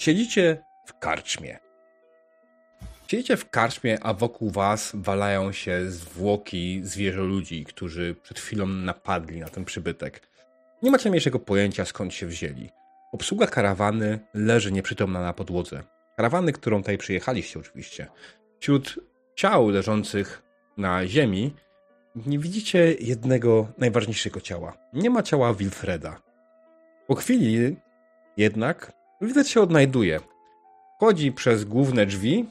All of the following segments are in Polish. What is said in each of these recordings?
Siedzicie w karczmie. Siedzicie w karczmie, a wokół was walają się zwłoki zwierzoludzi, którzy przed chwilą napadli na ten przybytek. Nie macie najmniejszego pojęcia, skąd się wzięli. Obsługa karawany leży nieprzytomna na podłodze. Karawany, którą tutaj przyjechaliście oczywiście. Wśród ciał leżących na ziemi nie widzicie jednego najważniejszego ciała. Nie ma ciała Wilfreda. Po chwili jednak widać się odnajduje. Chodzi przez główne drzwi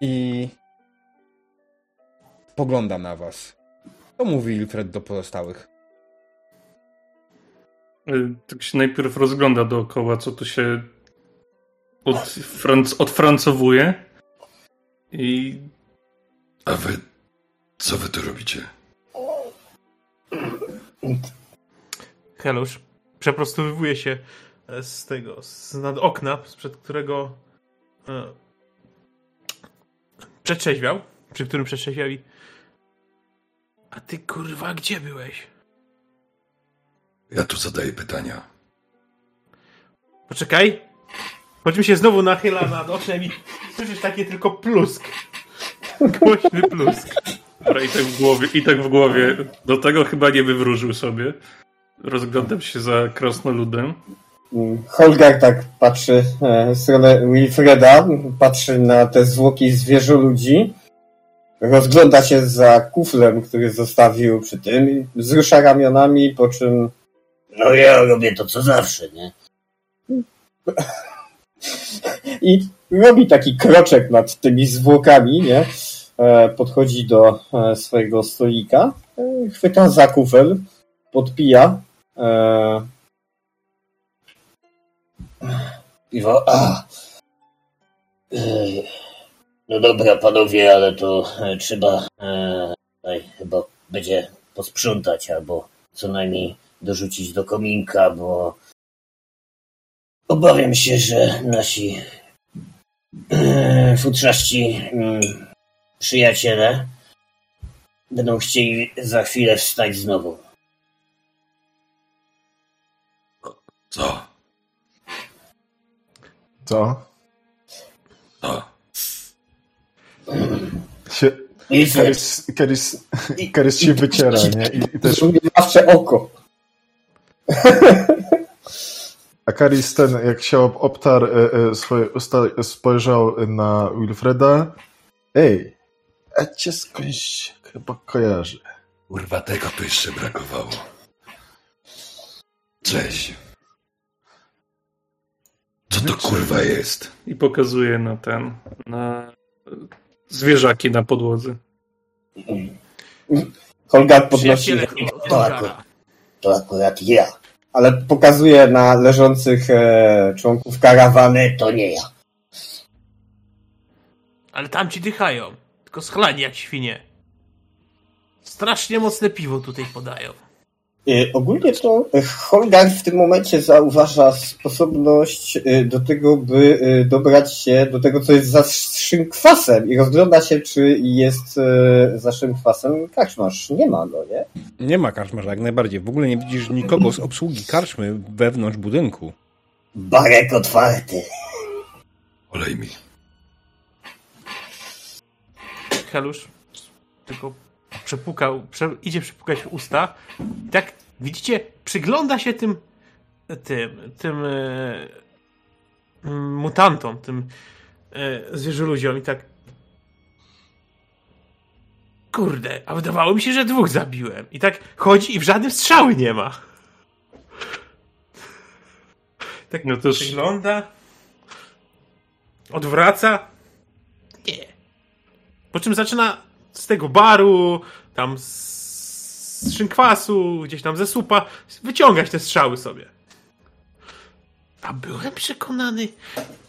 i pogląda na was. Co mówi Wilfred do pozostałych? Y, tak się najpierw rozgląda dookoła, co tu się od franc odfrancowuje. I. A wy. Co wy tu robicie? Helusz przeprostowywuje się z tego, z nad okna, sprzed którego e, przetrzeźwiał, przy którym przetrzeźwiał i a ty kurwa gdzie byłeś? Ja tu zadaję pytania. Poczekaj. Po czym się znowu nachyla nad oknem i słyszysz takie tylko plusk. Głośny plusk. Dobra, i tak w głowie, i tak w głowie. Do tego chyba nie wywróżył sobie. Rozglądam się za krasnoludem. Holger tak patrzy e, w stronę Wilfreda, patrzy na te zwłoki zwierzoludzi, rozgląda się za kuflem, który zostawił przy tym, wzrusza ramionami, po czym No ja robię to co zawsze, nie? i robi taki kroczek nad tymi zwłokami, nie? E, Podchodzi do e, swojego stolika, chwyta za kufel, podpija. Piwo, a. Ej. No dobra, panowie, ale to e, trzeba e, tutaj chyba będzie posprzątać albo co najmniej dorzucić do kominka, bo obawiam się, że nasi e, mm, przyjaciele będą chcieli za chwilę wstać znowu. Co? Co? Co? Się, I co? Karys, Karys, Karys się wyciera, nie? I, i też, zawsze oko. a Karys ten, jak się ob- obtarł e, e, swoje usta, spojrzał na Wilfreda. Ej, a cię skądś chyba kojarzy. Kurwa, tego tu jeszcze brakowało. Cześć. Co to kurwa jest? I pokazuje na ten. na zwierzaki na podłodze. Holger podnosi, To Holgara. akurat, to akurat ja. ale pokazuje na leżących e, członków karawany. To nie ja. Ale tam ci dychają. Tylko schlani jak świnie. Strasznie mocne piwo tutaj podają. E, Ogólnie to e, Holgar w tym momencie zauważa sposobność e, do tego, by dobrać się do tego, co jest za szynkwasem i rozgląda się, czy jest za szynkwasem karczmarz. Nie ma go, nie? Nie ma karczmarza, jak najbardziej. W ogóle nie widzisz nikogo z obsługi karczmy wewnątrz budynku. Barek otwarty. Olej mi. Helusz tylko przepukał, prze, idzie przepukać usta i tak, widzicie, przygląda się tym tym, tym e, mm, mutantom, tym e, zwierzoludziom i tak kurde, a wydawało mi się, że dwóch zabiłem. I tak chodzi i w żadnym strzały nie ma. Tak No to przygląda, odwraca, nie. Po czym zaczyna z tego baru, tam z szynkwasu, gdzieś tam ze słupa, wyciągać te strzały sobie. A byłem przekonany,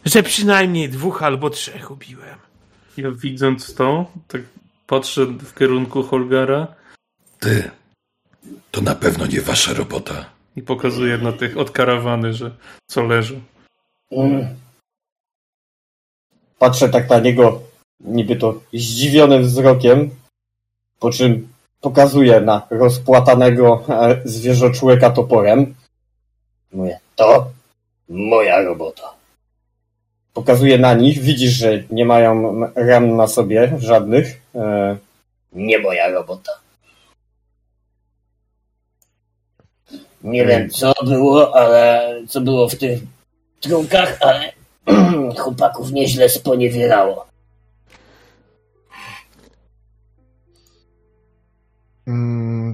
że przynajmniej dwóch albo trzech ubiłem. Ja widząc to, tak patrzę w kierunku Holgara Ty. To na pewno nie wasza robota. i pokazuję na tych od karawany, że co leży. Mm. Patrzę tak na niego, niby to zdziwionym wzrokiem, po czym pokazuje na rozpłatanego e, zwierzoczłeka toporem. Mówię, to moja robota. pokazuje na nich, widzisz, że nie mają ran na sobie żadnych. E, Nie moja robota. Nie wiem, co było, ale co było w tych trunkach, ale chłopaków nieźle sponiewierało.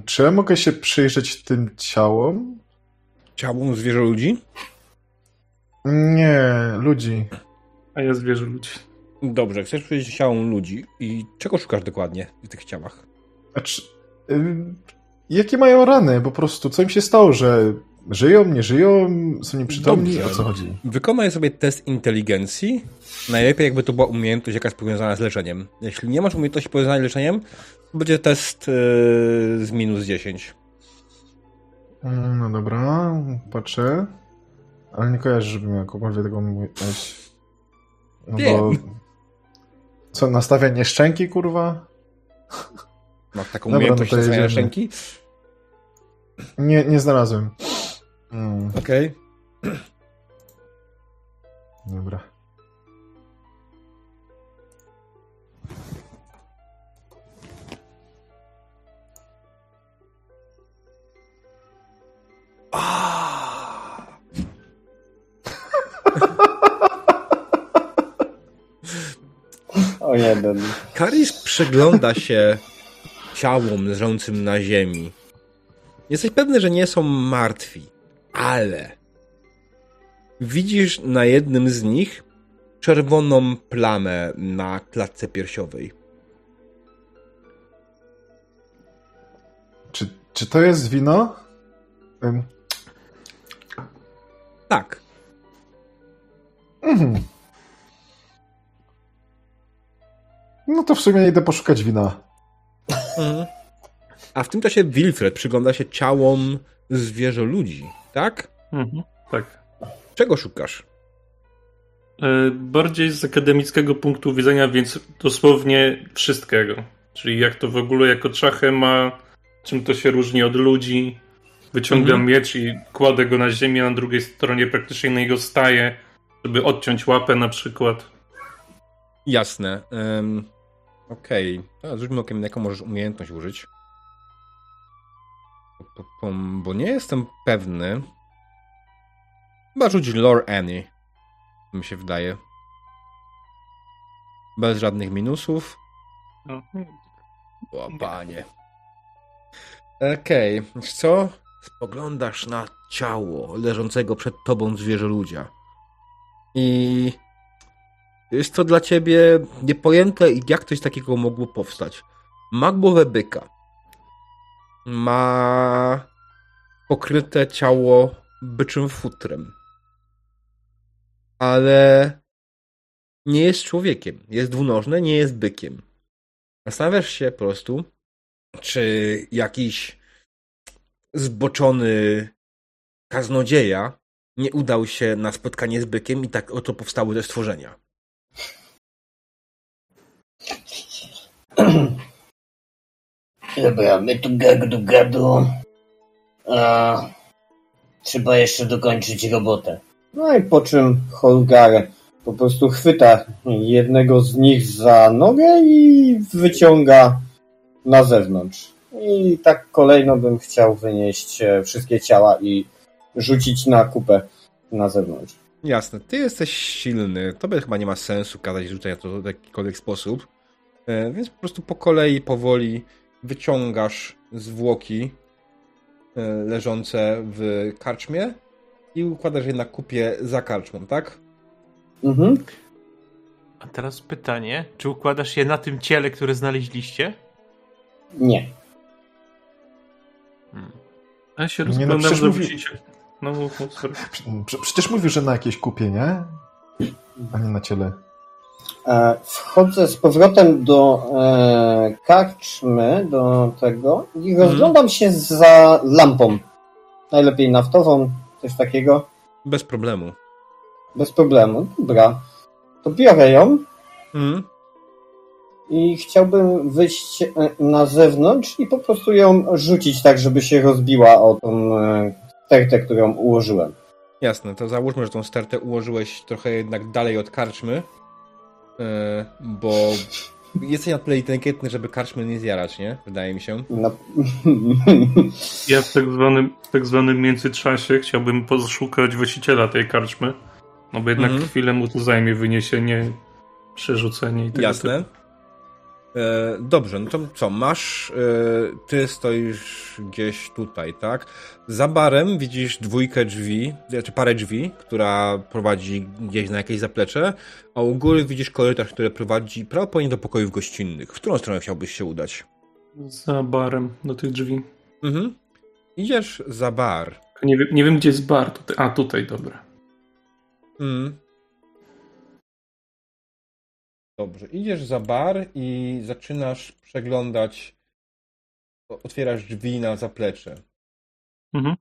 Czy ja mogę się przyjrzeć tym ciałom? Ciałom zwierzę ludzi? Nie, ludzi. A ja zwierzę ludzi. Dobrze, chcesz powiedzieć ciałom ludzi i czego szukasz dokładnie w tych ciałach? Znaczy, y, jakie mają rany? Po prostu, co im się stało, że żyją, nie żyją, są nieprzytomni? Dobrze. O co chodzi? Wykonaj sobie test inteligencji. Najlepiej jakby to była umiejętność jakaś powiązana z leczeniem. Jeśli nie masz umiejętności powiązanej z leczeniem, będzie test yy, z minus 10. Mm, No dobra, patrzę. Ale nie kojarzę, żebym miał jakąkolwiek taką umiejętność. No Wiem. bo... Co, nastawianie szczęki, kurwa? Masz taką Dobra, umiejętność no to stosowania jedziemy. szczęki? Nie, nie znalazłem. Mm, Okej. dobra. O jeden. Karis przygląda się ciałom leżącym na ziemi. Jesteś pewny, że nie są martwi, ale widzisz na jednym z nich czerwoną plamę na klatce piersiowej. Czy, czy to jest wino? Tak. mhm. No to w sumie idę poszukać wina. Mhm. A w tym czasie Wilfred przygląda się ciałom zwierzę ludzi, tak? Mhm, tak. Czego szukasz? E, Bardziej z akademickiego punktu widzenia, więc dosłownie wszystkiego. Czyli jak to w ogóle jako czachę ma, czym to się różni od ludzi. Wyciągam Mhm. miecz i kładę go na ziemię, na drugiej stronie praktycznie na niego staję, żeby odciąć łapę na przykład. Jasne. Um, Okej. Okay. Rzućmy okiem, jaką możesz umiejętność użyć. Bo nie jestem pewny. Chyba rzuć Lore Annie. Mi się wydaje. Bez żadnych minusów. No, O, panie. Okej, wiesz co? Spoglądasz na ciało leżącego przed tobą zwierzę ludzia. I jest to dla ciebie niepojęte, jak coś takiego mogło powstać. Ma głowę byka. Ma pokryte ciało byczym futrem. Ale nie jest człowiekiem. Jest dwunożne, nie jest bykiem. Zastanawiasz się po prostu, czy jakiś zboczony kaznodzieja nie udał się na spotkanie z bykiem i tak oto powstały te stworzenia. Dobra, my tu gadu gadu. A, trzeba jeszcze dokończyć robotę. No i po czym Holgar po prostu chwyta jednego z nich za nogę i wyciąga na zewnątrz. I tak kolejno bym chciał wynieść e, wszystkie ciała i rzucić na kupę na zewnątrz. Jasne, ty jesteś silny, tobie chyba nie ma sensu kazać rzucania to w jakikolwiek sposób, E, więc po prostu po kolei, powoli wyciągasz zwłoki e, leżące w karczmie i układasz je na kupie za karczmą, tak? Mhm. A teraz pytanie, czy układasz je na tym ciele, które znaleźliście? Nie. A ja się Nie, no przecież mówi-. No, mów, mów, sorry. Prze- Przecież mówił, że na jakieś kupie, nie? A nie na ciele. E, Wchodzę z powrotem do e, karczmy, do tego i rozglądam się za lampą. Najlepiej naftową, coś takiego. Bez problemu. Bez problemu. Dobra. To biorę ją Mhm. I chciałbym wyjść e, na zewnątrz i po prostu ją rzucić tak, żeby się rozbiła o tą e, stertę, którą ułożyłem. Jasne, to załóżmy, że tą stertę ułożyłeś trochę jednak dalej od karczmy, e, bo jesteś na tyle inteligentny, żeby karczmy nie zjarać, nie? Wydaje mi się. Na... Ja w tak zwanym, w tak zwanym międzyczasie chciałbym poszukać właściciela tej karczmy. No bo jednak Mhm. chwilę mu to zajmie wyniesienie, przerzucenie i tak Jasne. E, dobrze, no to co, masz, e, ty stoisz gdzieś tutaj, tak? Za barem widzisz dwójkę drzwi, znaczy parę drzwi, która prowadzi gdzieś na jakieś zaplecze, a u góry widzisz korytarz, który prowadzi prawdopodobnie do pokojów gościnnych. W którą stronę chciałbyś się udać? Za barem do tych drzwi. Mhm. Idziesz za bar. Nie wiem, nie wiem gdzie jest bar. Tutaj. A, tutaj, dobra. Mm. Dobrze, idziesz za bar i zaczynasz przeglądać, otwierasz drzwi na zaplecze. Mhm.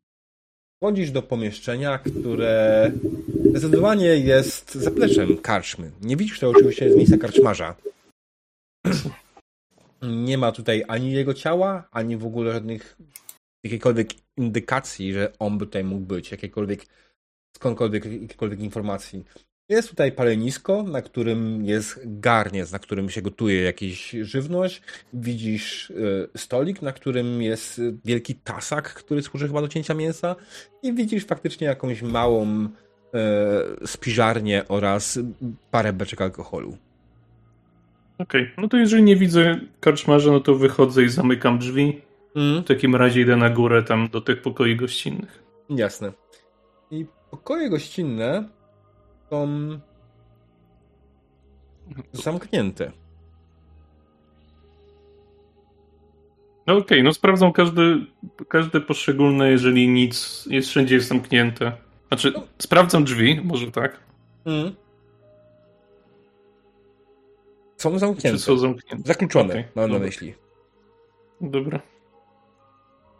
Wchodzisz do pomieszczenia, które zdecydowanie jest zapleczem karczmy. Nie widzisz to oczywiście z miejsca karczmarza. Nie ma tutaj ani jego ciała, ani w ogóle żadnych jakiejkolwiek indykacji, że on by tutaj mógł być, jakiejkolwiek skądkolwiek, jakiejkolwiek informacji. Jest tutaj palenisko, na którym jest garniec, na którym się gotuje jakaś żywność. Widzisz y, stolik, na którym jest wielki tasak, który służy chyba do cięcia mięsa. I widzisz faktycznie jakąś małą y, spiżarnię oraz parę beczek alkoholu. Okej, no to jeżeli nie widzę karczmarza, no to wychodzę i zamykam drzwi. W takim razie idę na górę tam do tych pokoi gościnnych. Jasne. I pokoje gościnne są zamknięte. No okej, no sprawdzam każde, każde poszczególne, jeżeli nic, jest wszędzie jest zamknięte. Znaczy, sprawdzam drzwi, może tak? Mm. Są Czy zamknięte. są zamknięte? Zakluczone, Okej, mam na myśli. Dobra.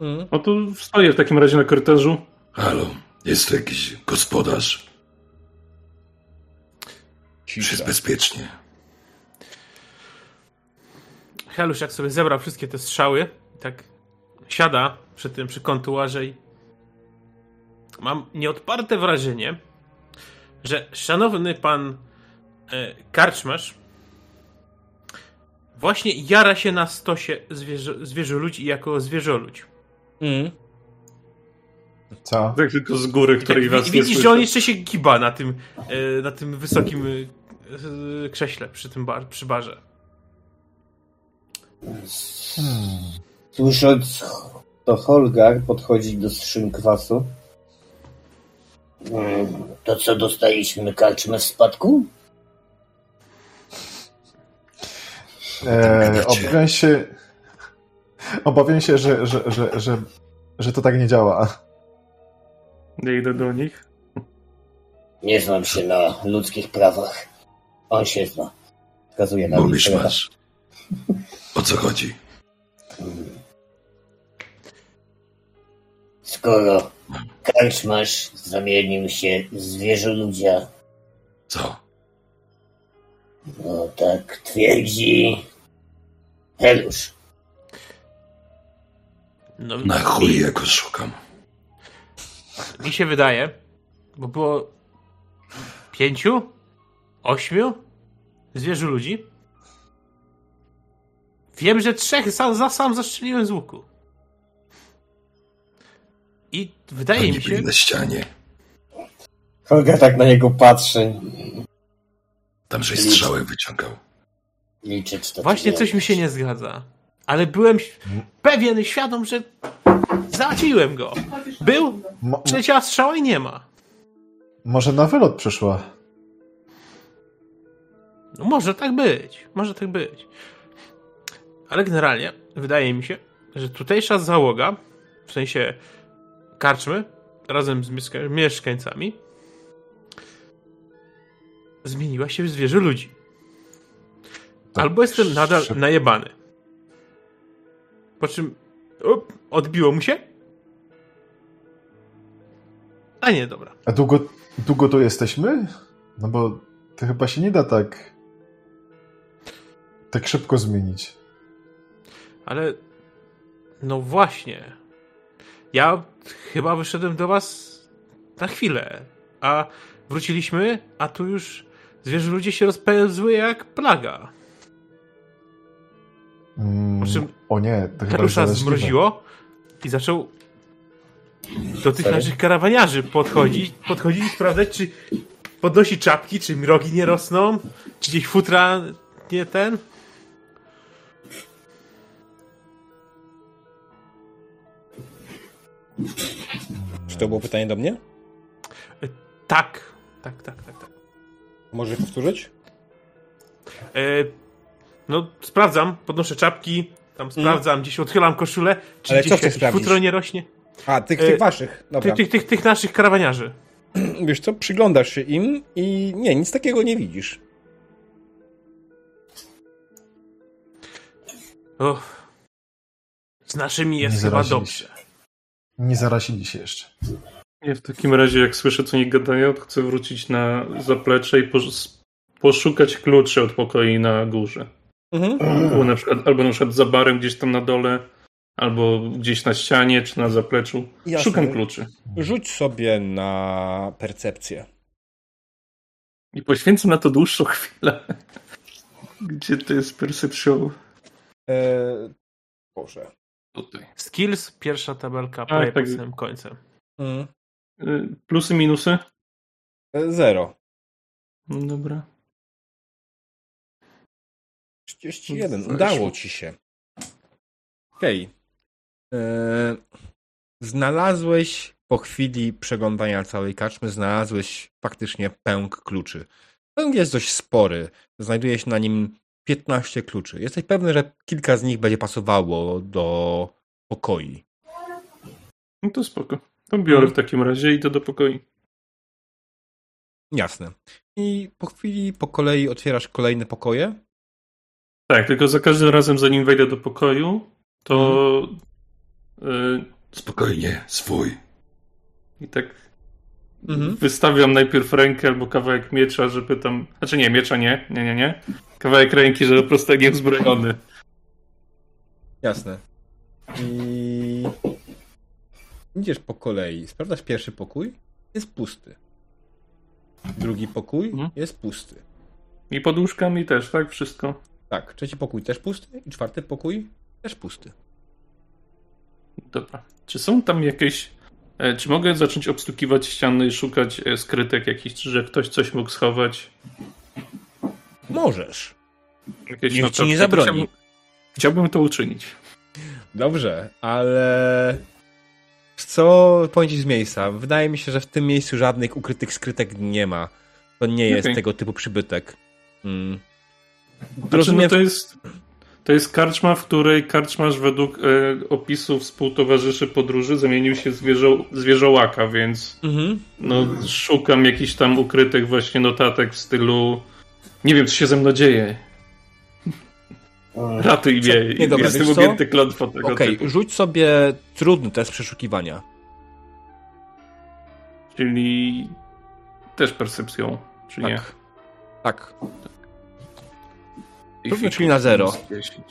Mm. No to stoję w takim razie na korytarzu. Halo, jest tu jakiś gospodarz? Czy jest Cisza. bezpiecznie? Helusz jak sobie zebrał wszystkie te strzały, tak siada przy tym, przy kontuarze i mam nieodparte wrażenie, że szanowny pan e, karczmarz właśnie jara się na stosie zwierzę, zwierzoludzi jako zwierzoludź. Mm. Co? Tak tylko z góry, której Wi- was nie widzisz, że on jeszcze się giba na tym, e, na tym wysokim e, krześle przy tym bar, przy barze. Słysząc to Holgar podchodzi do szynkwasu. Mm, To co, dostaliśmy karczmę w spadku? E, obawiam się, obawiam się, że, że, że, że, że to tak nie działa. Nie idę do nich. Nie znam się na ludzkich prawach. On się zna. Wskazuje na Mówisz masz. O co chodzi? Skoro karczmarz zamienił się w zwierzoludzia, Co? no tak twierdzi Helusz. No, Na chuj ja go szukam. Mi się wydaje, bo było pięciu, ośmiu zwierzę ludzi. Wiem, że trzech sam, za sam zastrzeliłem z łuku. I wydaje Oni mi się, byli na ścianie. Holgar tak na niego patrzy. Tam żeś strzałę wyciągał. Liczyć to właśnie coś mi się nie zgadza. Ale byłem pewien, świadom, że załatwiłem go. Był, przyleciała strzała i nie ma. może na wylot przyszła. No może tak być, może tak być. Ale generalnie wydaje mi się, że tutejsza załoga, w sensie karczmy, razem z mieszka mieszkańcami, zmieniła się w zwierzę ludzi. Tak Albo jestem nadal najebany. Po czym up, odbiło mu się. A nie, dobra. A długo, długo tu jesteśmy? No bo to chyba się nie da tak tak szybko zmienić. Ale no właśnie. Ja chyba wyszedłem do was na chwilę. A wróciliśmy, a tu już zwierzę ludzie się rozpełzły jak plaga. Mm, Po czym o nie, to Karusza zmroziło i zaczął do tych Serio? naszych karawaniarzy podchodzić, podchodzić i sprawdzać, czy podnosi czapki, czy mrogi nie rosną, czy gdzieś futra nie ten. Czy to było pytanie do mnie? Tak, tak, tak, tak, tak. Możesz powtórzyć? E, no, sprawdzam, podnoszę czapki, tam sprawdzam, gdzieś odchylam koszulę, czy Mm. Ale gdzieś jakieś futro nie rośnie. A, tych, E, tych waszych. Dobra. Tych, tych, tych, tych naszych karawaniarzy. Wiesz co, przyglądasz się im i nie, nic takiego nie widzisz. Och. Z naszymi jest Nie chyba dobrze. się. Nie zarazili się jeszcze. Ja w takim razie, jak słyszę, co oni gadają, to chcę wrócić na zaplecze i posz- poszukać kluczy od pokoi na górze. Mhm. Albo na, przykład, albo na przykład za barem gdzieś tam na dole, albo gdzieś na ścianie, czy na zapleczu. Jasne. Szukam kluczy. Rzuć sobie na percepcję. I poświęcę na to dłuższą chwilę. Gdzie to jest perception? Eee, Boże. Tutaj. Skills, pierwsza tabelka, prawie tak. pod samym końcem. Mhm. Y, Plusy, minusy? E, Zero. No Dobra. 31. Weszło. Udało ci się. Okej. Eee, Znalazłeś po chwili przeglądania całej kaczmy, znalazłeś faktycznie pęk kluczy. Pęk jest dość spory. Znajduje się na nim 15 kluczy. Jesteś pewny, że kilka z nich będzie pasowało do pokoi. No to spoko. To biorę w takim razie i idę do pokoju. Jasne. I po chwili po kolei otwierasz kolejne pokoje. Tak, tylko za każdym razem, zanim wejdę do pokoju, to y, Spokojnie, swój. i tak Mhm. wystawiam najpierw rękę albo kawałek miecza, że pytam. Znaczy nie, miecza nie, nie, nie, nie. Kawałek ręki, że po prostu nie uzbrojony. Jasne. I idziesz po kolei. Sprawdzasz pierwszy pokój, jest pusty. Drugi pokój Mhm. jest pusty. I poduszkami też, tak? Wszystko. Tak, trzeci pokój też pusty i czwarty pokój też pusty. Dobra. Czy są tam jakieś. E, czy mogę zacząć obstukiwać ściany i szukać e, skrytek jakichś, że ktoś coś mógł schować? Możesz. Jakieś Nikt ci nie zabroni. Chciałbym, chciałbym to uczynić. Dobrze, ale co powiem ci z miejsca? Wydaje mi się, że w tym miejscu żadnych ukrytych skrytek nie ma. To nie jest Okej. tego typu przybytek. Mm. Znaczy, Rozumiem, no to jest. To jest karczma, w której karczmarz według e, opisów współtowarzyszy podróży zamienił się w zwierzą, zwierzołaka, więc Mhm. no, szukam jakichś tam ukrytych właśnie notatek w stylu nie wiem, co się ze mną dzieje. Ratuj mnie. Nie, dobra, Jestem objęty klątwą tego Okej, typu. rzuć sobie trudny test przeszukiwania. Czyli też percepcją, czy nie? Tak. Fiku czyli na zero. minus 10.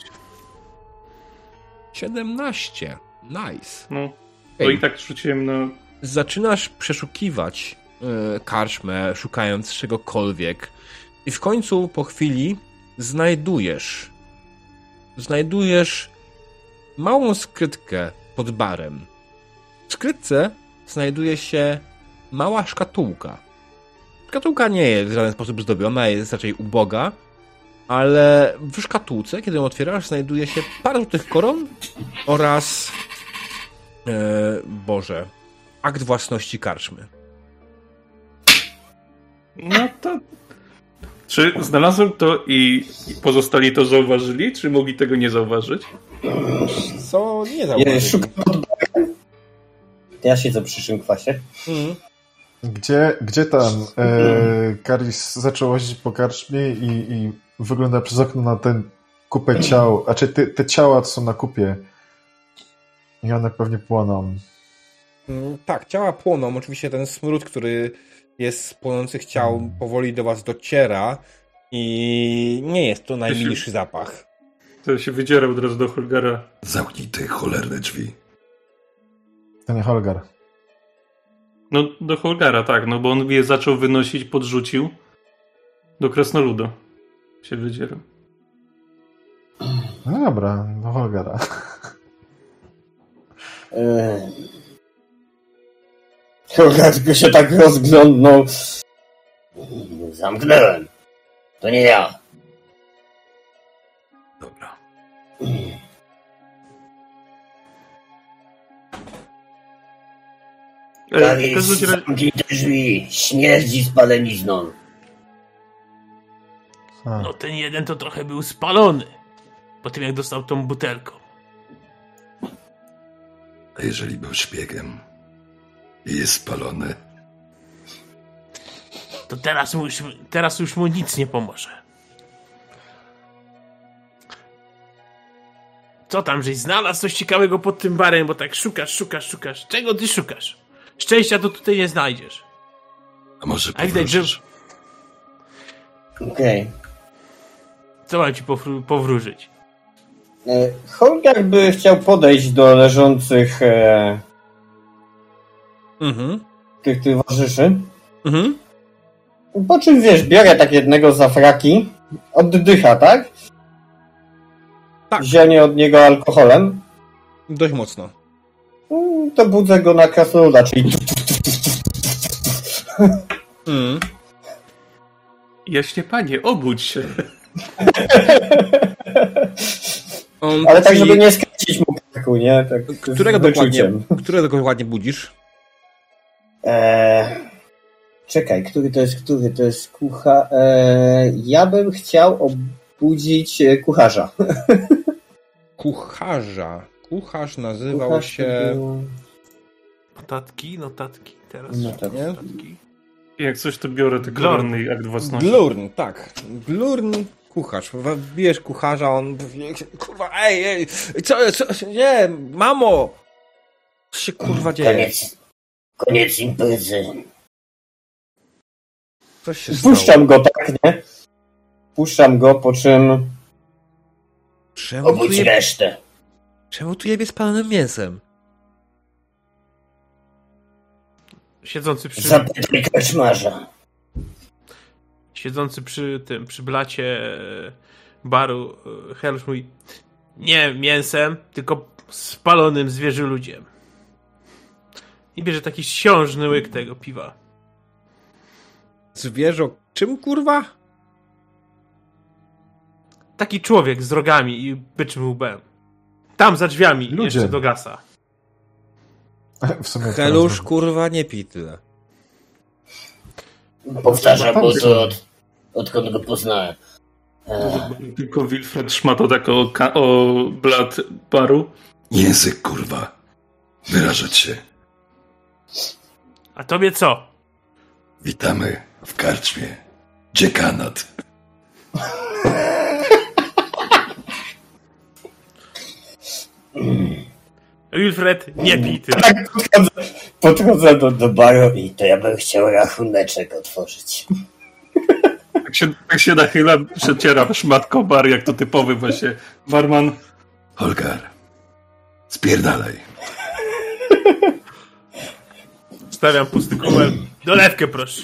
17. Nice. No, to Ej. i tak rzuciłem na... Zaczynasz przeszukiwać y, karczmę, szukając czegokolwiek. I w końcu, po chwili, znajdujesz. Znajdujesz małą skrytkę pod barem. W skrytce znajduje się mała szkatułka. Szkatułka nie jest w żaden sposób zdobiona, jest raczej uboga, ale w szkatułce, kiedy ją otwierasz, znajduje się parę złotych koron oraz e, Boże, akt własności karczmy. No to... Czy znalazłem to i pozostali to zauważyli, czy mogli tego nie zauważyć? Co nie Ja zauważyli. szukam pod. Ja siedzę przy szynkwasie. Mhm. Gdzie, gdzie tam e, Karis zaczął łazić po karczmie i, i wygląda przez okno na ten kupę ciał, a czy te, te ciała co są na kupie i one pewnie płoną. Mm, Tak, ciała płoną. Oczywiście ten smród, który jest z płonących ciał, powoli do was dociera i nie jest to najmilszy zapach. To się wydzierał od razu do Holgara. Zamknij te cholerne drzwi. To nie Holgar. No do Holgara, tak, no bo on je zaczął wynosić, podrzucił. Do Krasnoluda się wydzierał. No dobra, no Holgara. Yy. Holgar tylko się tak rozglądnął. Zamknąłem. To nie ja. Dobra. E, każdym razie, zamknij te drzwi. Śmierdzi spalenizną. A, No ten jeden to trochę był spalony. Po tym jak dostał tą butelką. A jeżeli był szpiegiem i jest spalony, To teraz, mu już, teraz już mu nic nie pomoże. Co tam, żeś znalazł coś ciekawego pod tym barem, bo tak szukasz, szukasz, szukasz. Czego ty szukasz? Szczęścia to tutaj nie znajdziesz. a może A widać, że... Okej. Co mam ci powró- powróżyć? Okay. Holgar by chciał podejść do leżących e, Mhm. tych towarzyszy. Mhm. Po czym wiesz, biorę tak jednego za fraki, oddycha, tak? Tak. Zionie od niego alkoholem. Dość mocno. Mm, To budzę go na krasnoluda, czyli Mhm. jaśnie panie, obudź się. On Ale tak, żeby nie skręcić mu karku, nie? Tak, Którego dokładnie, którego dokładnie budzisz? Eee, czekaj, który to jest, który to jest kucha... Eee, ja bym chciał obudzić e, kucharza. Kucharza. Kucharz nazywał Kucharz się... był- Notatki, notatki, teraz Notatki. notatki. Jak coś, to biorę tylko Glorn. ranny akt własności. Glurn, tak. Glurn kucharz. Bijesz kucharza, on... Kurwa, ej, ej, co, co, nie, mamo! Co się kurwa dzieje? Koniec. Koniec imprezy. Coś się stało. Puszczam go, tak, nie? Puszczam go, po czym... Czemu tu, Obudź je, resztę. czemu tu jebie spalonym mięsem? Siedzący przy, Zapytaj kaczmarza. Siedzący przy tym, przy blacie e, baru, e, Helusz mówi nie mięsem, tylko spalonym zwierzoludiem. I bierze taki książny łyk tego piwa. Zwierzo... Czym kurwa? Taki człowiek z rogami i byczym łbem. Tam za drzwiami Ludzie. jeszcze do gasa. w sumie Helusz, kurwa, nie pij tyle. Powtarzam, bo to od, odkąd go poznałem. Tylko Wilfred szmato tak o, o blat baru. Język, kurwa. Wyrażać się. A tobie co? Witamy w karczmie. Dziekanat. Wilfred, nie pij tyle. Tak, podchodzę, podchodzę do, do baru i to ja bym chciał rachuneczek otworzyć. Tak się, tak się nachyla, przeciera szmatką bar, jak to typowy właśnie barman. Holgar. Spierdalaj. Stawiam pusty kubel. Dolewkę proszę.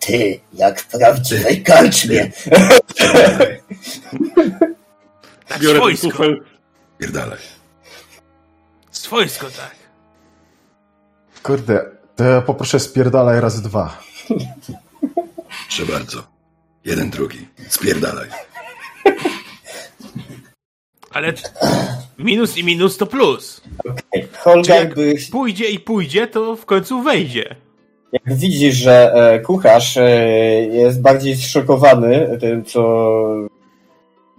Ty, jak w prawdziwej karczmie. Tak Biorę ten swojsko. kufel. Spierdalaj. Swojsko tak. Kurde, to ja poproszę spierdalaj razy dwa. Proszę bardzo. Jeden, drugi. Spierdalaj. Ale minus i minus to plus. Czy Holgar jak by... pójdzie i pójdzie, to w końcu wejdzie. Jak widzisz, że e, kucharz e, jest bardziej zszokowany tym, co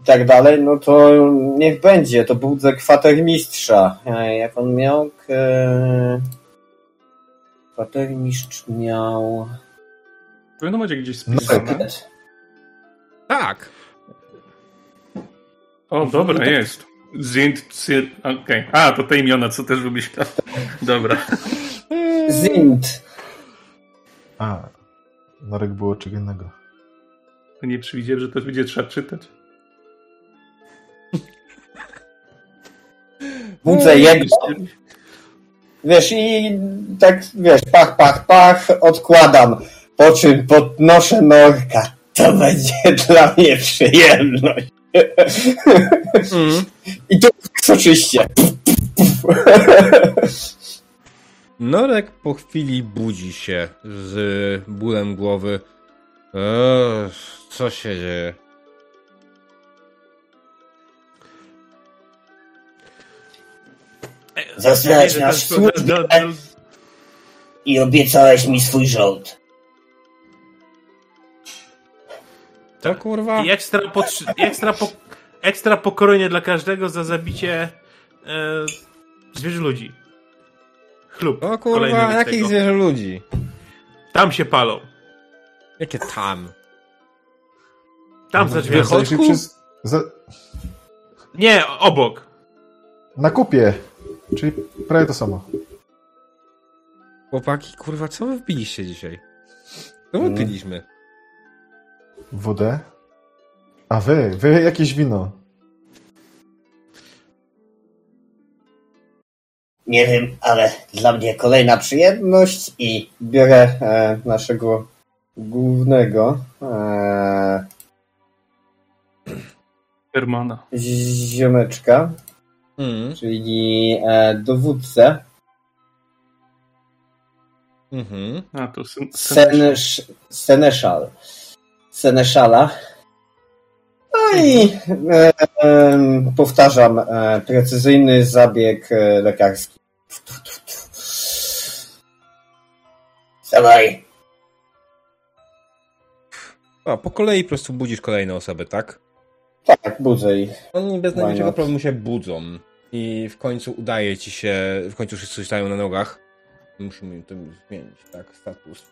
i tak dalej, no to niech będzie. To budzę kwatermistrza. E, jak on miał? E, kwatermistrz miał... Powinno będzie gdzieś No spisane. Tak. O, dobra, jest. Zint, Cyr... Okej. A, to te imiona, co też wymyślał. Dobra. Zint. A, Norek było czego innego. Nie przewidziałem, że to będzie trzeba czytać. Budzę jego. Wiesz, i tak, wiesz, pach, pach, pach, odkładam, po czym podnoszę norka. To będzie dla mnie przyjemność. Mm. I to soczyście. Norek po chwili budzi się z bólem głowy. Eee, co się dzieje? Zostałeś na służbie no, no, i obiecałeś mi swój żołd. To kurwa? I ekstra, potrzy- ekstra, po, ekstra dla każdego za zabicie e, zwierzę ludzi. Chlub. O kurwa, jakich tego. zwierzę ludzi? Tam się palą. Jakie tam? Tam za drzwiami. Przez, za, Nie, obok. na kupie. Czyli prawie to samo. Chłopaki, kurwa, co wy wpiliście dzisiaj? Co my Mm. piliśmy? Wodę. A wy, wy jakieś wino. Nie wiem, ale Dla mnie kolejna przyjemność i biorę e, naszego głównego e, Hermana. ziomeczka, Mm. czyli e, dowódcę Mhm. A, to syn, syn, Senesz, Seneszal. Seneszala. No i e, em, powtarzam, e, precyzyjny zabieg e, lekarski. Dawaj, A, po kolei po prostu budzisz kolejne osoby, tak? Tak, budzę ich. Oni bez najmniejszego problemu się budzą. I w końcu udaje ci się, w końcu wszyscy stają na nogach. Musimy to zmienić, tak? Status.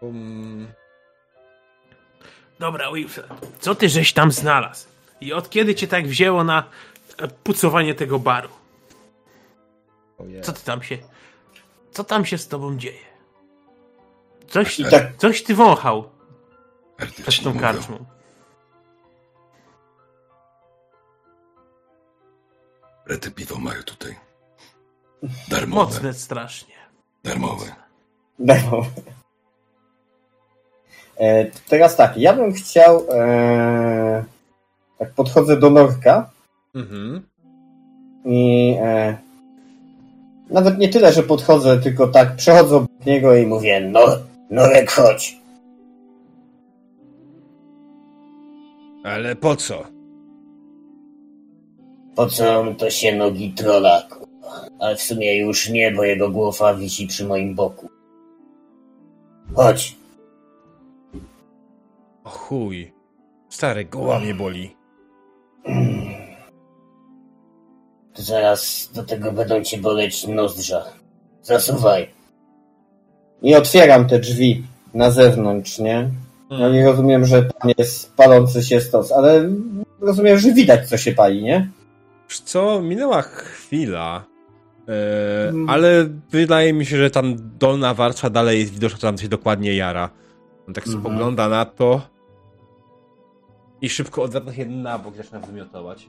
Um, Dobra, Wilfred, co ty żeś tam znalazł? I od kiedy cię tak wzięło na e, pucowanie tego baru? Co ty tam się... Co tam się z tobą dzieje? Coś, tak coś ty wąchał przed tą karczmą. Rety piwo mają tutaj. Darmowe. Mocne strasznie. Darmowe. Demo. E, teraz tak, ja bym chciał e, tak podchodzę do Norka Mhm. i e, nawet nie tyle, że podchodzę, tylko tak przechodzę obok niego i mówię no, Norek, chodź. Ale po co? Po co to się nogi trola? Ale w sumie już nie, bo jego głowa wisi przy moim boku. Chodź, O chuj. Stary, głowa mnie boli. to zaraz do tego będą cię boleć nozdrza. Zasuwaj. i otwieram te drzwi na zewnątrz, nie? No i rozumiem, że tam jest palący się stos, ale rozumiem, że widać, co się pali, nie? Wiesz co, minęła chwila, Mm. ale wydaje mi się, że tam dolna warstwa dalej jest widoczna, co tam się dokładnie jara. On tak Mhm. spogląda na to i szybko odwraca się na bok, zaczyna wymiotować.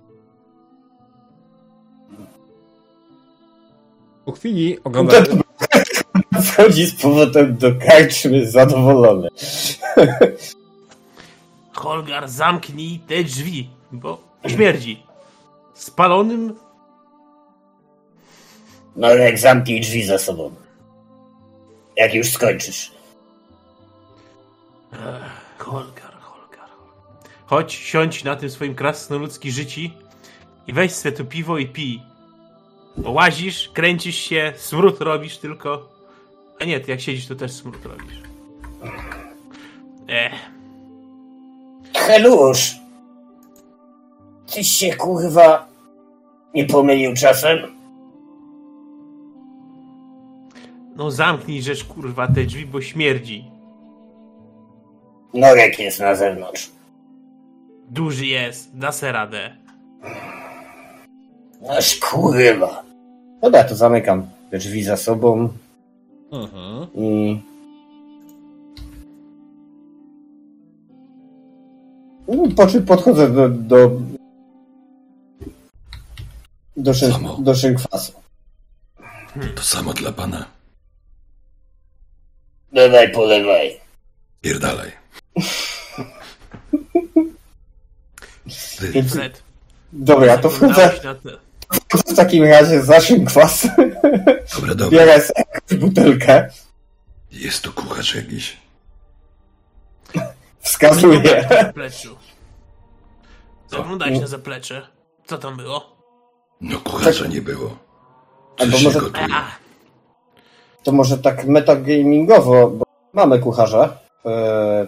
Po chwili ogląda... Wchodzi z powrotem do karczmy zadowolony. Holgar, zamknij te drzwi, bo śmierdzi. Spalonym Norek, zamknij drzwi za sobą. Jak już skończysz. Holgar, Holgar. Chodź, siądź na tym swoim krasnoludzki życi i weź swe to piwo i pij. Bo łazisz, kręcisz się, smród robisz tylko. A nie, ty jak siedzisz, to też smród robisz. Ech, Helusz! Tyś się kurwa nie pomylił czasem? no zamknij rzecz kurwa te drzwi, bo śmierdzi. Norek jest na zewnątrz. Duży jest, da se radę. Aż kurwa. Dobra, to zamykam te drzwi za sobą Mhm. i... No, Po czym podchodzę do, do Do, szyn, Samo. do szynkwasu. To samo dla pana. Dawaj, polewaj. Pierdalaj. Ty, Więc, Fred, dobra, to wchodzę, w takim razie za szynkwas. dobra, dobra. Jakąś butelkę. Jest tu kucharz jakiś. Wskazuję. Na zapleczu. Zaglądałeś na zaplecze. Co tam było? No kucharza nie było. Albo Coś się może- gotuje. To może tak metagamingowo, bo mamy kucharza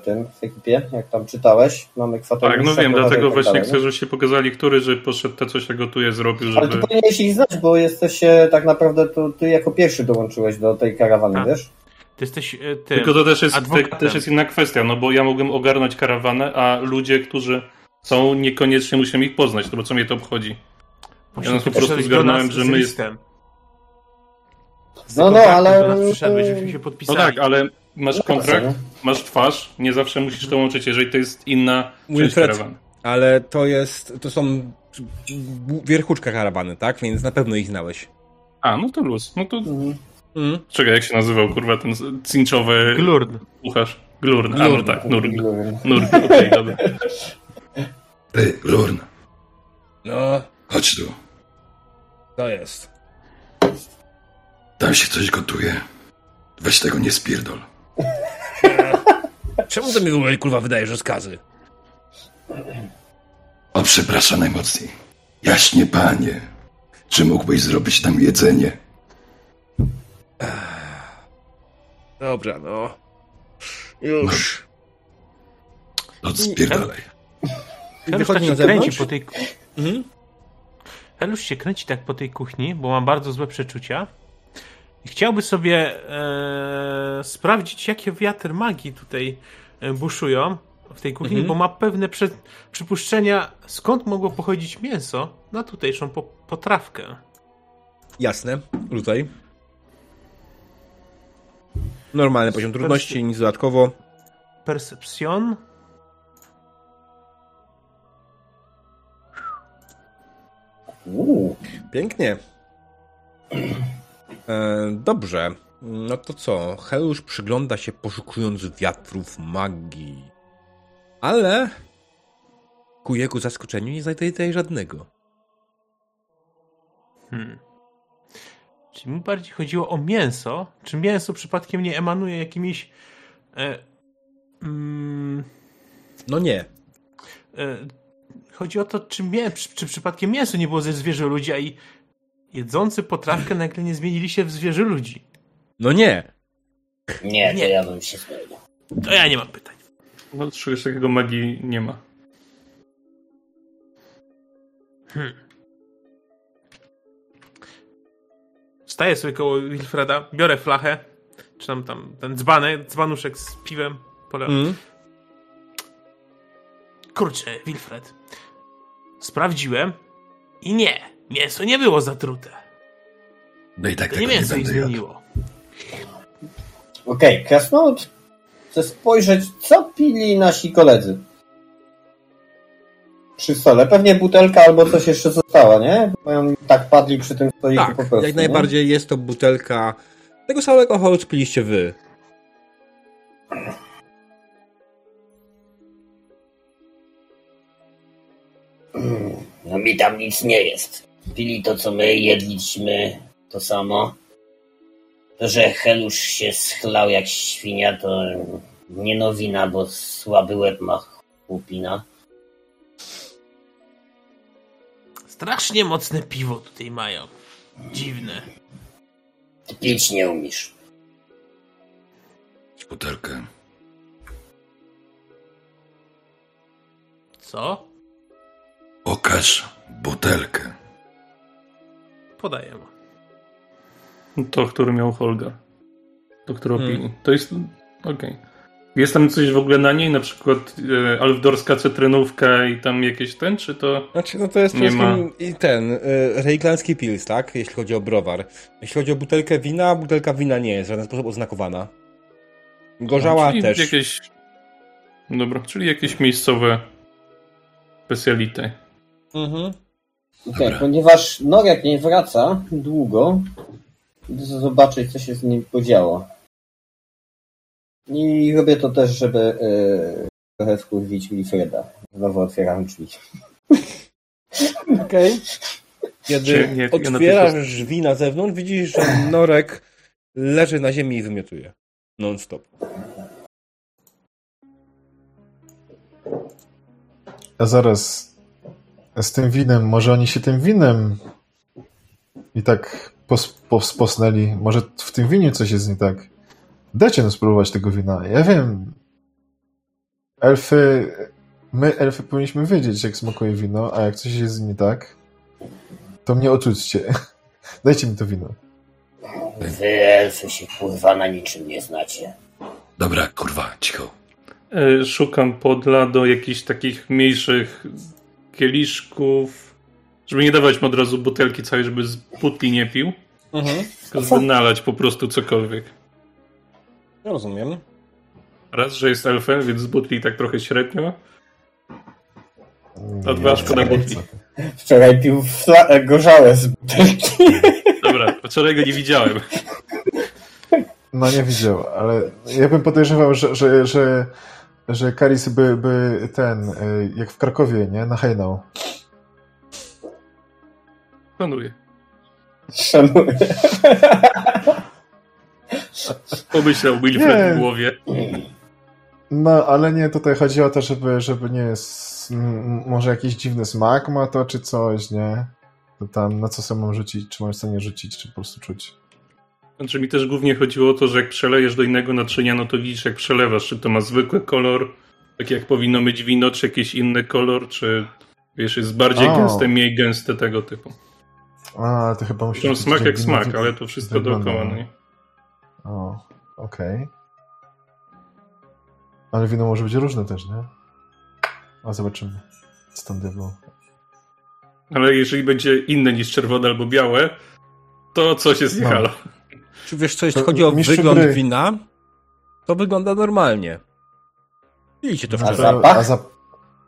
tym, w ekipie, jak tam czytałeś. Mamy kwaterę. Tak, no wiem, dlatego tak właśnie dalej, chcę, żebyście pokazali, który, że poszedł te, co się gotuje, zrobił, Ale żeby... ty powinieneś ich znać, bo jesteś tak naprawdę, to ty jako pierwszy dołączyłeś do tej karawany, Tak. wiesz? ty jesteś e, ty. Tylko to też jest, adwokatem. to też jest inna kwestia, no bo ja mogłem ogarnąć karawanę, a ludzie, którzy są, niekoniecznie musiałem ich poznać, no bo co mnie to obchodzi? Ja nas po prostu zgarnąłem, że my-. Z No, no, kontaktem ale- Przyszedłeś, żebyśmy się No podpisali. tak, ale masz kontrakt, masz twarz, nie zawsze musisz to łączyć, jeżeli to jest inna część karawany. Ale to jest, to są wierchuczka karawany, tak? Więc na pewno ich znałeś. A, no to luz. No to Mhm. Mm. czekaj, jak się nazywał, kurwa, ten cinczowy Glurn. kucharz? Glurn. A, no Glurn. tak, Nurg. Nurg, okej, dobra. Ty, Lurn, No, chodź tu. to jest. Tam się coś gotuje. Weź tego nie spierdol. Czemu to mi w ogóle kurwa wydajesz rozkazy? O, przepraszam najmocniej. Jaśnie panie. Czy mógłbyś zrobić nam jedzenie? Dobra, no. Już. No spierdalaj. Helusz Wychodzi tak się kręci po tej... Mhm. Helusz się kręci tak po tej kuchni, bo mam bardzo złe przeczucia. I chciałby sobie e, sprawdzić, jakie wiatr magii tutaj e, buszują w tej kuchni, Mhm. bo ma pewne prze, przypuszczenia, skąd mogło pochodzić mięso na tutejszą po, potrawkę. Jasne, rzucaj. Normalny poziom trudności, nic dodatkowo. Perception. Uuu, Pięknie. E, dobrze. No to co? Helusz przygląda się poszukując wiatrów magii. Ale ku jego zaskoczeniu nie znajduje tutaj żadnego. Hmm. Czy mi bardziej chodziło o mięso? Czy mięso przypadkiem nie emanuje jakimiś. E, mm, No nie. e, chodzi o to, czy, mię, czy, czy przypadkiem mięso nie było ze zwierzę ludzi, a i jedzący potrawkę nagle nie zmienili się w zwierzę ludzi. No nie. Nie, to Nie. ja bym się zgodził. To ja nie mam pytań. No czegoś takiego magii nie ma. Staję sobie koło Wilfreda, biorę flachę, czy tam, tam ten dzbanek, dzbanuszek z piwem. Pole... Mm. Kurczę, Wilfred. Sprawdziłem i nie, mięso nie było zatrute. No i tak To tego nie nie mięso ich będę jadł. zmieniło. okej, Krasnolud chce spojrzeć, co pili nasi koledzy. Przy stole. Pewnie butelka albo coś jeszcze zostało, nie? Mają tak padli przy tym stoliku Tak, po prostu. jak nie? najbardziej jest to butelka tego samego alkoholu, co piliście wy. No mi tam nic nie jest. Pili to, co my, jedliśmy to samo. To, że Helusz się schlał jak świnia, to nie nowina, bo słaby łeb ma chłupina. Strasznie mocne piwo tutaj mają. Dziwne. Ty pić nie umiesz. Butelkę. Co? Pokaż butelkę. Podaję mu. To, który miał Holga. To, który Hmm. opinii. To jest... Okej. Jest tam coś w ogóle na niej? Na przykład e, alfdorska cytrynówka i tam jakieś ten, czy to... Znaczy, no to jest Nie wszystkim i ten, y, rejglanski pils, tak? Jeśli chodzi o browar. Jeśli chodzi o butelkę wina, butelka wina nie jest w żaden sposób oznakowana. Gorzała czyli też. jakieś... Dobra, czyli jakieś miejscowe specjality. Mhm. Okej, Dobra. ponieważ Norek nie wraca długo, idę zobaczyć, co się z nim podziało. I robię to też, żeby yy, trochę wkurwić Wilfreda. Znowu otwieram drzwi. Okej. Kiedy nie- ja otwierasz natychmiast- drzwi na zewnątrz, widzisz, że Norek leży na ziemi i wymiotuje. Non-stop. A zaraz z tym winem, może oni się tym winem i tak pos, pos, posnęli. Może w tym winie coś jest nie tak. Dajcie nam spróbować tego wina. Ja wiem. Elfy, my elfy powinniśmy wiedzieć, jak smakuje wino, a jak coś jest nie tak, to mnie oczudźcie. Dajcie mi to wino. Wy elfy się kurwa na niczym nie znacie. Dobra, kurwa, cicho. E, Szukam podla do jakichś takich mniejszych kieliszków, żeby nie dawać mu od razu butelki całej, żeby z butli nie pił, Mhm. tylko żeby nalać po prostu cokolwiek. Rozumiem. Raz, że jest elfem, więc z butli tak trochę średnio. A dwa, szkoda butli. Wczoraj pił fla- gorzałe z butelki. Dobra, wczoraj go nie widziałem. No nie widział, ale ja bym podejrzewał, że, że, że, że Karis by, by ten, y, jak w Krakowie, nie? Nachajnał. Planuję. Szanuję. Pomyślał Wilfred Nie. w głowie. No, ale nie, tutaj chodzi o to, żeby, żeby nie może jakiś dziwny smak ma to, czy coś, nie? To tam na co sobie mam rzucić, czy mam w stanie rzucić, czy po prostu czuć. Znaczy mi też głównie chodziło o to, że jak przelejesz do innego naczynia, no to widzisz jak przelewasz, czy to ma zwykły kolor, tak jak powinno mieć wino, czy jakiś inny kolor, czy wiesz, jest bardziej O. gęste, mniej gęste, tego typu. A, to chyba musi Zresztą smak jak smak, ale to wszystko dookoła, no nie? O, okej. Ale wino może być różne też, nie? A zobaczymy, co tam było. Ale jeżeli będzie inne niż czerwone albo białe, to coś jest nie No. halo. Czy wiesz co, jeśli To chodzi o wygląd gry. wina, to wygląda normalnie. Widzicie to A wczoraj. zapach? A zap...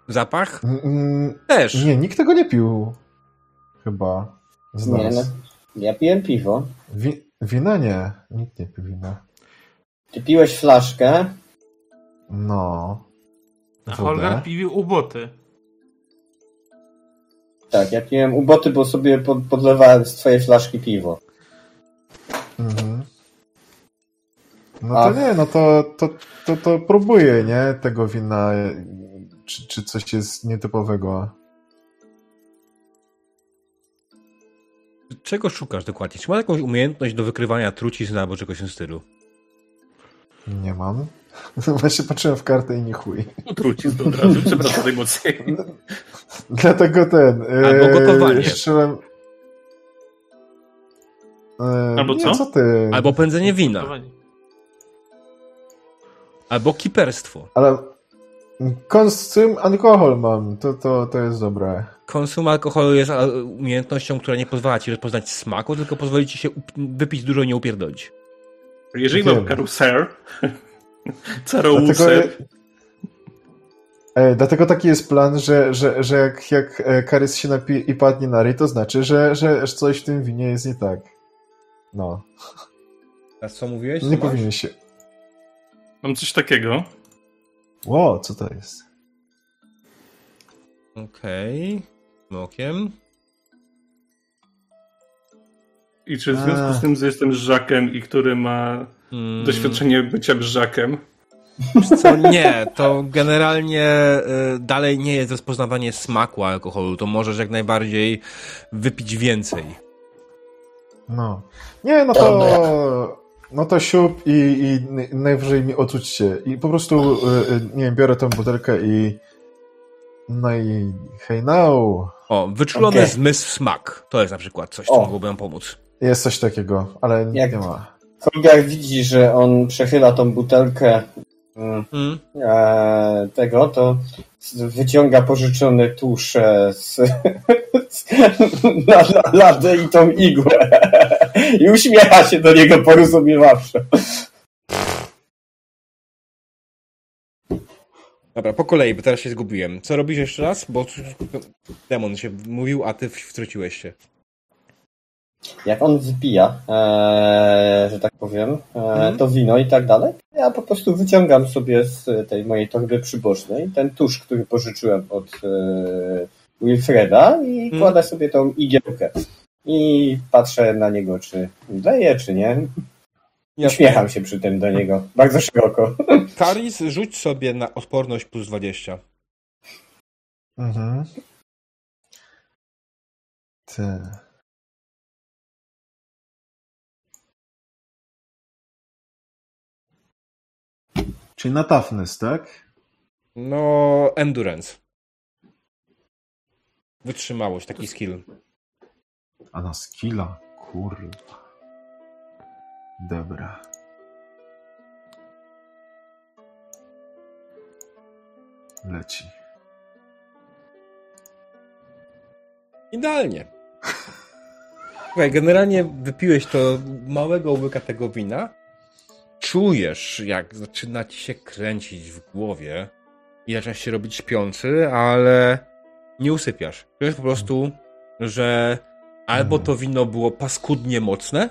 Zapach? Mm, Też. Nie, nikt tego nie pił. Chyba. Z Nie, nas. no. Ja piłem piwo. Wi- wina nie. Nikt nie pił wina. Ty piłeś flaszkę. No. A Wodę. Holgar piwił uboty. Tak, ja piłem uboty, bo sobie pod, podlewałem z twojej flaszki piwo. Mhm. No to nie, no to, to, to, to próbuję, nie? Tego wina. Czy, czy coś jest nietypowego. Czego szukasz dokładnie? Czy masz jakąś umiejętność do wykrywania trucizn albo czegoś w tym stylu? Nie mam. Właśnie patrzyłem w kartę i nie chuj. Trucizn od razu, przepraszam najmocniej. Dlatego ten. e, Albo gotowanie. Strzelam. E, Albo nie, co? co ty? Albo pędzenie wina. Albo kiperstwo. Ale konsum alkohol mam, to, to, to jest dobre. Konsum alkoholu jest umiejętnością, która nie pozwala ci rozpoznać smaku, tylko pozwoli ci się wypić dużo i nie upierdolić. Jeżeli Wiem. mam karuser, Dlatego, carouser, e, dlatego taki jest plan, że, że, że jak, jak e, Karys się napije i padnie na ryj, to znaczy, że, że coś w tym winie jest nie tak. No, Teraz co mówiłeś? nie powinien się. mam coś takiego. Ło, co to jest? Okej. Okiem. I czy w związku A. z tym, że jestem żakiem i który ma Mm, doświadczenie bycia żakiem, Co nie, to generalnie y, dalej nie jest rozpoznawanie smaku alkoholu. To możesz jak najbardziej wypić więcej. No. Nie, no to. No to siup i, i najwyżej mi ocućcie. I po prostu, e, e, nie wiem, biorę tą butelkę i. No i hej now. O, wyczulony Okej. zmysł smak. To jest na przykład coś, co mogłoby nam pomóc. Jest coś takiego, ale Jak- nie ma. Holgar widzi, że on przechyla tą butelkę mm, Mm. e, tego, to wyciąga pożyczone tusze z, z, na, na ladę i tą igłę. I uśmiecha się do niego porozumiewawczo. Dobra, po kolei, bo teraz się zgubiłem. Co robisz jeszcze raz? Bo demon się mówił, a ty wtrąciłeś się. Jak on wypija, e, że tak powiem, e, Mhm. to wino i tak dalej, ja po prostu wyciągam sobie z tej mojej torby przybocznej ten tusz, który pożyczyłem od e, Wilfreda i Mhm. kładę sobie tą igiełkę. I patrzę na niego, czy leje, czy nie. Uśmiecham się przy tym do niego. Bardzo szeroko. Karis, rzuć sobie na odporność plus 20. Mhm. Ty. Czyli na toughness, tak? No, endurance. Wytrzymałość, taki skill. A na skilla? Kurwa. Dobra. Leci. Idealnie. Słuchaj, generalnie wypiłeś to małego łyka tego wina. Czujesz, jak zaczyna ci się kręcić w głowie i zaczynasz się robić śpiący, ale nie usypiasz. Czujesz po prostu, że albo to wino było paskudnie mocne,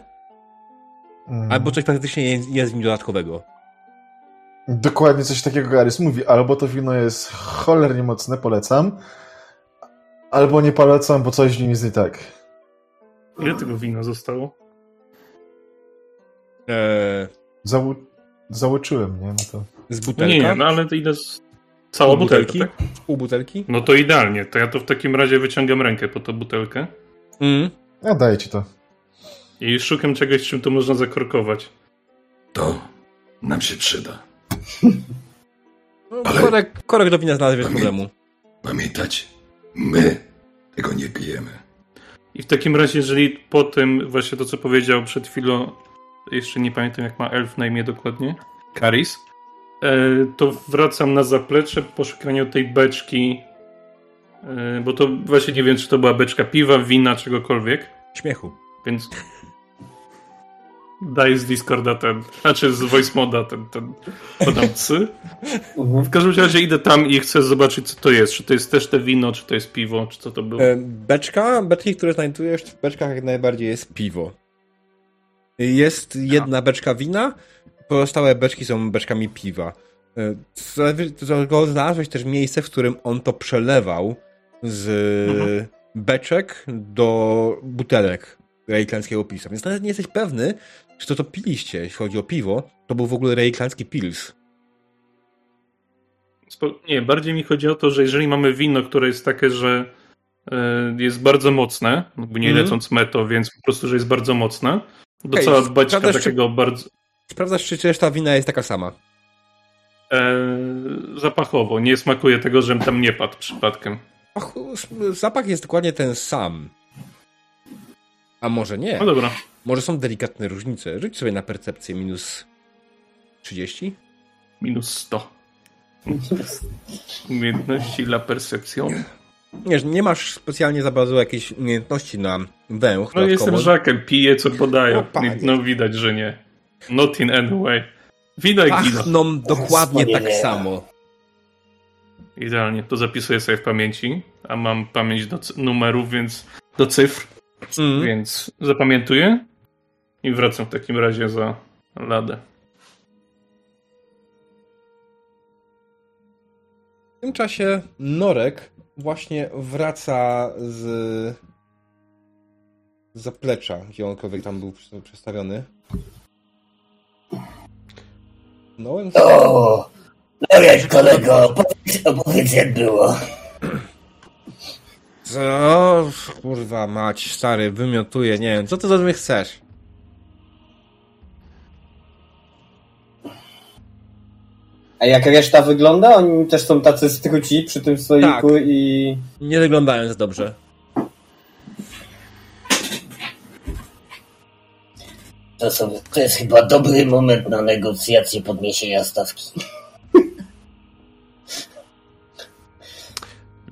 Mm. albo coś faktycznie jest, jest w nim dodatkowego. Dokładnie coś takiego Garys mówi. Albo to wino jest cholernie mocne, polecam. Albo nie polecam, bo coś w nim jest nie tak. Ile tego wina zostało? Eee, Zału... Załoczyłem, nie? No to... z butelka? nie, nie, no ale to ile z... Cała butelka, butelki? tak? Z pół butelki? No to idealnie, to ja to w takim razie wyciągam rękę po tą butelkę Mm. Ja daję ci to. i szukam czegoś, czym to można zakorkować. To nam się przyda. No, Ale- korek, korek do wina znalazł bez problemu. Pamiętać, my tego nie pijemy. I w takim razie, jeżeli po tym, właśnie to co powiedział przed chwilą, jeszcze nie pamiętam jak ma elf na imię dokładnie, Karis, e, to wracam na zaplecze po szukaniu tej beczki, e, bo to właśnie nie wiem, czy to była beczka piwa, wina, czegokolwiek, Śmiechu. więc daj z Discorda ten, znaczy z Voice Moda ten, ten podam cy. W każdym razie idę tam i chcę zobaczyć, co to jest. Czy to jest też te wino, czy to jest piwo, czy co to było. E, Beczka, beczki, które znajdujesz w beczkach jak najbardziej jest piwo. Jest jedna beczka wina, pozostałe beczki są beczkami piwa. E, co- co- go Znalazłeś też miejsce, w którym on to przelewał z Mhm. beczek do butelek rejklańskiego pilsa. Więc nawet nie jesteś pewny, czy to to piliście, jeśli chodzi o piwo. To był w ogóle rejklański pils. Nie, bardziej mi chodzi o to, że jeżeli mamy wino, które jest takie, że e, jest bardzo mocne, nie Mhm. lecąc meto, więc po prostu, że jest bardzo mocne, to Okej, cała beczka sprawdzasz, czy- takiego bardzo Sprawdzasz, czy reszta wina jest taka sama. e, zapachowo, nie smakuje tego, żebym tam nie padł przypadkiem. Ach, zapach jest dokładnie ten sam. A może nie? No dobra, Może są delikatne różnice. Rzuć sobie na percepcję minus 30. minus 100. Umiejętności la perception. Nie, że nie masz specjalnie za bardzo jakiejś umiejętności na węch. No jestem żakiem, piję co podają. O, panie. No widać, że nie. Not in any way. Wino. Pachną dokładnie tak samo. Idealnie, to zapisuję sobie w pamięci, a mam pamięć do numerów, więc do cyfr, Mm. więc zapamiętuję i wracam w takim razie za ladę. W tym czasie Norek właśnie wraca z zaplecza, gdziekolwiek tam był przestawiony. No, więc... O! No jak kolego, opowiedz, opowiedz jak było. Co? Kurwa mać, stary, wymiotuję, nie wiem, co ty ode mnie chcesz? A jak reszta wygląda? Oni też są tacy struci przy tym stoliku Tak. i... Nie wyglądając dobrze. To, są, to jest chyba dobry moment na negocjacje podniesienia stawki.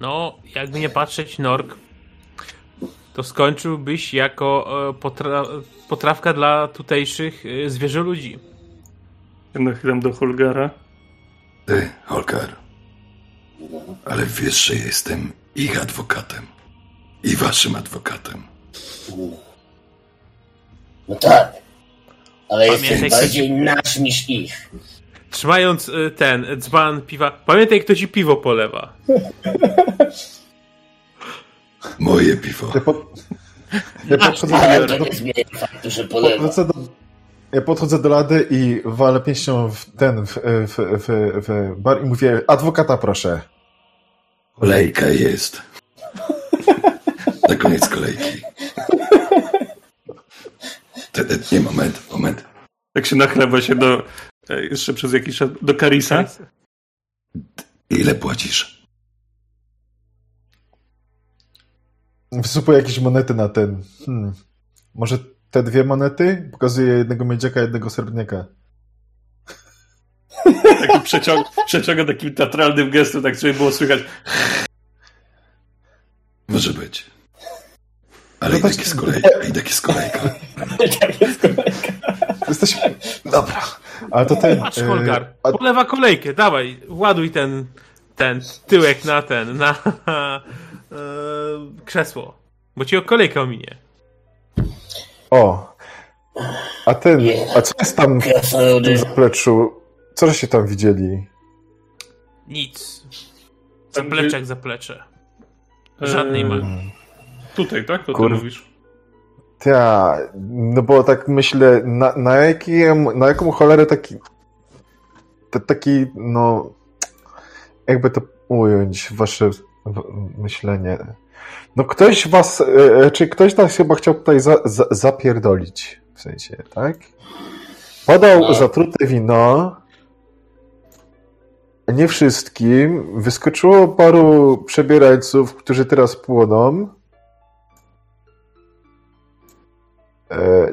No, jakby nie patrzeć, Nork, to skończyłbyś jako e, potra potrawka dla tutejszych e, zwierzę ludzi. Nachylam do Holgara. Ty, Holkar, Ale wiesz, że jestem ich adwokatem. I waszym adwokatem. No tak. Ale jesteś Pamiętaj, bardziej nasz niż ich. Trzymając y, ten dzban piwa. Pamiętaj, kto ci piwo polewa. Moje piwo. Ja, po, ja podchodzę, Ale do, to nie zmienia faktu, że polewa. podchodzę do, ja podchodzę do lady i walę pięścią w ten, w, w, w, w bar i mówię, adwokata proszę. Kolejka jest. Na koniec kolejki. Nie, moment, moment. Tak się nachlewa się do, e, jeszcze przez jakiś czas, do Karisa. Ile płacisz? Wysypuję jakieś monety na ten. Hmm. Może te dwie monety? Pokazuję jednego miedziaka, jednego srebrniaka. Taki przeciąg, przeciąga takim teatralnym gestem, tak żeby było słychać. Może być. Ale No i tak jest kolejka, i tak jest kolejka. Jesteśmy... Dobra. Ale to ten... Patrz, e, Holgar. a- Polewa kolejkę. Dawaj, ładuj ten, ten tyłek na ten, na e, krzesło. Bo ci o kolejkę ominie. O. A ten... A co jest tam w tym zapleczu? Co się tam widzieli? Nic. Zaplecze jak zaplecze. Żadnej Eee, magii. Tutaj, tak? O tym Kur- mówisz. Ja, no bo tak myślę, na, na, jakim, na jaką cholerę taki, t- taki, no, jakby to ująć, wasze w- myślenie. No ktoś was, e, czy ktoś nas chyba chciał tutaj za, za, zapierdolić, w sensie, tak? Podał No. zatrute wino, nie wszystkim, wyskoczyło paru przebierańców, którzy teraz płoną, E,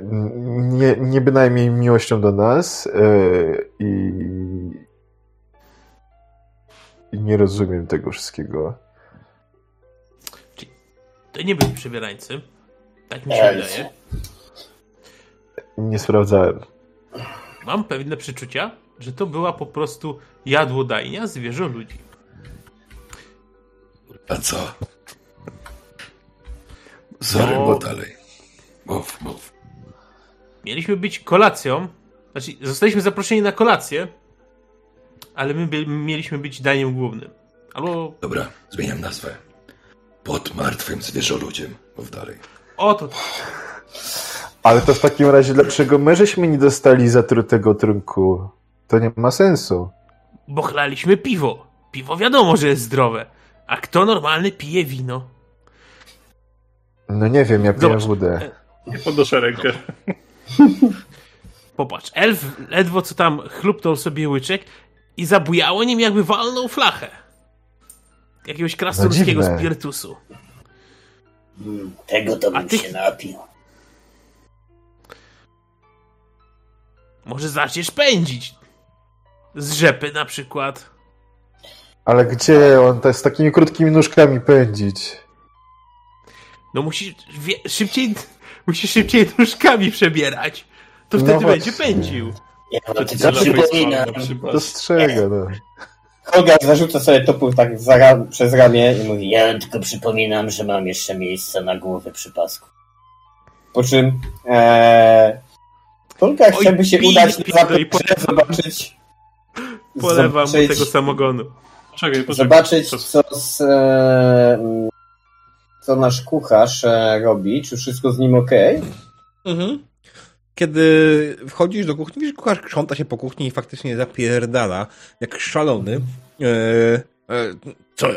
nie, nie bynajmniej miłością do nas e, i, i nie rozumiem tego wszystkiego. To nie byli przebierańcy. Tak mi się Elfy. wydaje. Nie sprawdzałem. Mam pewne przeczucia, że to była po prostu jadłodajnia zwierzę ludzi. A co? Sorry, No. bo dalej. Mów, mów. Mieliśmy być kolacją. Znaczy, zostaliśmy zaproszeni na kolację, ale my by, mieliśmy być daniem głównym. Albo Dobra, zmieniam nazwę. Pod martwym zwierzoludziem. Mów dalej. oto Ale to w takim razie, dlaczego my żeśmy nie dostali zatrutego trunku? To nie ma sensu. bo chlaliśmy piwo. Piwo wiadomo, że jest zdrowe. A kto normalny pije wino? No nie wiem, ja piję wódę. Nie podnoszę rękę. Popatrz, elf ledwo co tam chlupnął sobie łyczek i zabujało nim jakby walnął flachę. Jakiegoś krasnoludzkiego dziwne. spirytusu. Mm, Tego to bym ty- się napił. Może zaczniesz pędzić. Z rzepy na przykład. Ale gdzie on te z takimi krótkimi nóżkami pędzić? No musisz wie, szybciej, musisz szybciej nóżkami przebierać. To No wtedy właśnie. będzie pędził. Ja przypominam, na przykład. Dostrzega, no. Holgar zarzuca sobie topór tak za przez ramię i mówi, ja tylko przypominam, że mam jeszcze miejsce na głowę przy pasku. po czym e, Holgar Oj, chciałby się udać na zaplecze, zobaczyć Polewam mu tego samogonu. Czekaj, poczekaj. zobaczyć, co, z, e, co nasz kucharz e, robi, czy wszystko z nim ok. Mhm. Kiedy wchodzisz do kuchni, widzisz, kucharz krząta się po kuchni i faktycznie zapierdala, jak szalony. E, e, co?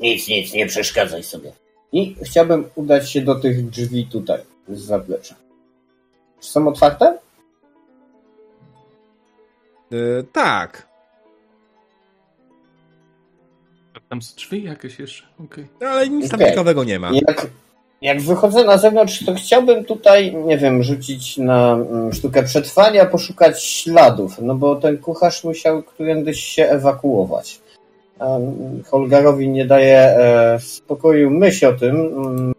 Nic, nic, nie przeszkadzaj sobie. I chciałbym udać się do tych drzwi tutaj, z zaplecza. Czy są otwarte? E, tak. Tam są drzwi jakieś jeszcze. Okej. Ale nic tam ciekawego nie ma. Jak, jak wychodzę na zewnątrz, to chciałbym tutaj, nie wiem, rzucić na mm, sztukę przetrwania, poszukać śladów, no bo ten kucharz musiał którędyś się ewakuować. Holgarowi nie daje e, spokoju myśl o tym, mm,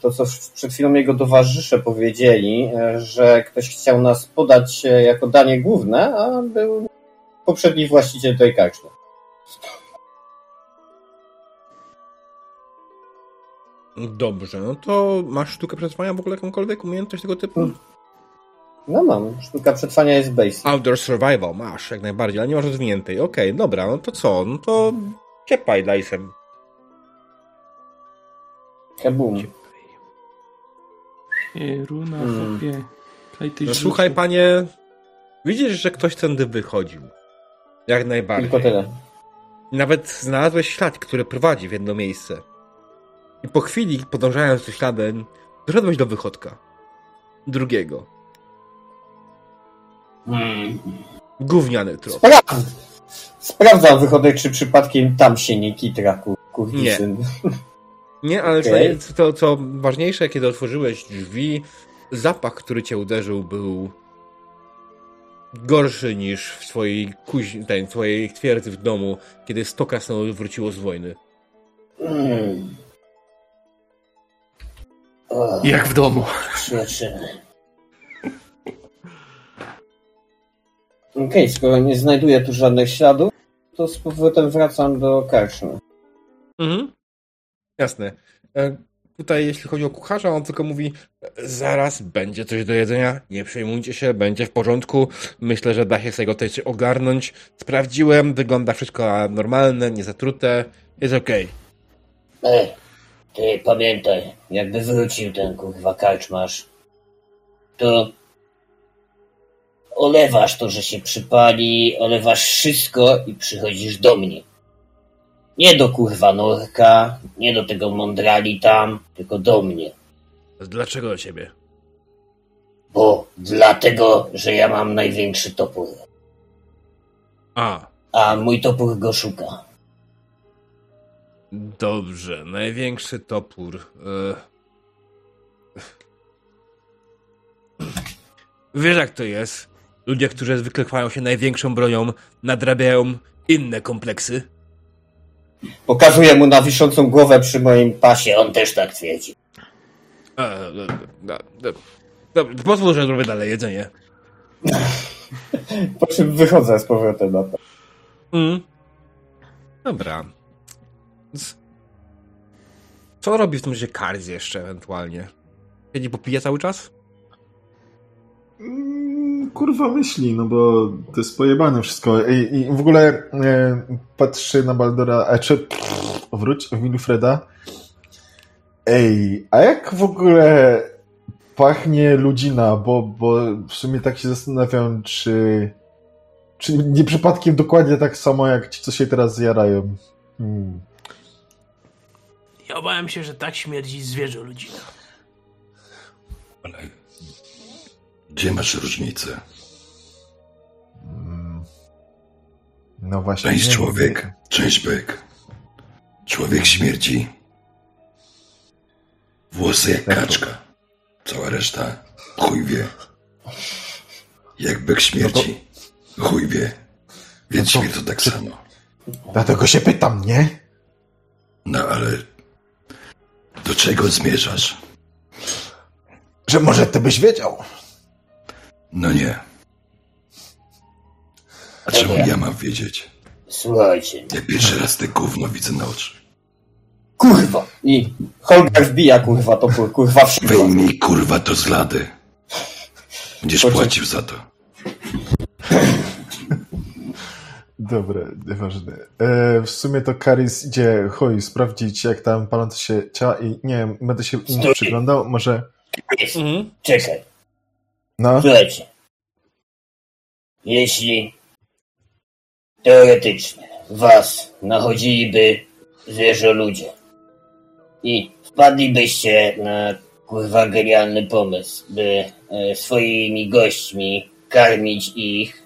to co przed chwilą jego towarzysze powiedzieli, e, że ktoś chciał nas podać e, jako danie główne, a był poprzedni właściciel tej karczmy. Dobrze, no to masz sztukę przetrwania w ogóle jakąkolwiek umiejętność tego typu? Mm. No mam. Sztuka przetrwania jest basic. Outdoor survival masz, jak najbardziej, ale nie masz rozwiniętej. Okej, dobra, no to co? No to ciepaj dajsem. Kabum. Runa, Mm. chłopie. No, słuchaj, panie, widzisz, że ktoś tędy wychodził. Jak najbardziej. Tylko tyle. Nawet znalazłeś ślad, który prowadzi w jedno miejsce. I po chwili, podążając tym śladem, doszedłeś do wychodka. Drugiego. Hmm. Gówniany trop. Spra- Sprawdzam wychodek, czy przypadkiem tam się nie kitra, kur- kurwisyn. Nie, ale Okej. co, to, co ważniejsze, kiedy otworzyłeś drzwi, zapach, który cię uderzył, był gorszy niż w twojej, kuźni, ten, twojej twierdzy w domu, kiedy sto krasnoludów wróciło z wojny. Hmm. O, Jak w domu. przyjaciele. Okej, skoro nie znajduję tu żadnych śladów, to z powrotem wracam do karczmy. Mhm. Jasne. E, Tutaj, jeśli chodzi o kucharza, on tylko mówi: Zaraz będzie coś do jedzenia, nie przejmujcie się, będzie w porządku. Myślę, że da się z tego też ogarnąć. Sprawdziłem, wygląda wszystko normalne, niezatrute, jest okej. Ej, ty pamiętaj, jakby wrócił ten kurwa karczmarz, to olewasz to, że się przypali, olewasz wszystko i przychodzisz do mnie. Nie do kurwa Norka, nie do tego mądrali tam, tylko do mnie. Dlaczego do ciebie? Bo dlatego, że ja mam największy topór, A, a mój topór go szuka. Dobrze. Największy topór. E... Wiesz, jak to jest? Ludzie, którzy zwykle chwają się największą bronią, nadrabiają inne kompleksy. Pokazuję mu na wiszącą głowę przy moim pasie. On też tak twierdzi. E, e, e, Dobrze, pozwól, że zrobię dalej jedzenie. Po czym wychodzę z powrotem na to. Mm. Dobra. Co robi w tym czasie Karz jeszcze ewentualnie? Siedzi popija cały czas? Mm, Kurwa myśli, no bo to jest pojebane wszystko. I, i w ogóle e, patrzy na Baldora, a czy pff, wróć, Wilfreda. Ej, a jak w ogóle pachnie ludzina, bo, bo w sumie tak się zastanawiam, czy, czy nie przypadkiem dokładnie tak samo jak ci, co się teraz zjarają. Hmm. Ja obawiam się, że tak śmierdzi zwierzę ludzina. Ale gdzie masz różnicę? Mm. No właśnie. Część nie wiem. człowiek, część byk. Człowiek śmierci. Włosy jak kaczka. Cała reszta chuj wie. Jak byk śmierci. Chuj wie. Więc No to- śmierć to tak samo. Dlatego się pytam, nie? No ale do czego zmierzasz? Że może ty byś wiedział. No nie. A czemu ja mam wiedzieć? Słuchajcie, Ja pierwszy raz te gówno widzę na oczy. Kurwa! I Holger wbija kurwa topór, kurwa w. Wyjmij kurwa to z lady. Będziesz płacił za to. Dobra, nieważne. E, w sumie to Karis idzie, chuj, sprawdzić jak tam palące się ciała i nie wiem, będę się im Stój. przyglądał, może... jest, Mhm. czekaj. No, Słuchajcie. Jeśli teoretycznie was nachodziliby zwierzę ludzie i wpadlibyście na kurwa genialny pomysł, by e, swoimi gośćmi karmić ich,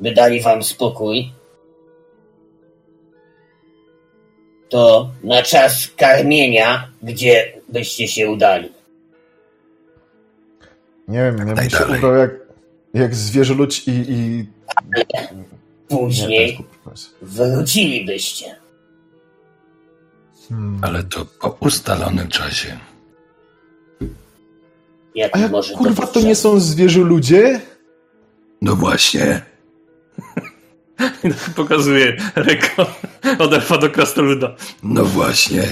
by dali wam spokój, to na czas karmienia, gdzie byście się udali? nie wiem, ja bym się ubrał jak, jak zwierzę ludź i... i... Nie, to Później pomysł. wrócilibyście. Hmm. Ale to po ustalonym czasie. Jak A jak może kurwa to nie są zwierzę ludzie? No właśnie. Pokazuje ręką od elfa do krasnoluda. No właśnie.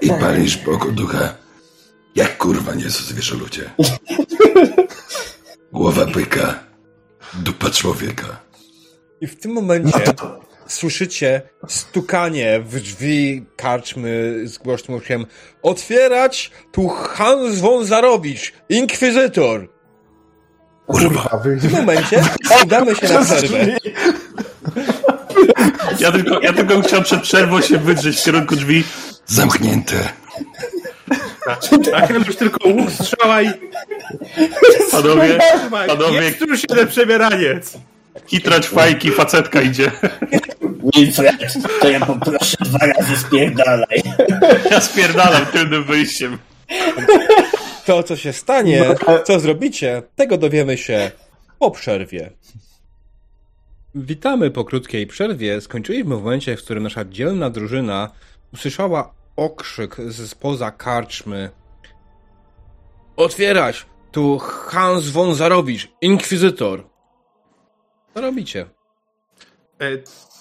I palisz Bogu ducha. Jak kurwa nie są zwierzę ludzie. Głowa byka. Dupa człowieka. I w tym momencie słyszycie stukanie w drzwi karczmy z głośnym okrzykiem Otwierać! Tu Hans von Zarowicz, inkwizytor! Kurwa. W tym momencie udamy się na przerwę. Ja tylko, ja tylko chciałem przed przerwą się wydrzeć w kierunku drzwi. Zamknięte. A już tylko łuk, strzała i... Panowie, panowie, Jest tu już jeden przebieraniec. kitrać fajki, facetka idzie. Wilfred, to ja poproszę dwa razy spierdalaj. Ja spierdalam tylnym wyjściem. To, co się stanie, co zrobicie, tego dowiemy się po przerwie. Witamy po krótkiej przerwie. Skończyliśmy w momencie, w którym nasza dzielna drużyna usłyszała okrzyk z spoza karczmy. Otwierać! Tu Hans von Zarowicz, inkwizytor. Co robicie? E,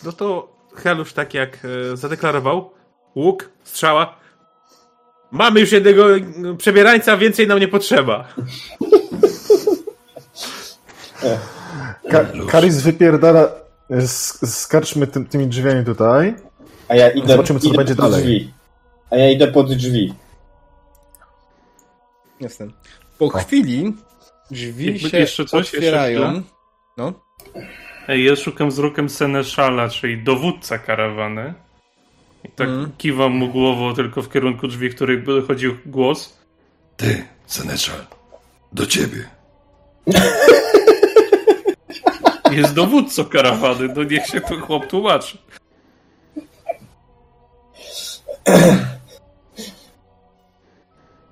no to Helusz tak jak e, zadeklarował, łuk, strzała. Mamy już jednego e, przebierańca, więcej nam nie potrzeba. Ka Karis wypierdala z, z karczmy tym, tymi drzwiami tutaj. A ja idę, Zobaczymy, co idę będzie pod dalej. drzwi. A ja idę pod drzwi. Jasne. Po chwili drzwi Jakby się jeszcze coś? Jeszcze otwierają. chwilę? No. Ej, ja szukam wzrokiem Seneszala, czyli dowódca karawany. I tak Mm. kiwam mu głową tylko w kierunku drzwi, w których dochodził głos. Ty, Seneczal. Do ciebie. Jest dowódcą karawany, no niech się to chłop tłumaczy.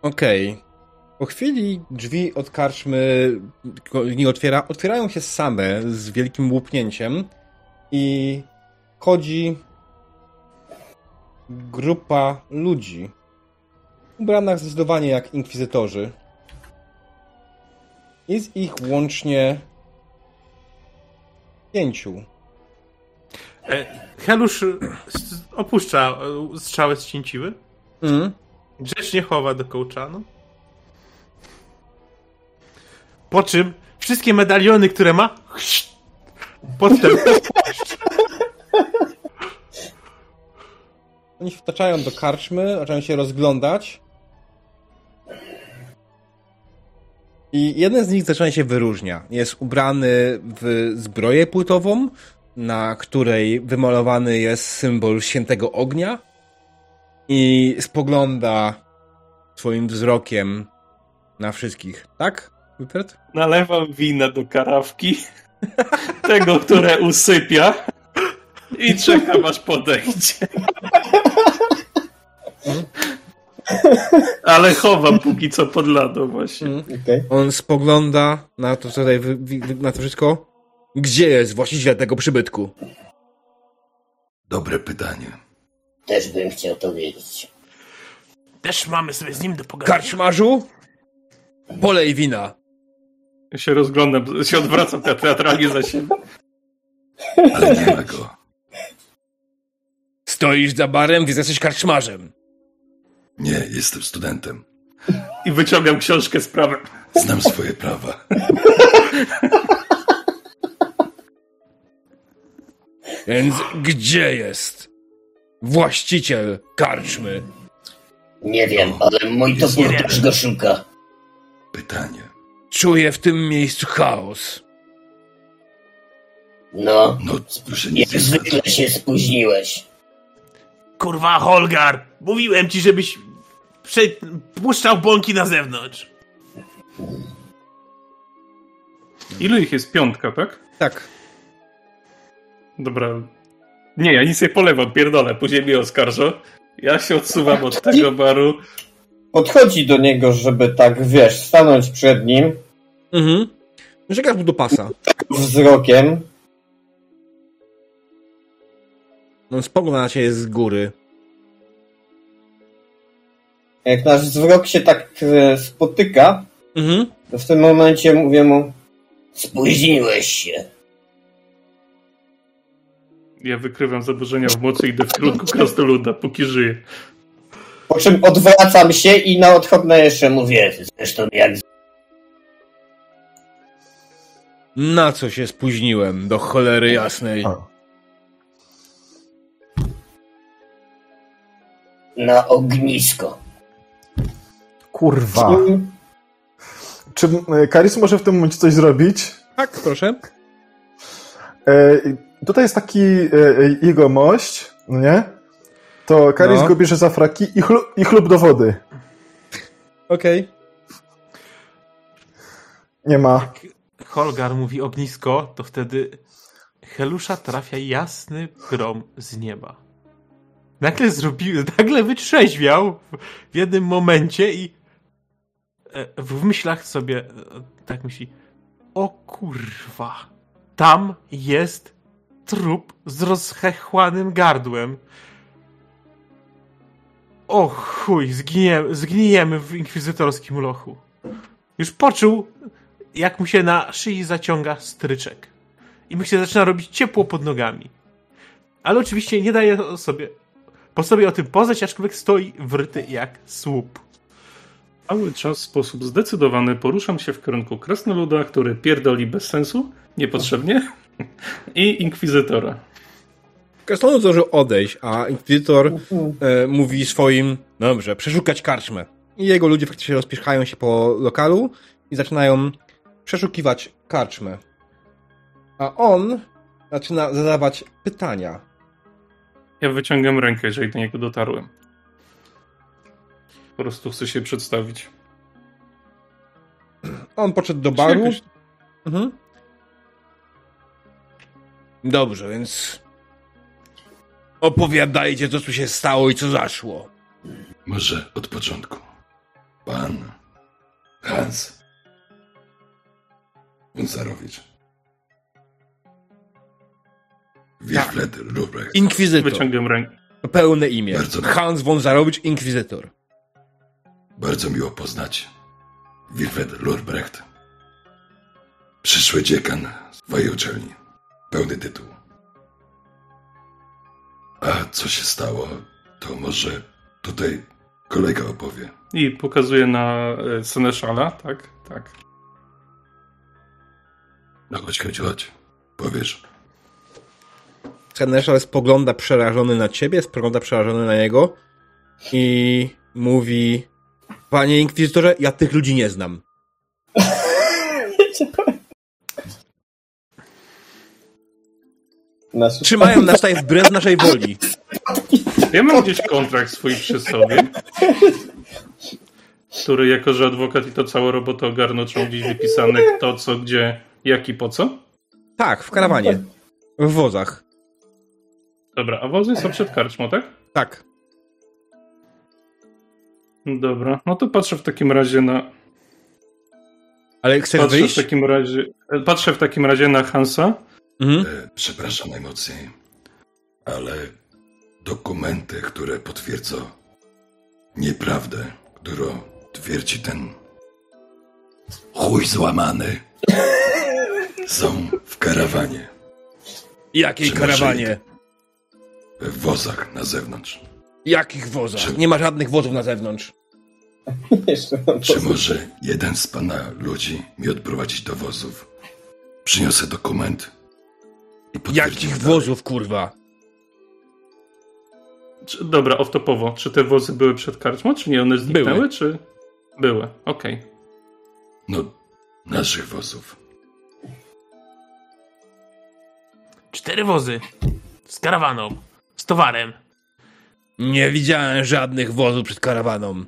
Okej. Po chwili drzwi od karczmy nie otwiera, otwierają się same z wielkim łupnięciem i chodzi grupa ludzi ubrana zdecydowanie jak inkwizytorzy. Jest ich łącznie pięciu. E, Helusz e, opuszcza e, strzałę z cięciwy. Mm. Grzecznie chowa do kołczanu. Po czym wszystkie medaliony, które ma, podstęp. Oni wtaczają do karczmy, zaczynają się rozglądać. I jeden z nich zaczyna się wyróżnia. Jest ubrany w zbroję płytową, na której wymalowany jest symbol świętego ognia. I spogląda swoim wzrokiem na wszystkich. Tak, Wilfred? Nalewam wina do karawki, tego, które usypia i czekam aż podejdzie. Ale chowam póki co pod ladą właśnie. Okej. On spogląda na to, co tutaj, na to wszystko. Gdzie jest właściciel tego przybytku? Dobre pytanie. Też bym chciał to wiedzieć. Też mamy sobie z nim do pogadania. Karczmarzu? Polej wina. Ja się rozglądam, się odwracam te- teatralnie za siebie. Ale nie ma go. Stoisz za barem, więc jesteś karczmarzem. Nie, jestem studentem. I wyciągam książkę z prawem. Znam swoje prawa. Więc gdzie jest właściciel karczmy? Nie wiem, ale mój topór też go szuka. Pytanie. Czuję w tym miejscu chaos. No, No, proszę nie jak zwykle się spóźniłeś. Kurwa, Holgar! Mówiłem ci, żebyś puszczał bąki na zewnątrz. Ilu ich jest? Piątka, tak? Tak. Dobra. Nie, ja nic nie polewam, pierdolę, później mnie oskarżą. Ja się odsuwam od tego baru. Podchodzi do niego, żeby tak, wiesz, stanąć przed nim Mhm. Czekasz mu do pasa. wzrokiem. On spogląda na ciebie z góry. Jak nasz wzrok się tak e, spotyka, Mhm. to w tym momencie mówię mu, Spóźniłeś się. Ja wykrywam zaburzenia w mocy i idę w kierunku krasnoluda, póki żyję. Po czym odwracam się i na odchodne jeszcze mówię. Zresztą jak Na co się spóźniłem, do cholery jasnej. Na ognisko. Kurwa. Czy e, Karis może w tym momencie coś zrobić? Tak, proszę. E, tutaj jest taki e, jego mość, no nie? To Karis No. go bierze za fraki i, chlu, i chlub do wody. Okej. Nie ma. Holgar mówi ognisko, to wtedy Helusza trafia jasny grom z nieba. Nagle zrobił, nagle wytrzeźwiał w jednym momencie i w myślach sobie e, tak myśli, o kurwa, tam jest trup z rozchechłanym gardłem. O chuj, zginiemy, zgnijemy w inkwizytorskim lochu. Już poczuł, jak mu się na szyi zaciąga stryczek. I mu się zaczyna robić ciepło pod nogami. Ale oczywiście nie daje sobie, po sobie o tym poznać, aczkolwiek stoi wryty jak słup. Cały czas w sposób zdecydowany poruszam się w kierunku krasnoluda, który pierdoli bez sensu, niepotrzebnie, i inkwizytora. Krasnolud zdążył odejść, a Inkwizytor e, mówi swoim, "No dobrze, przeszukać karczmę. I jego ludzie faktycznie rozpieszchają się po lokalu i zaczynają przeszukiwać karczmę. A on zaczyna zadawać pytania. Ja wyciągam rękę, jeżeli do niego dotarłem. Po prostu chcę się przedstawić. On podszedł do baru. Jakoś- Mhm. Dobrze, więc opowiadajcie, co tu się stało i co zaszło. Może od początku. Pan Hans Wąsarowicz. Wilfred Rubrecht. Inkwizytor. Wyciągam rękę. Pełne imię. Bardzo- Hans von Zarowicz, Inkwizytor. Bardzo miło poznać. Wilfred Lurprecht. Przyszły dziekan swojej uczelni. Pełny tytuł. A co się stało, to może tutaj kolega opowie. I pokazuję na e, Seneszala, tak? Tak. No chodź, chodź, chodź. Powiesz. Seneszal spogląda przerażony na ciebie, spogląda przerażony na niego i mówi Panie Inkwizytorze, ja tych ludzi nie znam. Nasz... Trzymają nas tutaj wbrew naszej woli. Ja mam gdzieś kontrakt swój przy sobie, który jako, że adwokat i to całą robotę ogarnął, trzeba gdzieś wypisane kto, co, gdzie, jak i po co. Tak, w karawanie. W wozach. Dobra, a wozy są przed karczmą, tak? Tak. Dobra, no to patrzę w takim razie na... Ale chcesz Patrzę w wyjść? takim razie, patrzę w takim razie na Hansa. Mhm. E, przepraszam najmocniej, ale dokumenty, które potwierdzą nieprawdę, którą twierdzi ten chuj złamany, są w karawanie, Jakiej karawanie? w wozach na zewnątrz. Jakich wozach? Nie ma żadnych wozów na zewnątrz. Czy może jeden z pana ludzi mi odprowadzić do wozów? Przyniosę dokument i Jakich dalej. wozów, kurwa? Czy, dobra, off-topowo. Czy te wozy były przed karczmą, czy nie? One zniknęły, Były. czy... Były, okej. No, naszych wozów. Cztery wozy. Z karawaną. Z towarem. Nie widziałem żadnych wozów przed karawaną.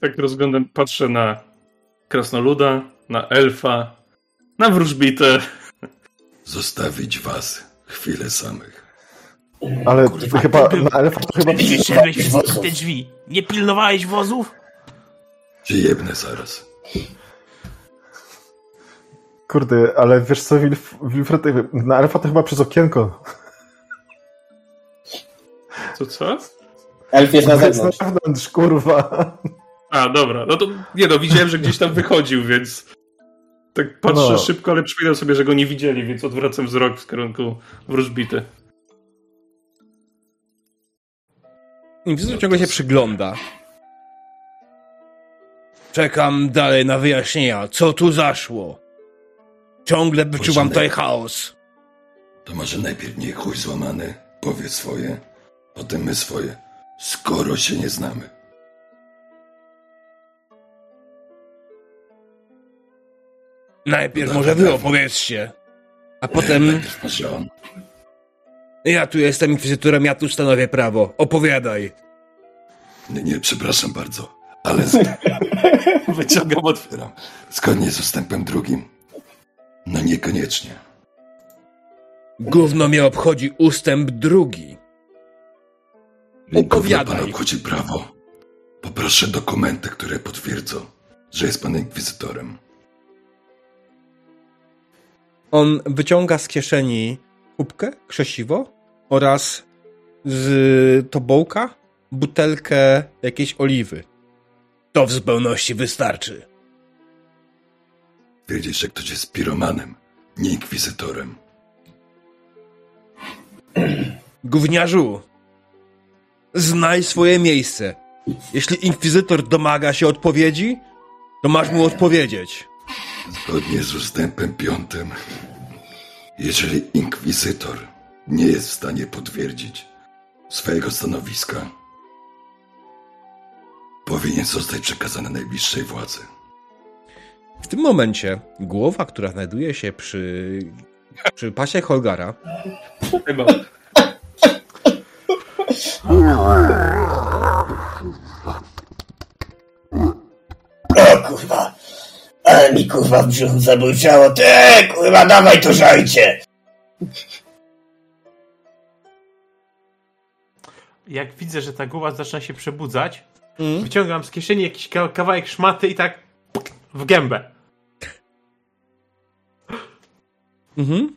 Tak rozglądam, patrzę na krasnoluda, na elfa, na wróżbitę. Zostawić was chwilę samych. Ale Kurwa, chyba ty był- na elfa to chyba... Ty wyszedłeś przez te drzwi. Nie pilnowałeś wozów? Jebnę zaraz. Kurde, ale wiesz co, Wilf, Wilfred, na elfa to chyba przez okienko. Co, co? Elf jest na To jest zewnątrz. na zewnątrz, kurwa. A, dobra. No to nie no, widziałem, że gdzieś tam wychodził, więc tak patrzę no. szybko, ale przypominam sobie, że go nie widzieli, więc odwracam wzrok w kierunku wróżbity. Inwizytor ciągle się przygląda. Czekam dalej na wyjaśnienia, co tu zaszło. Ciągle wyczuwam tutaj chaos. To może najpierw nie chuj złamany, powie swoje, potem my swoje, skoro się nie znamy. Najpierw No może wy opowiedzcie. A potem ja tu jestem inkwizytorem, ja tu stanowię prawo. Opowiadaj. Nie, nie, przepraszam bardzo, ale z... Wyciągam otwieram. Zgodnie z ustępem drugim. No niekoniecznie. Gówno mnie obchodzi ustęp drugi. Opowiadaj. Gówno pan obchodzi prawo. Poproszę dokumenty, które potwierdzą, że jest pan inkwizytorem. On wyciąga z kieszeni kubkę, krzesiwo oraz z tobołka butelkę jakiejś oliwy. To w zupełności wystarczy. Wiedzieć, że ktoś jest piromanem, nie inkwizytorem. Gówniarzu, znaj swoje miejsce. Jeśli inkwizytor domaga się odpowiedzi, to masz mu odpowiedzieć. Zgodnie z ustępem piątym, jeżeli inkwizytor nie jest w stanie potwierdzić swojego stanowiska, powinien zostać przekazany najbliższej władzy. W tym momencie głowa, która znajduje się przy, przy pasie Holgara, Chyba. O kurwa. Ale mi kurwa w brzuchu zabójczało. Ty kurwa dawaj to żajcie. Jak widzę, że ta głowa zaczyna się przebudzać, Mm. wyciągam z kieszeni jakiś ka- kawałek szmaty i tak w gębę. Mhm.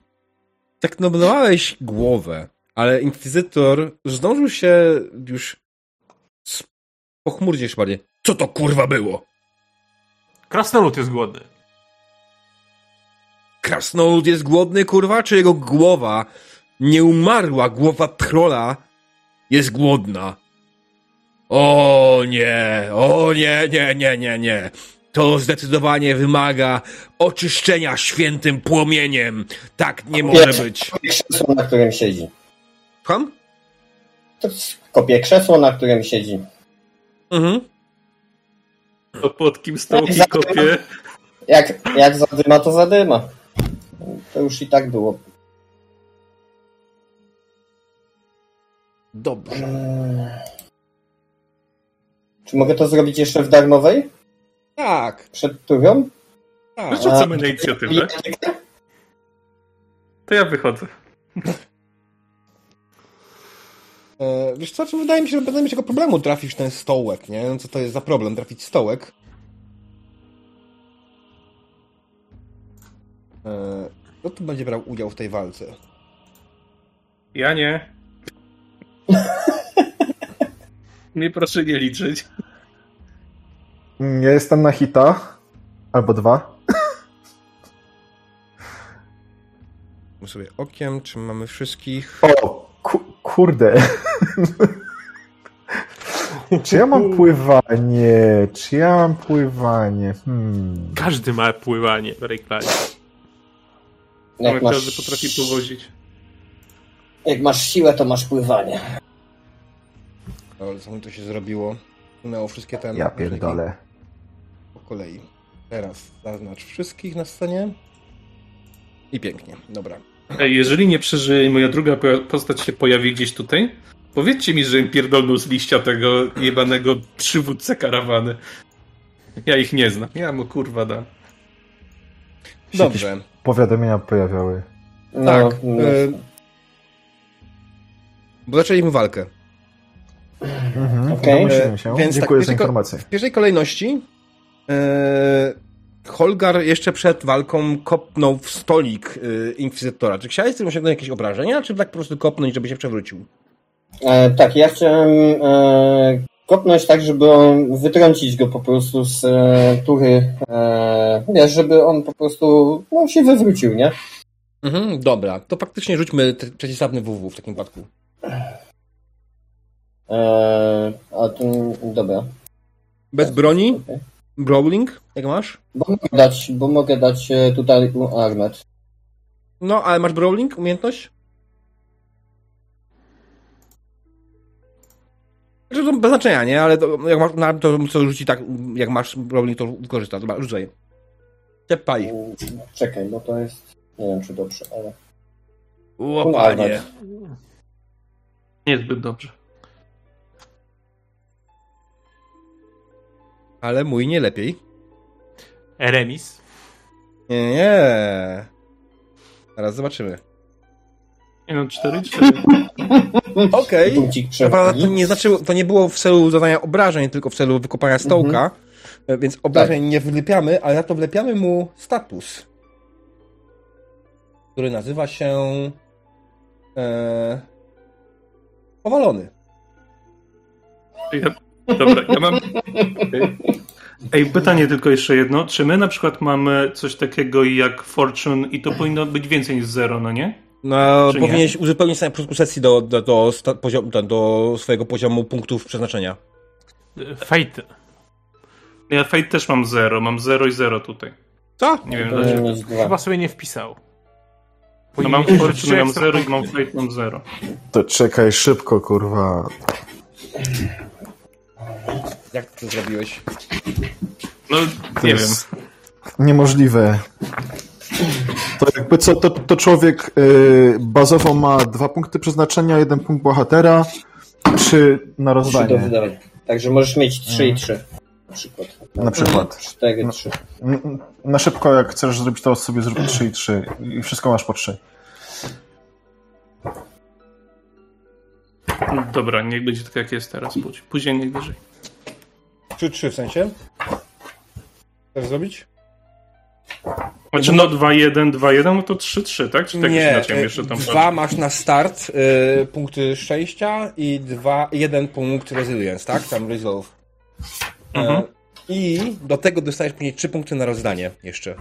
Tak noblowałeś głowę, ale inkwizytor zdążył się już jeszcze bardziej. Co to kurwa było? Krasnolud jest głodny. Krasnolud jest głodny, kurwa, czy jego głowa, nieumarła głowa trola jest głodna? O nie, o nie, nie, nie, nie, nie. To zdecydowanie wymaga oczyszczenia świętym płomieniem. Tak nie może być. Kopię krzesło, na którym siedzi. Słucham? To jest- Kopię krzesło, na którym siedzi. Mhm. To pod kim stołki kopie. Jak, jak zadyma, to zadyma. To już i tak było. Dobrze. Mm. Czy mogę to zrobić jeszcze w darmowej? Tak, Przed turą? tak. Rzucamy na inicjatywę. To ja wychodzę. E, wiesz co, wydaje mi się, że będę mieć tego problemu trafić w ten stołek, nie? No Co to jest za problem, trafić stołek? E, kto tu będzie brał udział w tej walce? Ja nie. Mnie proszę nie liczyć. Ja jestem na hita. Albo dwa. Muszę sobie okiem, czy mamy wszystkich. O, ku, kurde. Czy ja mam pływanie? Czy ja mam pływanie? Hmm. Każdy ma pływanie w Rayclanie. Jak Ale każdy masz, potrafi powozić. jak masz siłę, to masz pływanie. Ale co mi to się zrobiło? Minęło wszystkie te... Ja pierdolę. Po kolei. Teraz zaznacz wszystkich na scenie. I pięknie, dobra. Ej, jeżeli nie przeżyje i moja druga po- postać się pojawi gdzieś tutaj, powiedzcie mi, że pierdolnął z liścia tego jebanego przywódcę karawany. Ja ich nie znam. Ja mu kurwa dam. Dobrze. Powiadomienia pojawiały. No, Tak, no. e, Bo zaczęliśmy walkę. Mhm, domyśliłem się. Więc tak, Dziękuję za tylko- informację. W pierwszej kolejności e, Holgar jeszcze przed walką kopnął w stolik e, Inkwizytora. Czy chciałeś z tym osiągnąć jakieś obrażenia, czy tak po prostu kopnąć, żeby się przewrócił? E, tak, ja chciałem e, kopnąć tak, żeby on, wytrącić go po prostu z e, tury, e, wiesz, żeby on po prostu no, się wywrócił, nie? Mhm, dobra, to faktycznie rzućmy przeciwstawny WW w takim wypadku. Eee, a tu, dobra. Bez broni? Brawling? Jak masz? Bo mogę dać, bo mogę dać e, tutaj armet. No, ale masz brawling? Umiejętność? Znaczy, to bez znaczenia, nie? Ale to, jak masz, na- to co rzuci tak, jak masz brawling, to korzysta. Dobra, rzucaj. Ciepaj. Mm, Czekaj, bo to jest... Nie wiem, czy dobrze, ale... Łopanie. Niezbyt dobrze. Ale mój nie lepiej. Remis. Nie, nie. Zaraz zobaczymy. Nie no, 4-4. Okej. Punkcik To nie znaczyło, to nie było w celu zadania obrażeń, tylko w celu wykopania stołka, e, więc obrażeń nie wylepiamy, ale na to wlepiamy mu status, który nazywa się e, powalony. Ja, dobra, ja mam. Ej, pytanie tylko jeszcze jedno. Czy my na przykład mamy coś takiego jak Fortune i to powinno być więcej niż zero, no nie? No, Czy nie? powinieneś uzupełnić sobie na początku sesji do, do, do, sta, poziom, do, do swojego poziomu punktów przeznaczenia. Fate. Ja Fate też mam zero, mam zero i zero tutaj. Co? Nie wiem dlaczego. Chyba sobie nie wpisał. No mam Fortune, mam ekstra zero i punkty. mam Fate, mam zero. To czekaj szybko, kurwa. Jak ty to zrobiłeś? No, To nie wiem. jest niemożliwe. To jakby co, to, to człowiek y, bazowo ma dwa punkty przeznaczenia, jeden punkt bohatera, trzy na Trzy do rozdanie. Także możesz mieć 3 i 3. Na przykład. Na przykład. 4, No. 3. N- Na szybko, jak chcesz zrobić to, sobie zrób 3 i 3 i wszystko masz po 3. Dobra, niech będzie tak jak jest teraz. Później- niech wyżej. Czy trzy w sensie? Chcesz zrobić? Znaczy no 2-1, 2-1, no to 3-3, tak? Czy tak Nie, inaczej e, jeszcze tam dwa masz na start y, punkty szczęścia i dwa, jeden punkt resilience, tak? Tam resolve. E, Mhm. I do tego dostajesz później trzy punkty na rozdanie jeszcze.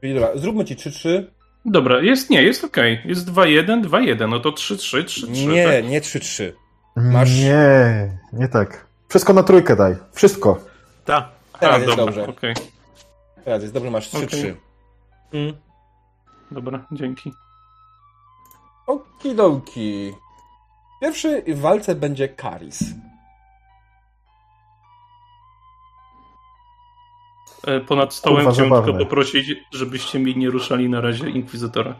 Czyli dobra, zróbmy ci 3-3. Dobra, jest, nie, jest okej. Jest 2-1, 2-1, no to 3-3, 3-3, Nie, tak? nie 3-3. Masz- Nie, nie tak. Wszystko na trójkę daj. Wszystko. Ta. Teraz A, jest dobra, dobrze. okej. Teraz jest dobrze, masz 3-3. Okej. Mm. Dobra, dzięki. Okidoki. Pierwszy w walce będzie Karis. E, Ponad stołem Kurwa, chciałem zabawne. tylko poprosić, żebyście mi nie ruszali na razie Inkwizytora.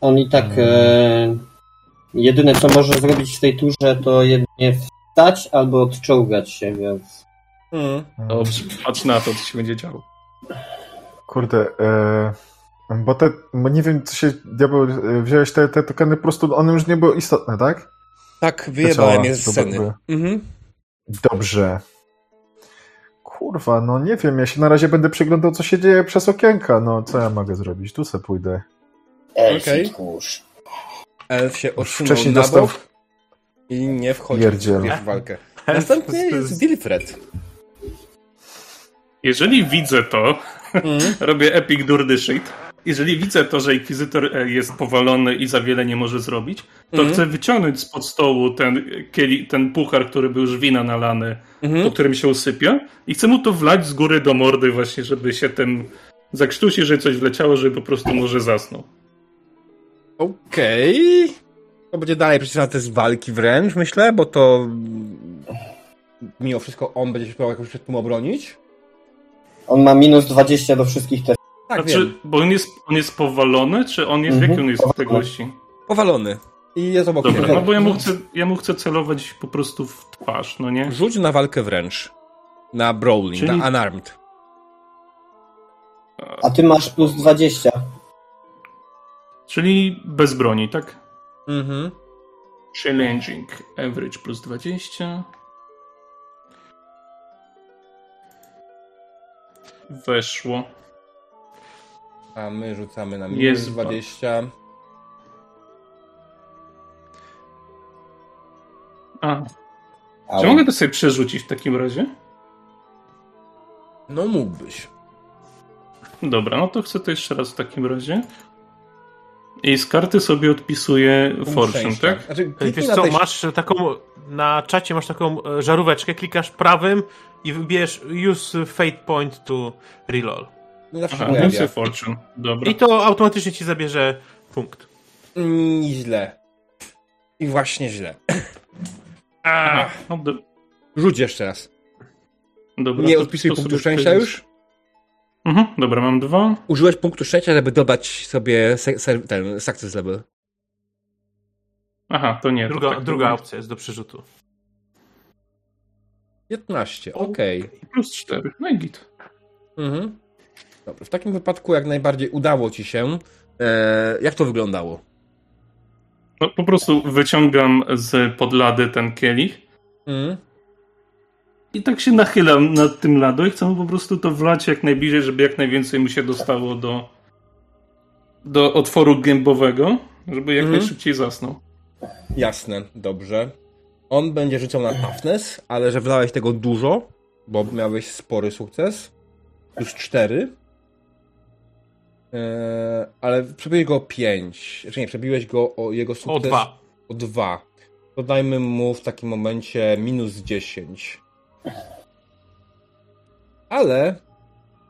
On i tak e, jedyne co może zrobić w tej turze to jedynie wstać albo odczołgać się, więc Mm. Dobrze, patrz na to, co się będzie działo. Kurde, e, bo te, bo nie wiem, co się, diabeł, e, wziąłeś te, te tokeny, po prostu one już nie były istotne, tak? Tak, wyjebałem je z sceny. Mhm. Dobrze. Kurwa, no nie wiem, ja się na razie będę przyglądał, co się dzieje przez okienka, no co ja mogę zrobić? Tu se pójdę. Okej. Elfit kurz. Elf się odsunął Wcześniej na dostał- bok i nie wchodzi Pierdziel. w walkę. Następny jest Wilfred. Jeżeli widzę to, Mm. robię epic durdy shit. Jeżeli widzę to, że Inkwizytor e, jest powalony i za wiele nie może zrobić, to Mhm. chcę wyciągnąć spod stołu ten, kieli, ten puchar, który był już wina nalany, Mhm. po którym się usypia i chcę mu to wlać z góry do mordy właśnie, żeby się tym zakrztusi, że coś wleciało, żeby po prostu może zasnął. Okej. To będzie dalej przecież na test walki wręcz, myślę, bo to mm, mimo wszystko on będzie się próbował jakoś przed tym obronić. On ma minus 20 do wszystkich testów. Tak, znaczy, wiem. bo on jest, on jest powalony, czy on jest, Mhm. jaki on jest odległości? Powalony. I jest obok Dobra, no bo ja mu, chcę, ja mu chcę celować po prostu w twarz, no nie? Rzuć na walkę wręcz. Na brawling, Czyli- na unarmed. A ty masz plus 20. Czyli bez broni, tak? Mhm. Challenging. Average plus 20. Weszło. A my rzucamy na minus Jest 20. A, czy mogę to sobie przerzucić w takim razie? No mógłbyś. Dobra, no to chcę to jeszcze raz w takim razie. I z karty sobie odpisuje fortune, tak? Znaczy, Wiesz co, tej- masz taką, na czacie masz taką e, żaróweczkę, klikasz prawym i wybierz use fate point to reroll. No zawsze Aha, pojawia. fortune. Dobra. I to automatycznie ci zabierze punkt. Mm, źle. I właśnie źle. A, no do, Rzuć jeszcze raz. dobra. Nie odpisuj punktu szczęścia już? Mhm, dobra, mam dwa. Użyłeś punktu szczęścia, żeby dodać sobie ten success level. Aha, to nie. to Druga, tak druga opcja jest do przerzutu. 15, okej. Plus cztery. No i git. Mhm. Dobra, w takim wypadku jak najbardziej udało ci się. E, jak to wyglądało? No, po prostu wyciągam z podlady ten kielich Mhm. I tak się nachylam nad tym lado i chcę po prostu to wlać jak najbliżej, żeby jak najwięcej mu się dostało do, do otworu gębowego, żeby jak Mhm. najszybciej zasnął. Jasne, dobrze. On będzie rzucał na toughness, ale że wlałeś tego dużo, bo miałeś spory sukces. Już 4. Eee, ale przebiłeś go o 5. Znaczy nie, przebiłeś go o jego sukces O dwa. o 2. Dodajmy mu w takim momencie minus 10. Ale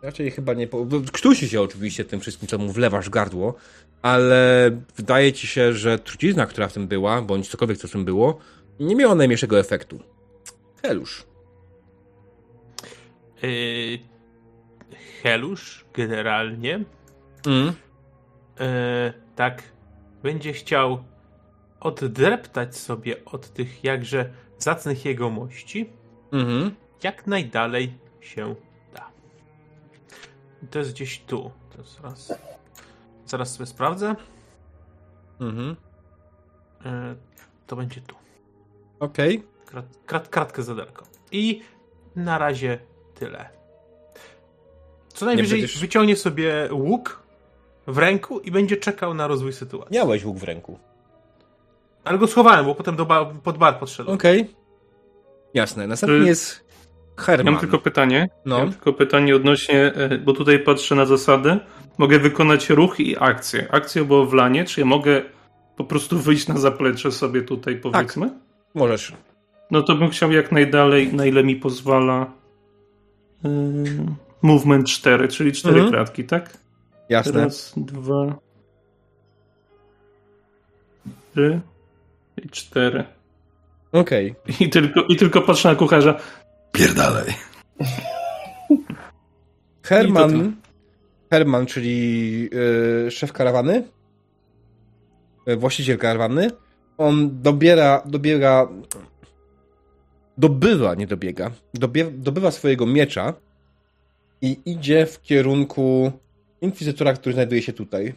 raczej chyba nie. Po... Krztusi się oczywiście tym wszystkim, co mu wlewasz w gardło, ale wydaje ci się, że trucizna, która w tym była, bądź cokolwiek, co w tym było, nie miała najmniejszego efektu. Helusz. Yy, Helusz generalnie Mm. e, tak będzie chciał oddreptać sobie od tych jakże zacnych jegomości Mhm. jak najdalej się da. To jest gdzieś tu. To jest zaraz, zaraz sobie sprawdzę. Mhm. E, to będzie tu. Okej. Krat, krat, kratkę za daleko. I na razie tyle. Co najwyżej będziesz- wyciągnie sobie łuk w ręku i będzie czekał na rozwój sytuacji. Miałeś łuk w ręku. Ale go schowałem, bo potem do pod bar podszedłem. Okej. Jasne. Następnie Y, jest Herman. mam tylko pytanie. No. Mam tylko pytanie odnośnie, e, bo tutaj patrzę na zasady. Mogę wykonać ruch i akcję. Akcję było wlanie, czy ja mogę po prostu wyjść na zaplecze sobie tutaj, powiedzmy? Możesz. No to bym chciał jak najdalej, na ile mi pozwala yy, movement 4, czyli 4 Mhm. kratki, tak? Jasne. Raz, dwa, trzy i cztery. Okej. I tylko, I tylko patrzę na kucharza. Pierdalej. Herman, Herman, czyli y, szef karawany, y, właściciel karawany, on dobiera, dobiera, dobywa, nie dobiega, dobie, dobywa swojego miecza i idzie w kierunku inkwizytora, który znajduje się tutaj.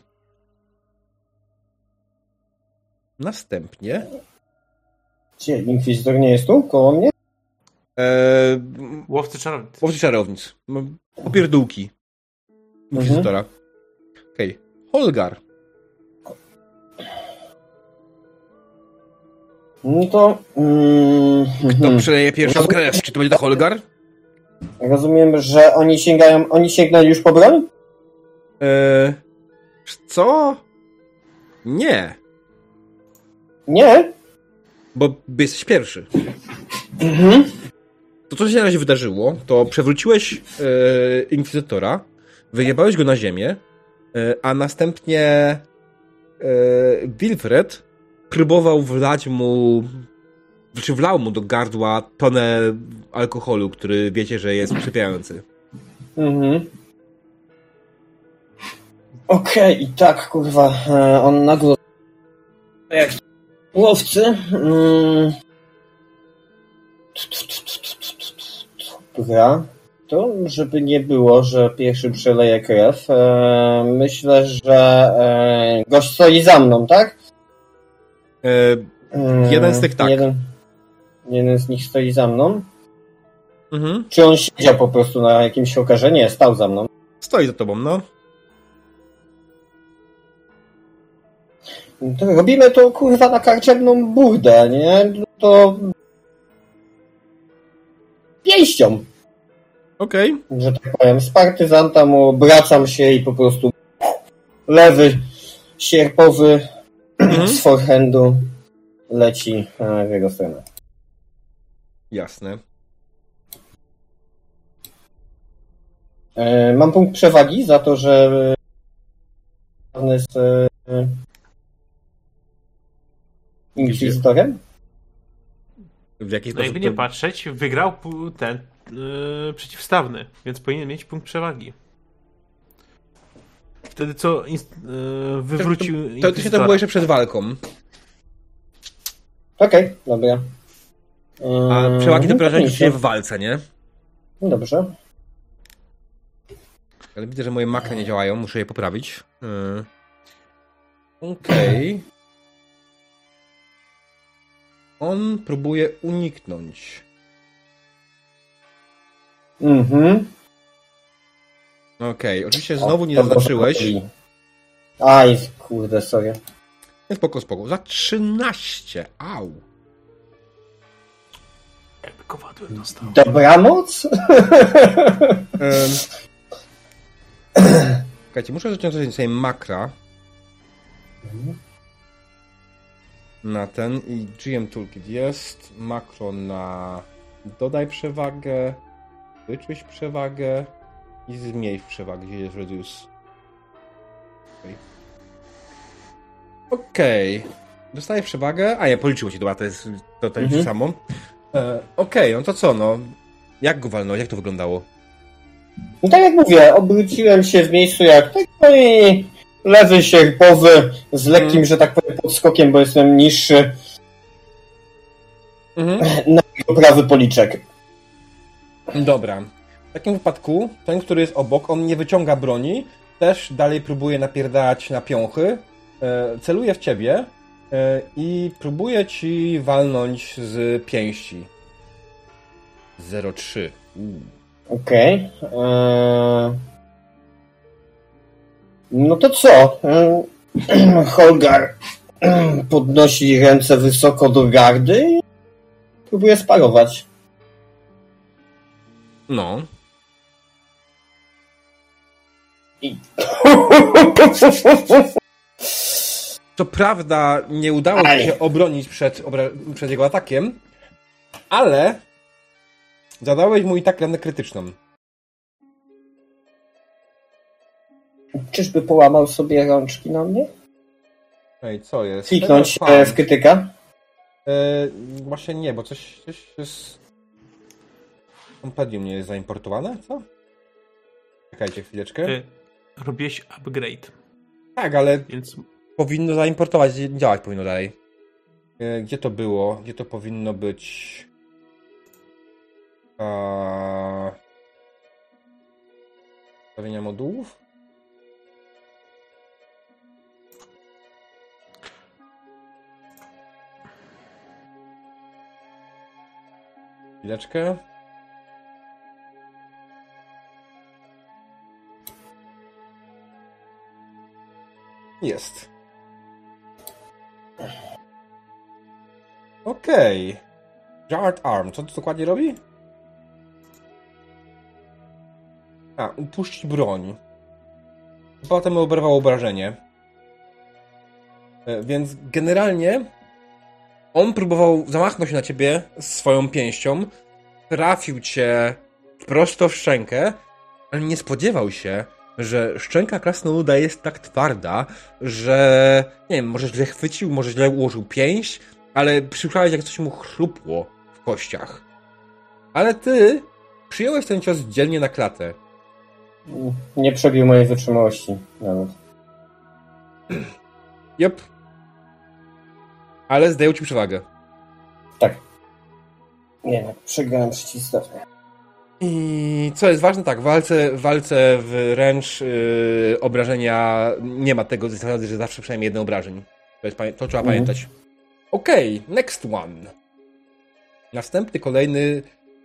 Następnie Gdzie? Inkwizytor nie jest tu? Koło mnie? e, Łowcy czarownic. Łowcy czarownic. Popierdółki. Inkwizytora. Okej. Holgar. No to... Mm, Kto przeleje pierwszą krew? Czy to będzie to Holgar? Rozumiem, że oni sięgają... Oni sięgnęli już po broń? Eee, co? Nie, Nie? Bo jesteś pierwszy. Mhm. To, co się na razie wydarzyło, to przewróciłeś e, Inkwizytora, wyjebałeś go na ziemię, e, a następnie e, Wilfred próbował wlać mu, czy wlał mu do gardła tonę alkoholu, który wiecie, że jest przypiający. Mhm. Okej, i tak, kurwa, on na górę. Jak łowcy. Mm. Dobra. To, żeby nie było, że pierwszy przeleje krew, e, myślę, że e, gość stoi za mną, tak? E, E, Jeden z tych tak. Jeden, jeden z nich stoi za mną. mhm. Czy on siedział po prostu na jakimś okarze? Nie, stał za mną. Stoi za tobą, no. Robimy to kurwa na karczemną burdę, nie? To pięścią, Okej. że tak powiem. Z partyzanta mu obracam się i po prostu lewy sierpowy z forehandu leci e, w jego stronę. Jasne. E, Mam punkt przewagi za to, że on jest e, inkwizytorem. W jaki No jakby nie patrzeć, wygrał ten yy, przeciwstawny, więc powinien mieć punkt przewagi. Wtedy co yy, wywrócił To, to, to się to było jeszcze przed walką. Okej, dobra. A E, przewagi no dopiero to nic. się w walce, nie? No Dobrze. Ale widzę, że moje makry nie działają, muszę je poprawić. Yy. Okej. On próbuje uniknąć. Mhm. Okej, oczywiście znowu nie zaznaczyłeś. Aj, kurde, sorry. Nie, Spoko, spoko. Za 13. Au. Jakby kowadłem dostał. Dobranoc? Słuchajcie, muszę zacząć sobie makra. Na ten i GM Toolkit jest. Makro na dodaj przewagę, wyczuć przewagę i zmniejsz przewagę, gdzie jest reduce. Okej. Okej. Dostaję przewagę. A nie, policzyło się, dobra, to jest to, to Mhm. samo. E, Okej, no to co, no. Jak go walnąłeś? Jak to wyglądało? No tak jak mówię, obróciłem się w miejscu jak tak, no i lewy sierpowy z lekkim, Mhm. że tak powiem, podskokiem, bo jestem niższy, Mhm. na prawy policzek. Dobra. W takim wypadku ten, który jest obok, on nie wyciąga broni, też dalej próbuje napierdalać na piąchy, e, celuje w ciebie e, i próbuje ci walnąć z pięści. 0,3. Uuu. Okej. Eee... No to co? Eee, Holgar podnosi ręce wysoko do gardy i próbuje sparować. No. Co prawda nie udało Aj. się obronić przed, przed jego atakiem, ale zadałeś mu i tak ranę krytyczną. Czyżby połamał sobie rączki na mnie? Ej, co jest? Kliknąć e, w krytyka? E, właśnie nie, bo coś, coś jest... Compedium nie jest zaimportowane, co? Czekajcie chwileczkę. Ty robiłeś upgrade, Tak, ale więc powinno zaimportować, działać powinno dalej. E, Gdzie to było? Gdzie to powinno być? A... Ustawienia modułów? Chwileczkę. Jest. Okej. Jarred Arm. Co to dokładnie robi? A, upuścić broń. Potem oberwał obrażenie. E, Więc generalnie on próbował zamachnąć na ciebie swoją pięścią. Trafił cię prosto w szczękę, ale nie spodziewał się, że szczęka krasnoluda jest tak twarda, że nie wiem, może źle chwycił, może źle ułożył pięść, ale przyszłałeś jak coś mu chlupło w kościach. Ale ty przyjąłeś ten cios dzielnie na klatę. Nie przebił mojej wytrzymałości nawet. Jep. Ale zdają ci przewagę. Nie wiem, przegrałem przeciwstawnie. I co jest ważne, tak, w walce, w walce wręcz yy, obrażenia nie ma tego zasady, że zawsze przynajmniej jedno obrażeń. To, jest, to trzeba Mhm. pamiętać. Okej, next one. Następny, kolejny,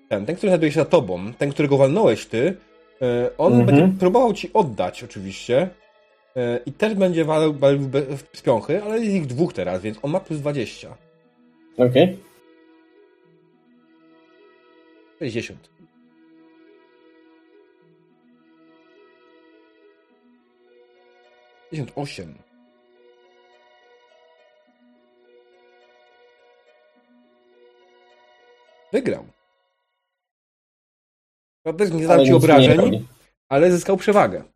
ten, ten, który znajduje się za tobą, ten, którego walnąłeś ty, yy, on Mhm. będzie próbował ci oddać oczywiście E, I też będzie walał, walał z piąchy, ale jest ich dwóch teraz, więc on ma plus 20. Okej. Okay. 60. osiem. Wygrał. Prawda, nie zadał ci obrażeń, ale zyskał przewagę.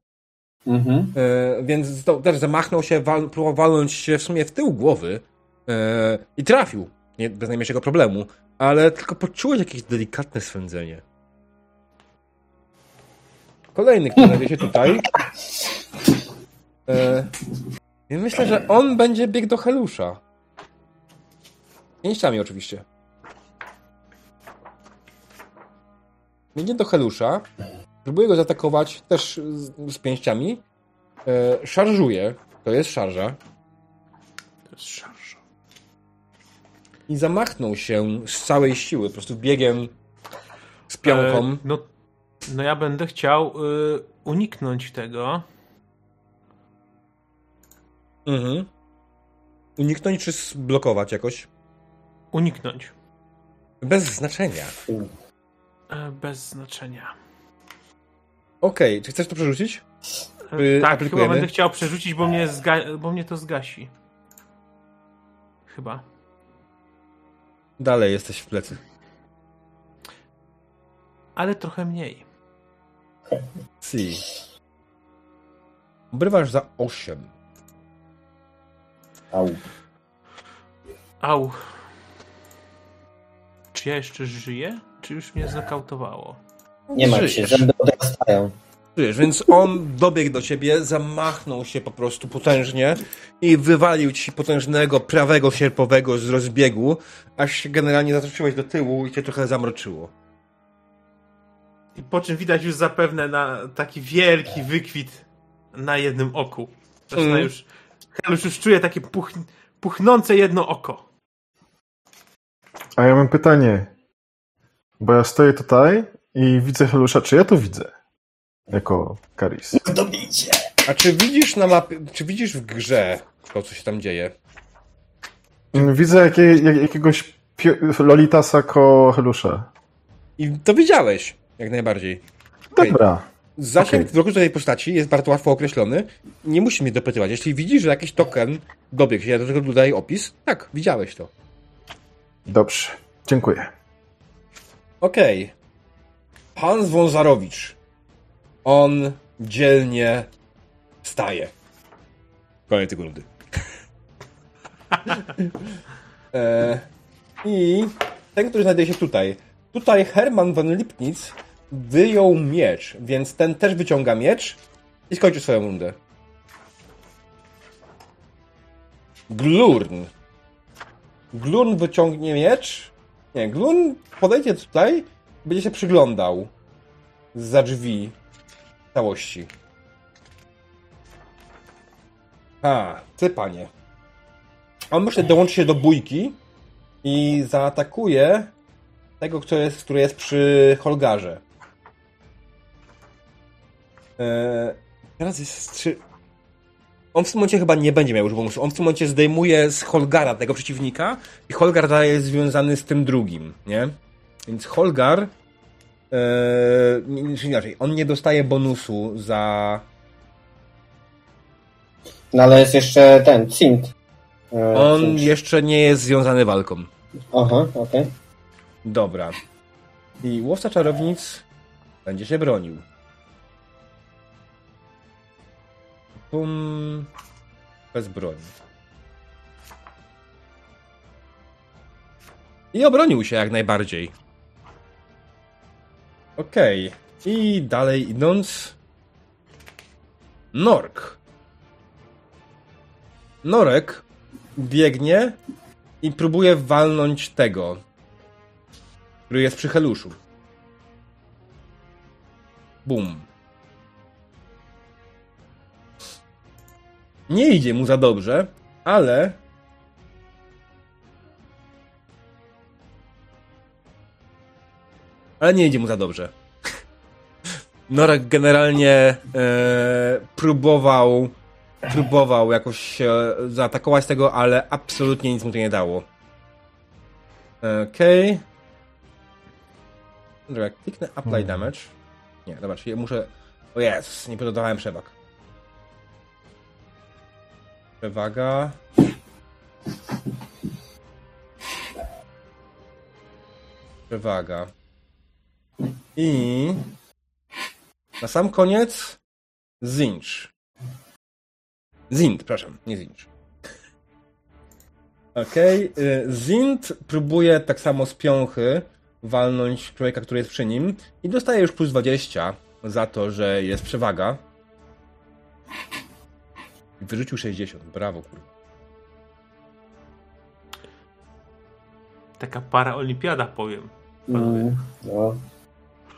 Mhm. E, więc to, też zamachnął się, wal, próbował walnąć się w sumie w tył głowy e, i trafił. Nie, bez najmniejszego problemu. Ale tylko poczułeś jakieś delikatne swędzenie. Kolejny, który znajduje się tutaj. E, myślę, że on będzie biegł do Helusza. Pięściami oczywiście. Biegnie do Helusza. Próbuje go zaatakować też z, z pięściami. E, szarżuje. To jest szarża. To jest szarża. I zamachnął się z całej siły, po prostu biegiem z piąką. E, no, no ja będę chciał y, uniknąć tego. Mhm. Uniknąć czy zblokować jakoś? Uniknąć. Bez znaczenia. E, bez znaczenia. Okej, czy chcesz to przerzucić? E, Y, tak, aplikujemy? chyba będę chciał przerzucić, bo mnie, zga- bo mnie to zgasi. Chyba. Dalej jesteś w plecy. Ale trochę mniej. Si. Obrywasz za 8. Au. Au. Czy ja jeszcze żyję? Czy już mnie znokautowało? Nie ma się, zęby odrastają. Żyjesz, więc on dobiegł do ciebie, zamachnął się po prostu potężnie i wywalił ci potężnego prawego sierpowego z rozbiegu, aż się generalnie zatoczyłeś do tyłu i cię trochę zamroczyło. I po czym widać już zapewne na taki wielki wykwit na jednym oku. Zaczyna Mm. już. Helusz już czuje takie puch, puchnące jedno oko. A ja mam pytanie. Bo ja stoję tutaj i widzę Helusza. Czy ja to widzę? Jako Karis. Dobicie. A czy widzisz na mapie, czy widzisz w grze to, co się tam dzieje? Widzę jakie, jak, jakiegoś pio- Lolitasa ko Helusza. I to widziałeś, jak najbardziej. Dobra. Zasięg Okej. wokół tej postaci jest bardzo łatwo określony. Nie musisz mnie dopytywać. Jeśli widzisz, że jakiś token dobiegł się, ja do tego dodaję opis, tak, widziałeś to. Dobrze. Dziękuję. Okej. Hans Wązarowicz. On dzielnie wstaje. Koniec tego rundy. e, I ten, który znajduje się tutaj. Tutaj Herman von Lipnitz wyjął miecz, więc ten też wyciąga miecz i skończy swoją rundę. Glurn. Glurn wyciągnie miecz. Nie, Glurn podejdzie tutaj, będzie się przyglądał za drzwi całości. A, ty panie. On myślę dołączy się do bójki i zaatakuje tego, kto jest, który jest przy Holgarze. Eee, teraz jest trzy... On w tym momencie chyba nie będzie miał już bonusu. On w tym momencie zdejmuje z Holgara tego przeciwnika i Holgar dalej jest związany z tym drugim, nie? Więc Holgar Czy inaczej, on nie dostaje bonusu za. No ale jest jeszcze ten, Cint. E, On cóż. jeszcze nie jest związany walką. Aha, okej. Dobra. I łowca czarownic będzie się bronił. Pum. Bez broni. I obronił się jak najbardziej. Okej. I dalej idąc. Nork. Norek biegnie i próbuje walnąć tego, który jest przy Heluszu. Bum. Nie idzie mu za dobrze, ale ale nie idzie mu za dobrze. Norek generalnie e, próbował próbował jakoś się zaatakować tego, ale absolutnie nic mu to nie dało. Okej. Okay. Jak kliknę apply damage. Nie, dobra, czyli muszę... O Jezus, nie pododawałem przewag. Przewaga. Przewaga. I na sam koniec Zinch. Zint, przepraszam, nie Zinch. Okej, okay. Zint próbuje tak samo z piąchy walnąć człowieka, który jest przy nim i dostaje już plus 20 za to, że jest przewaga. Wyrzucił 60, brawo kurwa. Taka paraolimpiada, powiem. Mm, no.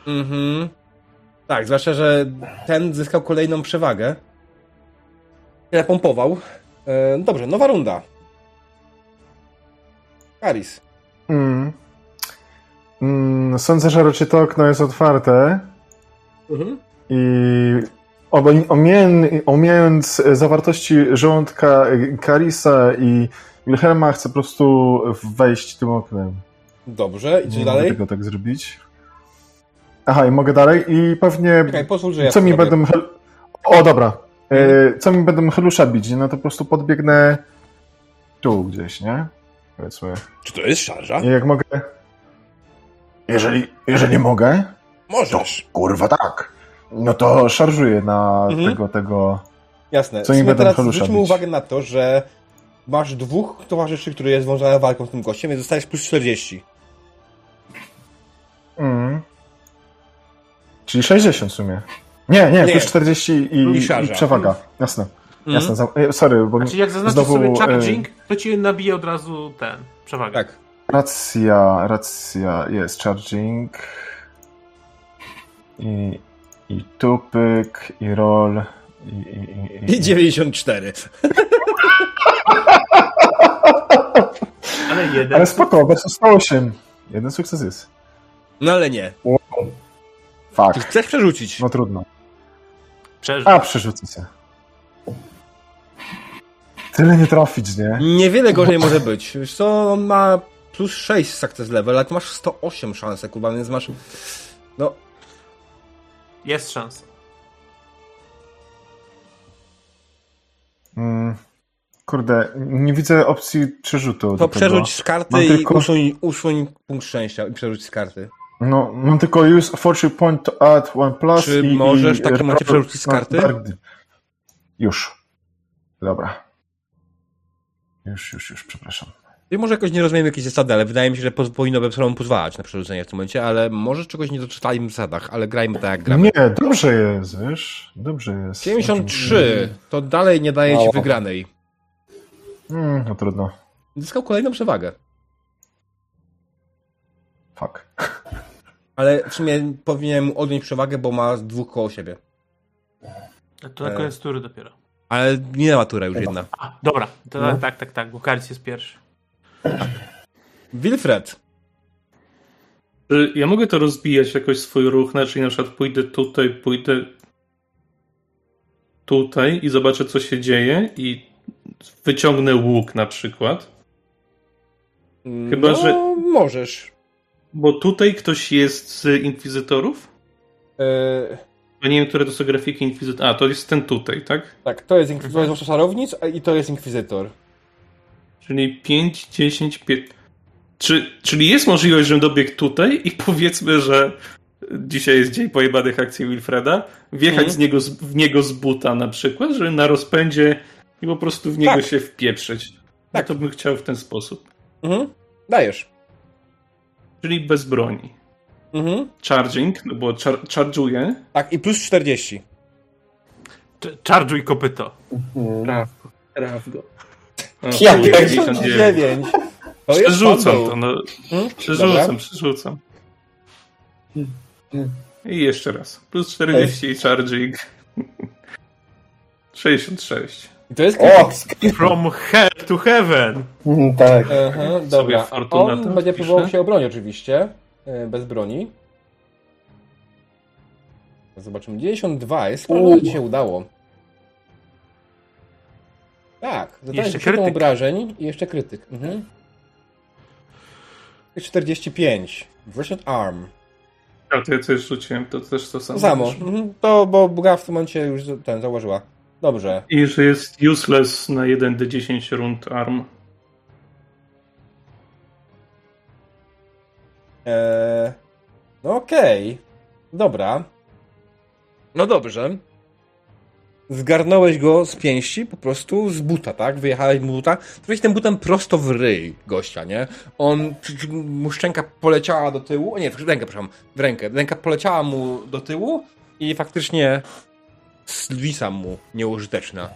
Mhm. Tak, zwłaszcza, że ten zyskał kolejną przewagę. Tyle pompował. E, dobrze, nowa runda. Karis. Mm. Mm, sądzę, że raczej to okno jest otwarte Mhm. i omijając, zawartości żołądka Karisa i Wilhelma, chcę po prostu wejść tym oknem. Dobrze, i co dalej? mogę tego tak zrobić. Aha, i mogę dalej i pewnie... Czekaj, pozwól, że ja co to mi będą... hel- O, dobra. E, co mi będą helusza bić, no to po prostu podbiegnę tu gdzieś, nie? Powiedzmy. Czy to jest szarża? I jak mogę... Jeżeli, jeżeli mogę, to Możesz. kurwa tak. No to szarżuję na Mhm. tego, tego... Jasne. Co mi będą teraz helusza zwróćmy bić? uwagę na to, że masz dwóch towarzyszy, który jest związany walką z tym gościem, więc dostajesz plus 40. Czyli 60 w sumie. Nie, nie, Nie. plus 40 i, I przewaga. Jasne. Mhm. Jasne. Za, e, sorry, bo Znaczy jak zaznaczysz znowu, sobie e, charging, to ci nabije od razu ten, przewagę. Tak. Racja, racja, jest charging. I, i tupyk, i roll, i, i, i, I 94. Ale jeden. Ale spoko, bez 108. Jeden sukces jest. No ale nie. Fuck. Chcesz przerzucić? No trudno. Przeżył. A, przerzucę się. Tyle nie trafić, nie? Niewiele gorzej może być. Wiesz co, on ma plus 6 success level, ale ty masz 108 szansę, kurwa, więc masz... No, Jest szansa. Mm, kurde, nie widzę opcji przerzutu. to przerzuć z karty Mam i tylko- usuń, usuń punkt szczęścia i przerzuć z karty. No, mam tylko use fortune point to add one plus Czy i, możesz w takim momencie przerzucić z karty? Już. Dobra. Już, już, już, przepraszam. I może jakoś nie rozumiemy jakieś zasady, ale wydaje mi się, że powinno Webstrom pozwalać na przerzucenie w tym momencie, ale może czegoś nie doczytali w zasadach, ale grajmy tak jak gramy. Nie, dobrze jest, wiesz? Dobrze jest. 73 to dalej nie daje ci Mało. wygranej. Mm, no trudno. Zyskał kolejną przewagę. Fuck. Ale w sumie powinienem mu odjąć przewagę, bo ma dwóch koło siebie. To na E. koniec tury dopiero. Ale minęła tura już jedna. A, dobra, to No. tak, tak, tak, bo Karis jest pierwszy. Wilfred. Czy ja mogę to rozbijać jakoś swój ruch, znaczy na przykład pójdę tutaj, pójdę tutaj i zobaczę co się dzieje i wyciągnę łuk na przykład. Chyba, no, że- możesz. Bo tutaj ktoś jest z inkwizytorów? E, Ja nie wiem, które to są grafiki inkwizytorów. A, to jest ten tutaj, tak? tak, to jest, inkwi- to jest czarownic i to jest inkwizytor. Czyli 5, 10, 5. Czy, czyli jest możliwość, żebym dobiegł tutaj i powiedzmy, że dzisiaj jest dzień pojebanych akcji Wilfreda, wjechać Mhm. z niego, z, w niego z buta na przykład, żeby na rozpędzie i po prostu w niego Tak. się wpieprzyć. Tak. Tak. to bym chciał w ten sposób. Mhm. Dajesz. Czyli bez broni. Mhm. Charging, no bo char charge'uję. Tak, i plus 40. Ch- Charge'uj kopyto. Mm. Traf go. O, Ja chuj, pierdolę. 59. To Przerzucam to, no. Mhm. Przerzucam, Dobra. przerzucam. Mm. I jeszcze raz. Plus 40 i charging. 66. I to jest O! krytyk. From hell to heaven. Mm, Tak. Aha, dobra. On będzie wpiszę. próbował się obronić oczywiście. e, Bez broni. Zobaczymy. 92 jest U. że ci się udało. Tak, zadałeś Jeszcze 7 krytyk. obrażeń i jeszcze krytyk. Mhm. I 45. Wrestling Arm. A to ja coś rzuciłem, to też to samo. To samo. Mhm. To, bo Buga w tym momencie już ten zauważyła. Dobrze. I że jest useless na 1d10 rund arm. Eee, no okej. Dobra. No dobrze. Zgarnąłeś go z pięści, po prostu z buta, tak? Wyjechałeś mu buta. Trafiłeś tym butem prosto w ryj gościa, nie? On, mu szczęka poleciała do tyłu. O nie, w rękę, przepraszam, w rękę. Ręka poleciała mu do tyłu i faktycznie zwisa mu nieużyteczna.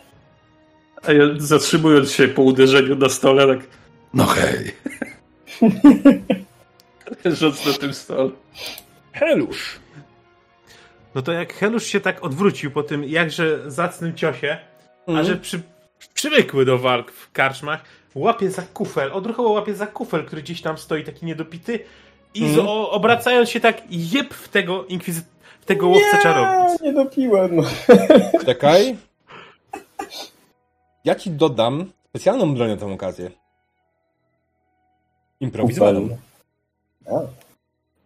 A ja zatrzymując się po uderzeniu na stole, tak No hej. leżąc na tym stole. Helusz! No to jak Helusz się tak odwrócił po tym jakże zacnym ciosie, a Mhm. że przy, przywykły do walk w karczmach, łapie za kufel, odruchowo łapie za kufel, który gdzieś tam stoi taki niedopity i z, Mhm. o, obracając się tak jeb w tego inkwizy... tego łowcę czarownic. nie dopiłem. Czekaj. Ja ci dodam specjalną broń na tę okazję. Improwizowaną.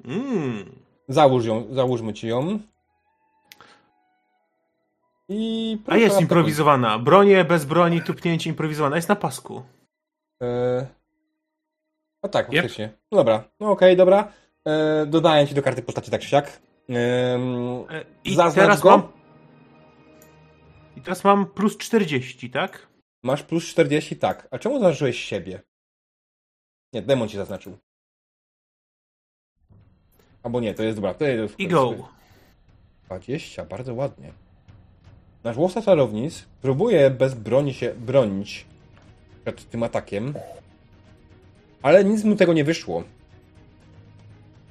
Mm. Załóż ją, załóżmy ci ją. I A jest improwizowana. Bronie bez broni, tupnięcie improwizowana. Jest na pasku. E... A tak, Yep. faktycznie. No dobra, no okej, dobra. E, dodaję ci do karty postaci tak czy siak. E, I teraz go. mam... I teraz mam plus 40, tak? masz plus 40, tak. A czemu zaznaczyłeś siebie? Nie, demon ci zaznaczył. Albo nie, to jest dobra. To jest, I go. 20, bardzo ładnie. Nasz łowca czarownic próbuje bez broni się bronić przed tym atakiem, ale nic mu tego nie wyszło.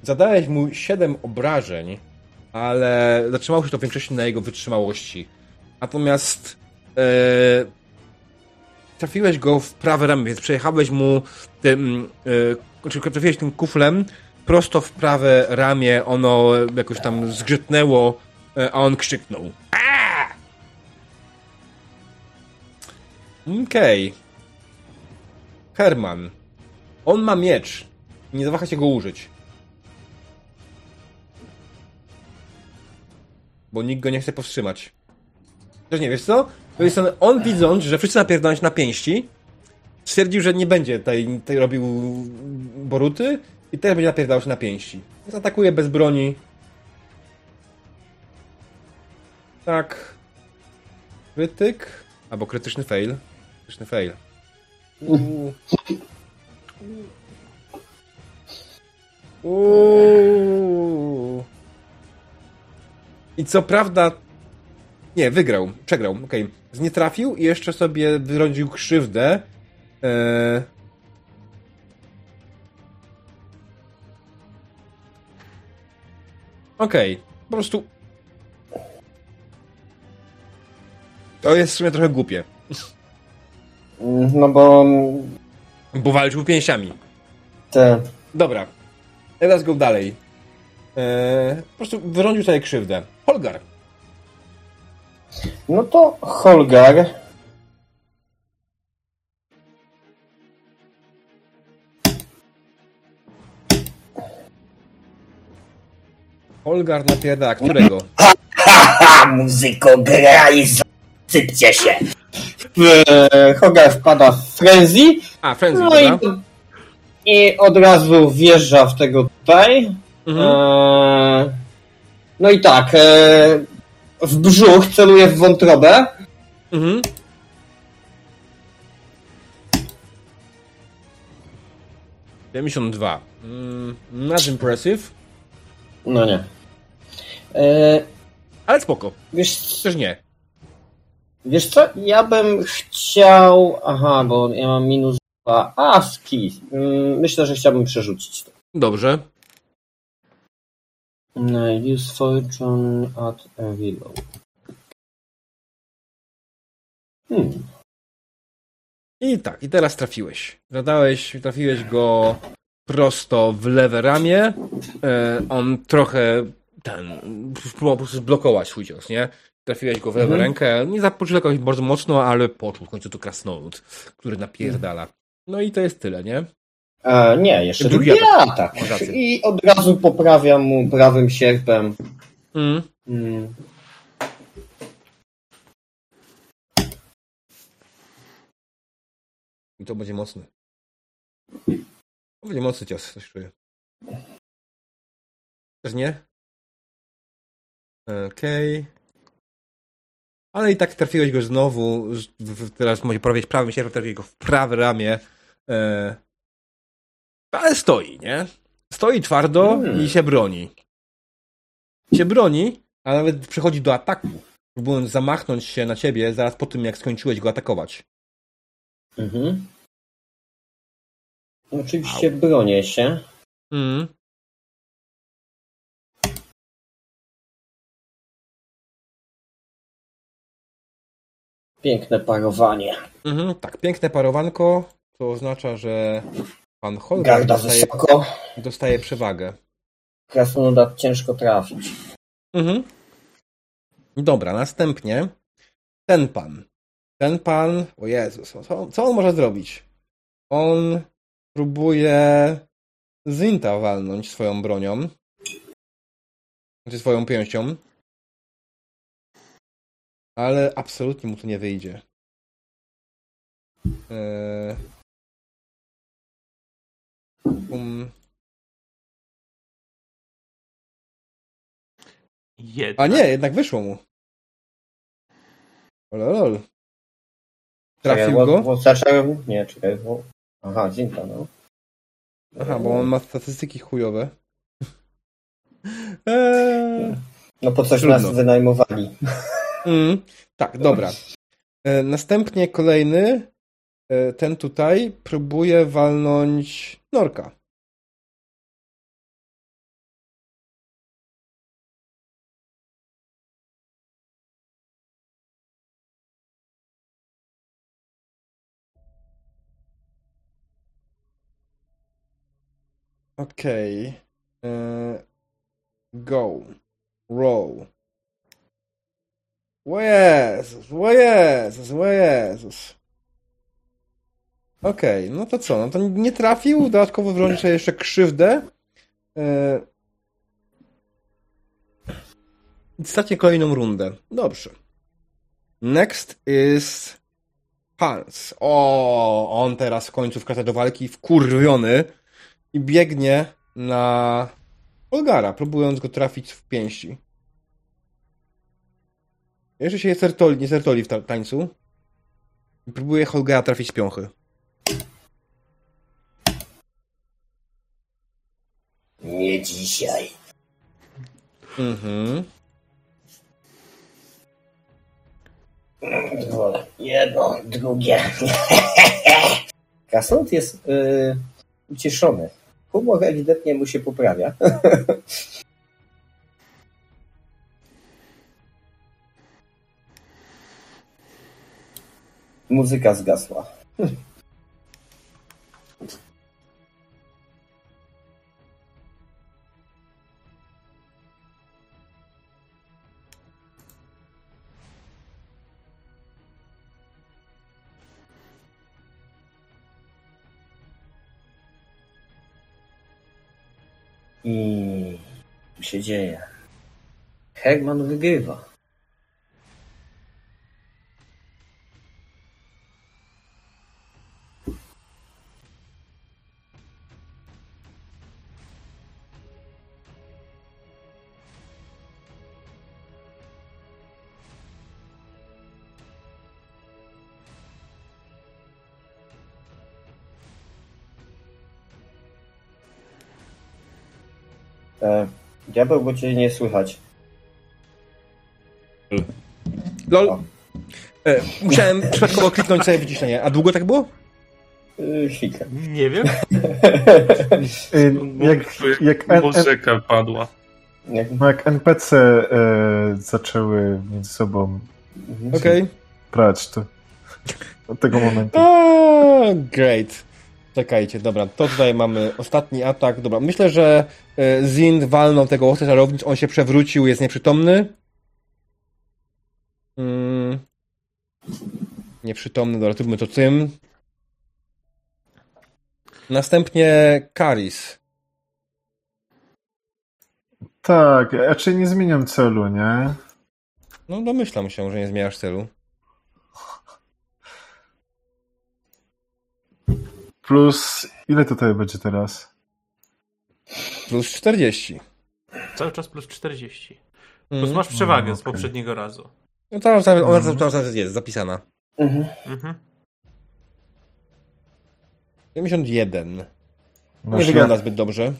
Zadałeś mu 7 obrażeń, ale zatrzymało się to w większości na jego wytrzymałości. Natomiast e, trafiłeś go w prawe ramię, więc przejechałeś mu tym, e, znaczy trafiłeś tym kuflem prosto w prawe ramię, ono jakoś tam zgrzytnęło, e, a on krzyknął. Okej. Herman. On ma miecz. Nie zawaha się go użyć. Bo nikt go nie chce powstrzymać. Też nie, wiesz co? To jest on, widząc, że wszyscy napierdają się na pięści, stwierdził, że nie będzie tutaj, tutaj robił boruty i też będzie napierdalał się na pięści. Więc atakuje bez broni. Tak. Krytyk. Albo krytyczny fail. Krytyczny fail. Uuu. Uuu. I co prawda. Nie, wygrał. Przegrał. Okej. Nie trafił i jeszcze sobie wyrządził krzywdę. Eee... Okej. Po prostu. To jest w sumie trochę głupie. no bo Bo walczył pięściami. te, Dobra. Teraz go dalej. Eee, po prostu wyrządził sobie krzywdę. Holgar. no to Holgar Holgar napierdala. Którego? Ha, muzyko, graj, sypcie się. e, Holgar wpada w frenzy A, Frenzy, no dobra. i, i od razu wjeżdża w tego tutaj Mhm. e, no i tak e, w brzuch celuje w wątrobę Mhm. Dwa. Mm, not impressive, no nie e, ale spoko. wiesz, Też nie. wiesz co, ja bym chciał aha, bo ja mam minus dwa a, ski Mm, myślę, że chciałbym przerzucić to Dobrze. Use fortune at a reload. Hmm. I tak, i teraz trafiłeś. Zadałeś, trafiłeś go prosto w lewe ramię. E, on trochę ten, próbował po prostu zblokować swój cios, nie? Trafiłeś go w lewą Mhm. rękę. Nie zapoczuł jakoś bardzo mocno, ale poczuł w końcu to krasnolud, który napierdala. No i to jest tyle, nie? A, nie, jeszcze Drugi drugi atak. atak. I od razu poprawiam mu prawym sierpem. Mm. Hmm. I to będzie mocny. To będzie mocny cios, coś czuję. Też nie? Okej. Ale i tak trafiłeś go znowu. Teraz może powiedzieć prawym sierpem, trafiłeś go w prawe ramię. E, ale stoi, nie? Stoi twardo Hmm. i się broni. Się broni, a nawet przechodzi do ataku. Próbując zamachnąć się na ciebie zaraz po tym, jak skończyłeś go atakować. Mhm. Oczywiście bronię się. Mhm. Piękne parowanie. Mhm, tak, piękne parowanko, to oznacza, że pan Holger Garda dostaje, wysoko. dostaje przewagę. Krasnoluda ciężko trafić. Mhm. Dobra, następnie ten pan. Ten pan, o Jezus, co, co on może zrobić? On próbuje Zinta walnąć swoją bronią. Znaczy swoją pięścią. Ale absolutnie mu to nie wyjdzie. Eee... Um... A nie, jednak wyszło mu. Lol. Trafił Czekaj, go? Bo zacząłem... Nie, czekaj, bo... Aha, Zinta, no. Aha, bo on ma statystyki chujowe. Eee, No po coś Trudno. nas wynajmowali. mm, tak, dobra. E, następnie kolejny, e, ten tutaj, próbuje walnąć Norka. Okej. E, Go. Roll. O Jezus, o Jezus, o Jezus. Okej, no to co? No to nie trafił, dodatkowo wrączy sobie jeszcze krzywdę. E, I straci kolejną rundę. Dobrze. Next is Hans. O, on teraz w końcu wkracza do walki wkurwiony i biegnie na Olgara, próbując go trafić w pięści. Jeszcze się sertoli, nie sertoli w ta- tańcu. Próbuje Holgera trafić z piąchy. Nie dzisiaj. Mhm. Dwa, jedno, drugie. Krasnolud jest y, ucieszony. Humor ewidentnie mu się poprawia. Muzyka zgasła. I się dzieje? Herman wygrywa. Diabeł, bo cię nie słychać. Lol. O. E, musiałem przypadkowo kliknąć sobie wyciszenie. A długo tak było? Y, chwilkę. Nie wiem. Y, Jak, jak, Muzyka padła. Jak, no jak NPC e, zaczęły między sobą mhm. Okej. prać, to od tego momentu. Okay. Great. Czekajcie, dobra, to tutaj mamy ostatni atak. Dobra, myślę, że e, Zind walnął tego łowcę czarownic, on się przewrócił, jest nieprzytomny. Mm. Nieprzytomny, dobra, zróbmy to tym. Następnie Karis. Tak, raczej nie zmieniam celu, nie? No domyślam się, że nie zmieniasz celu. Plus, ile tutaj będzie teraz? Plus 40. Cały czas plus 40. Mhm. Plus masz przewagę Mm, z okej. poprzedniego razu. No to ona, ona Mhm. cały czas jest zapisana. Mhm. Mhm. 71. No Nie się- wygląda zbyt dobrze.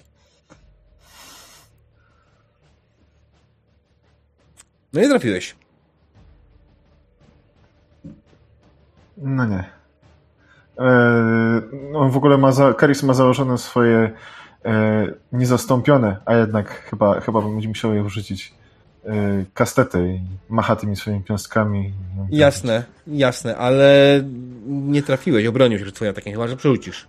No nie trafiłeś. No nie. E, no w ogóle ma za, Karis ma założone swoje e, niezastąpione, a jednak chyba, chyba będzie musiał je wrzucić e, kastety i macha tymi swoimi piąstkami. Jasne, jasne, ale nie trafiłeś, obronił się przed twoim atakiem, chyba że przerzucisz.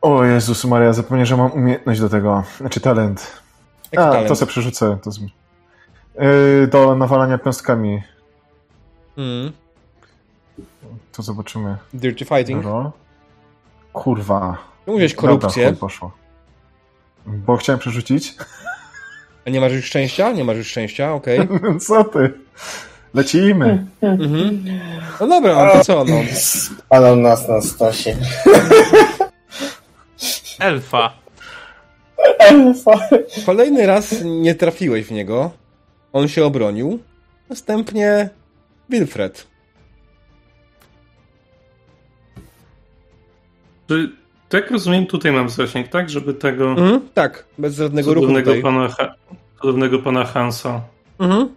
O Jezus Maria, zapomniałem, że mam umiejętność do tego, znaczy talent. Jaki A, talent? to sobie przerzucę. To z... do nawalania piąstkami. Mm. To zobaczymy. Dirty Fighting. Roll. Kurwa. No mówiłeś Dobra, korupcję, chuj poszło. Bo chciałem przerzucić. a nie masz już szczęścia? Nie masz już szczęścia, okej. Co ty? Lecimy. Mhm. No dobra, no to co, no. Ale on nas na stosie. Elfa. Kolejny raz nie trafiłeś w niego. On się obronił. Następnie Wilfred. Czy, tak rozumiem, tutaj mam zasięg, tak? Żeby tego Mhm, tak, bez żadnego ruchu tutaj. pana, cudownego pana Hansa Mhm.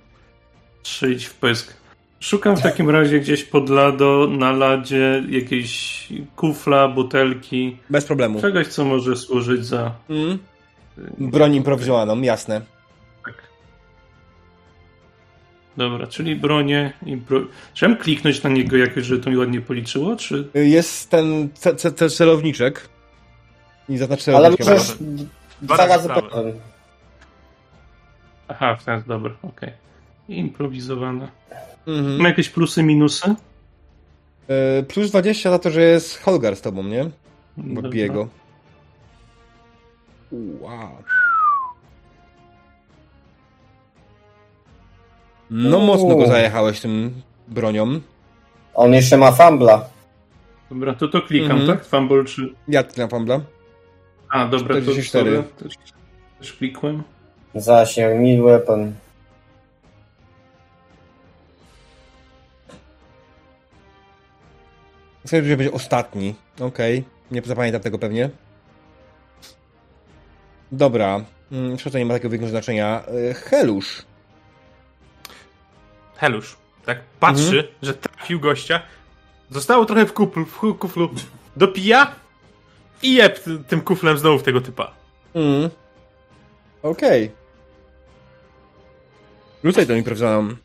strzelić w pysk. Szukam w takim razie gdzieś pod lado, na ladzie jakiejś kufla, butelki, Bez problemu. czegoś, co może służyć za... Mhm. Broń improwizowaną, jasne. Dobra, czyli bronię. Czy mam kliknąć na niego jakoś, żeby to mi ładnie policzyło, czy... Jest ten ce- ce- ce- celowniczek. I zaznacz Ale razy razy prawy. pełen. Aha, w ten dobra, okej. Improwizowane. Ma Mhm. jakieś plusy, minusy? E, Plus 20 za to, że jest Holgar z tobą, nie? Dobra. Biego. Wow. No Uuu. mocno go zajechałeś tym bronią. On jeszcze ma fambla. Dobra, to to klikam, Mhm. tak? Fumble czy... Ja na fambla. A, dobra, to 44. dobra, też, też klikłem. Zasięg, mid weapon. Myślę, że będzie ostatni. Okej. Nie zapamiętam tego pewnie. Dobra. Mm, to nie ma takiego większego znaczenia. E, Helusz. Helusz. Tak patrzy, że trafił gościa. Zostało trochę w kuflu, w kuflu. Dopija i jeb ty- tym kuflem znowu w tego typa. Mm. Okej. Rzucaj tą improwizowaną.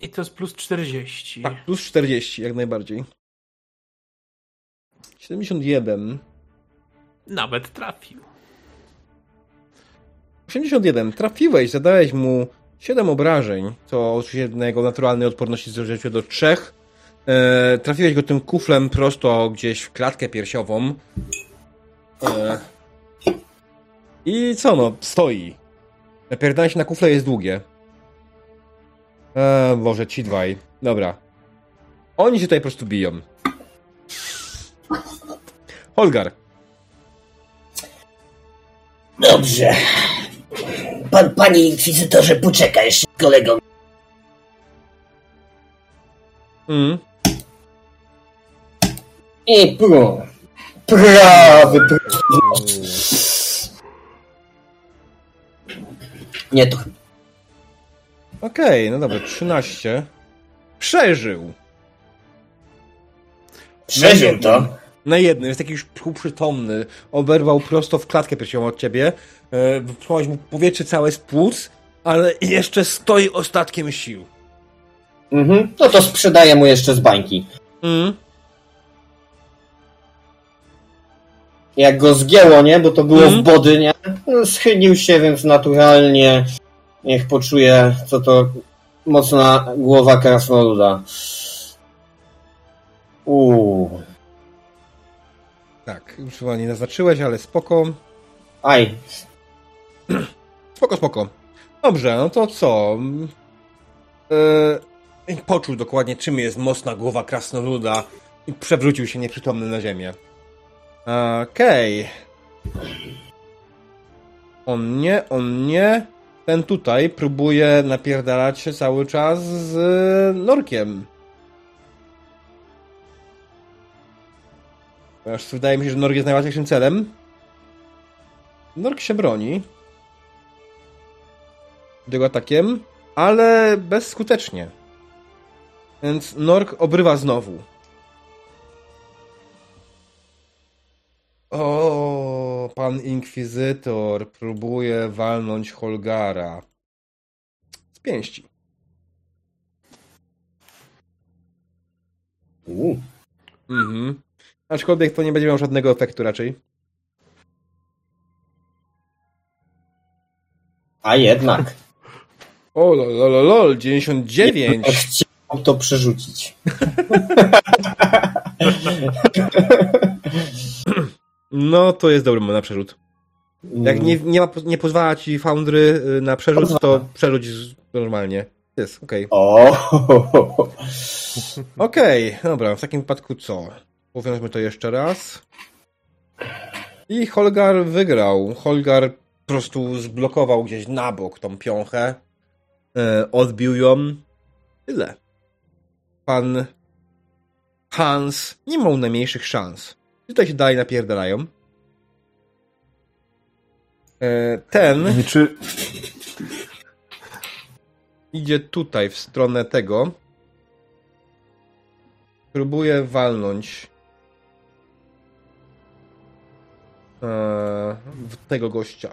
I to jest plus 40. Tak, plus 40, jak najbardziej. 71. Nawet trafił. 81. Trafiłeś, zadałeś mu 7 obrażeń, co oczywiście na jego naturalnej odporności zrzuciło się do 3. E, trafiłeś go tym kuflem prosto gdzieś w klatkę piersiową. E, I co no, stoi. Napierdanie się na kufle jest długie. E, Boże, ci dwaj. Dobra. Oni się tutaj po prostu biją. Holgar. Dobrze. Pan, panie inkwizytorze, poczekaj jeszcze z kolegą. Mm. I pru. Prawy pru. Nie to. Okej, no dobra, 13. Przeżył. Przeżył to. Na jednym, jest taki już półprzytomny. Oberwał prosto w klatkę piersiową od ciebie. E, Wypchnąłeś mu powietrze całe z płuc, ale jeszcze stoi ostatkiem sił. Mhm. No to sprzedaję mu jeszcze z bańki. Mm. Jak go zgięło, nie? Bo to było Mhm. w body, nie? No, Schylił się, więc naturalnie niech poczuje, co to mocna głowa krasnoluda. Uuu. Tak, już chyba nie naznaczyłeś, ale spoko. Aj. Spoko, spoko. Dobrze, no to co? E, poczuł dokładnie, czym jest mocna głowa krasnoluda i przewrócił się nieprzytomny na ziemię. Okej. On nie, on nie. Ten tutaj próbuje napierdalać się cały czas z Norkiem. Ponieważ wydaje mi się, że Nork jest najłatwiejszym celem. Nork się broni. Jego atakiem, ale bezskutecznie. Więc Nork obrywa znowu. O, pan inkwizytor próbuje walnąć Holgara. Z pięści. U, Mhm. Aczkolwiek to nie będzie miało żadnego efektu raczej. A jednak. O, lol, lol, lol 99. Chciał to przerzucić. No, to jest dobry moment na przerzut. Jak nie, nie, ma, nie pozwala ci Foundry y, na przerzut, to przerzuć normalnie. Jest, okej. O, Okej, dobra, w takim wypadku co? Powiedzmy to jeszcze raz. I Holgar wygrał. Holgar po prostu zblokował gdzieś na bok tą piąchę. E, odbił ją. Tyle. Pan Hans nie miał najmniejszych szans. Tutaj się dalej napierdalają. E, ten Niczy... idzie tutaj, w stronę tego. Próbuje walnąć tego gościa.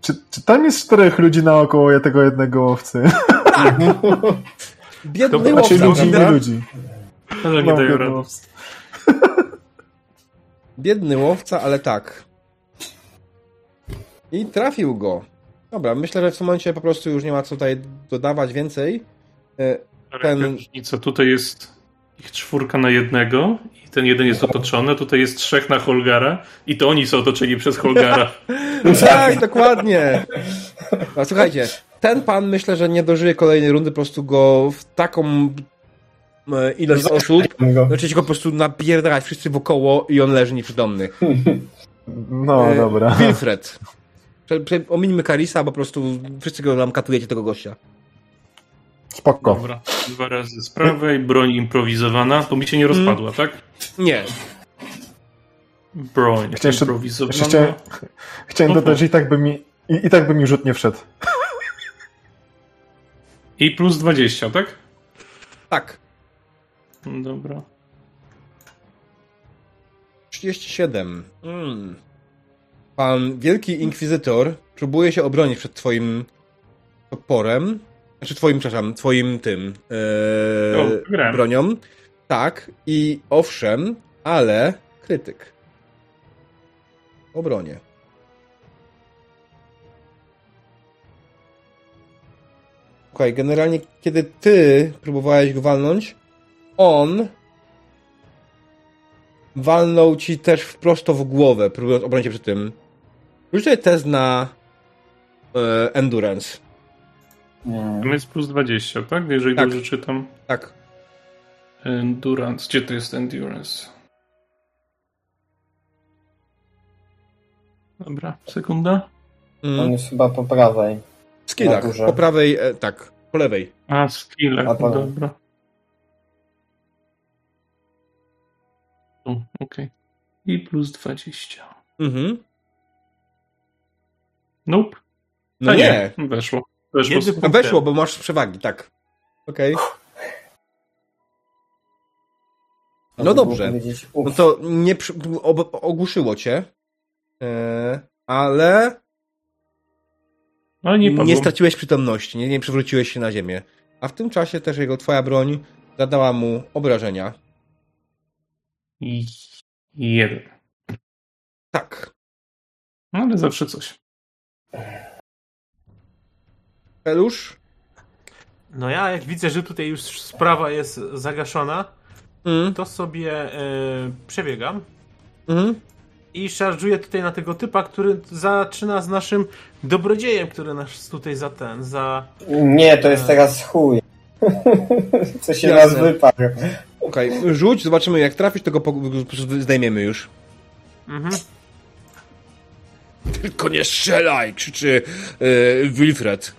Czy, czy tam jest czterech ludzi naokoło tego jednego łowcy? Biedny Dobra, łowca, ludzi, nie ludzi? Ale nie No, dają. Biedny łowca, ale tak. I trafił go. Dobra, myślę, że w tym momencie po prostu już nie ma co tutaj dodawać więcej. E, Ten... Różnica. Tutaj jest ich czwórka na jednego ten jeden jest otoczony. Tutaj jest trzech na Holgara i to oni są otoczeni przez Holgara. Tak, dokładnie. No, słuchajcie, ten pan myślę, że nie dożyje kolejnej rundy, po prostu go w taką e, ilość osób, zaczęcie go po prostu napierdalać wszyscy wokoło i on leży nieprzytomny. No, E, dobra. Wilfred. Prze, prze, ominimy Karisa, bo po prostu wszyscy go nam katujecie tego gościa. Spoko. Dobra. Dwa razy z prawej, broń improwizowana. To mi się nie rozpadła, tak? Nie. Broń Chciałem jeszcze- improwizowana. jeszcze chciałem- Chciałem dodać, że i tak by mi, i, i tak by mi rzut nie wszedł. I plus 20, tak? Tak. Dobra. 37. Mm. Pan Wielki Inkwizytor próbuje się obronić przed twoim toporem. Znaczy twoim, przepraszam, twoim tym O, grałem. bronią. Tak, i owszem, ale krytyk. Obronie. Słuchaj, generalnie kiedy ty próbowałeś go walnąć, on walnął ci też wprost w głowę, próbując obronić się przed tym. Rzucaj test na e, endurance. Tam jest plus 20, tak? Jeżeli Tak. dobrze czytam. Tak. Endurance. Gdzie to jest endurance? Dobra, sekunda. Mm. On jest chyba po prawej. Skillach. Po prawej, e, tak. Po lewej. A, skille. A. Dobra. O, okej. I plus 20. Mhm. Nope. No A nie. Weszło. Weszło. Weszło, bo masz przewagi, tak. Okej. No Można dobrze. No to nie ogłuszyło cię, e, ale Ale nie nie, straciłeś przytomności, nie, nie przywróciłeś się na ziemię. A w tym czasie też jego twoja broń zadała mu obrażenia. Jeden. Tak. No, ale zawsze coś. Pelusz? No ja jak widzę, że tutaj już sprawa jest zagaszona, Mm. to sobie e, przebiegam Mhm. i szarżuję tutaj na tego typa, który zaczyna z naszym dobrodziejem, który nas tutaj za ten, za... Nie, to jest teraz chuj. Co się Jasne. nas wyparł. Okej, rzuć, zobaczymy jak trafisz, tego po, po prostu zdejmiemy już. Mhm. Tylko nie strzelaj! krzyczy yy, Wilfred.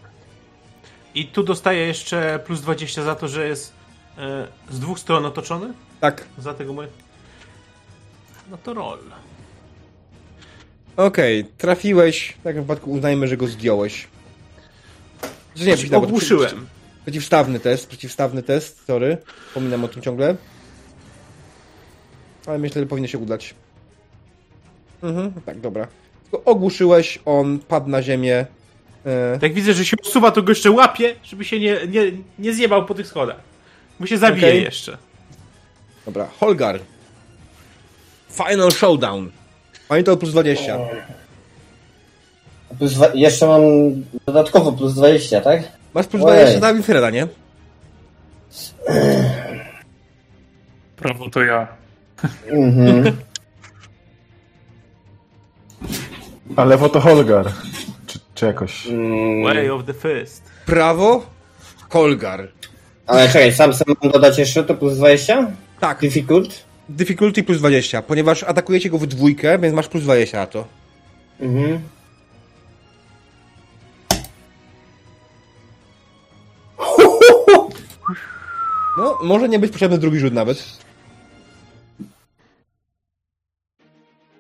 I tu dostaję jeszcze plus 20 za to, że jest e, z dwóch stron otoczony. Tak, Za tego moje... No to roll. okej, trafiłeś. W takim wypadku uznajmy, że go zdjąłeś. Że nie, przeciw- Ogłuszyłem. Przeciwstawny test, przeciwstawny test, sorry. Pominam o tym ciągle. Ale myślę, że powinno się udać. Mhm, tak, dobra. Tylko ogłuszyłeś, on padł na ziemię. E, Jak widzę, że się usuwa, to go jeszcze łapię, żeby się nie, nie, nie zjebał po tych schodach. Bo się zabije Okej. jeszcze. dobra, Holgar. Final Showdown. Pamiętaj plus 20. Plus dwa, jeszcze mam dodatkowo plus 20, tak? Masz plus Ojej. 20 na Wilfreda, nie? Prawo to ja. Mhm. A lewo to Holgar. Czy, jakoś. Mm, Way of the fist. Prawo, Holgar. ale czekaj, sam sam mam dodać jeszcze to plus 20? Tak, Difficult? difficulty plus 20, ponieważ atakujecie go w dwójkę, więc masz plus 20 na to. Mhm. No, może nie być potrzebny drugi rzut nawet.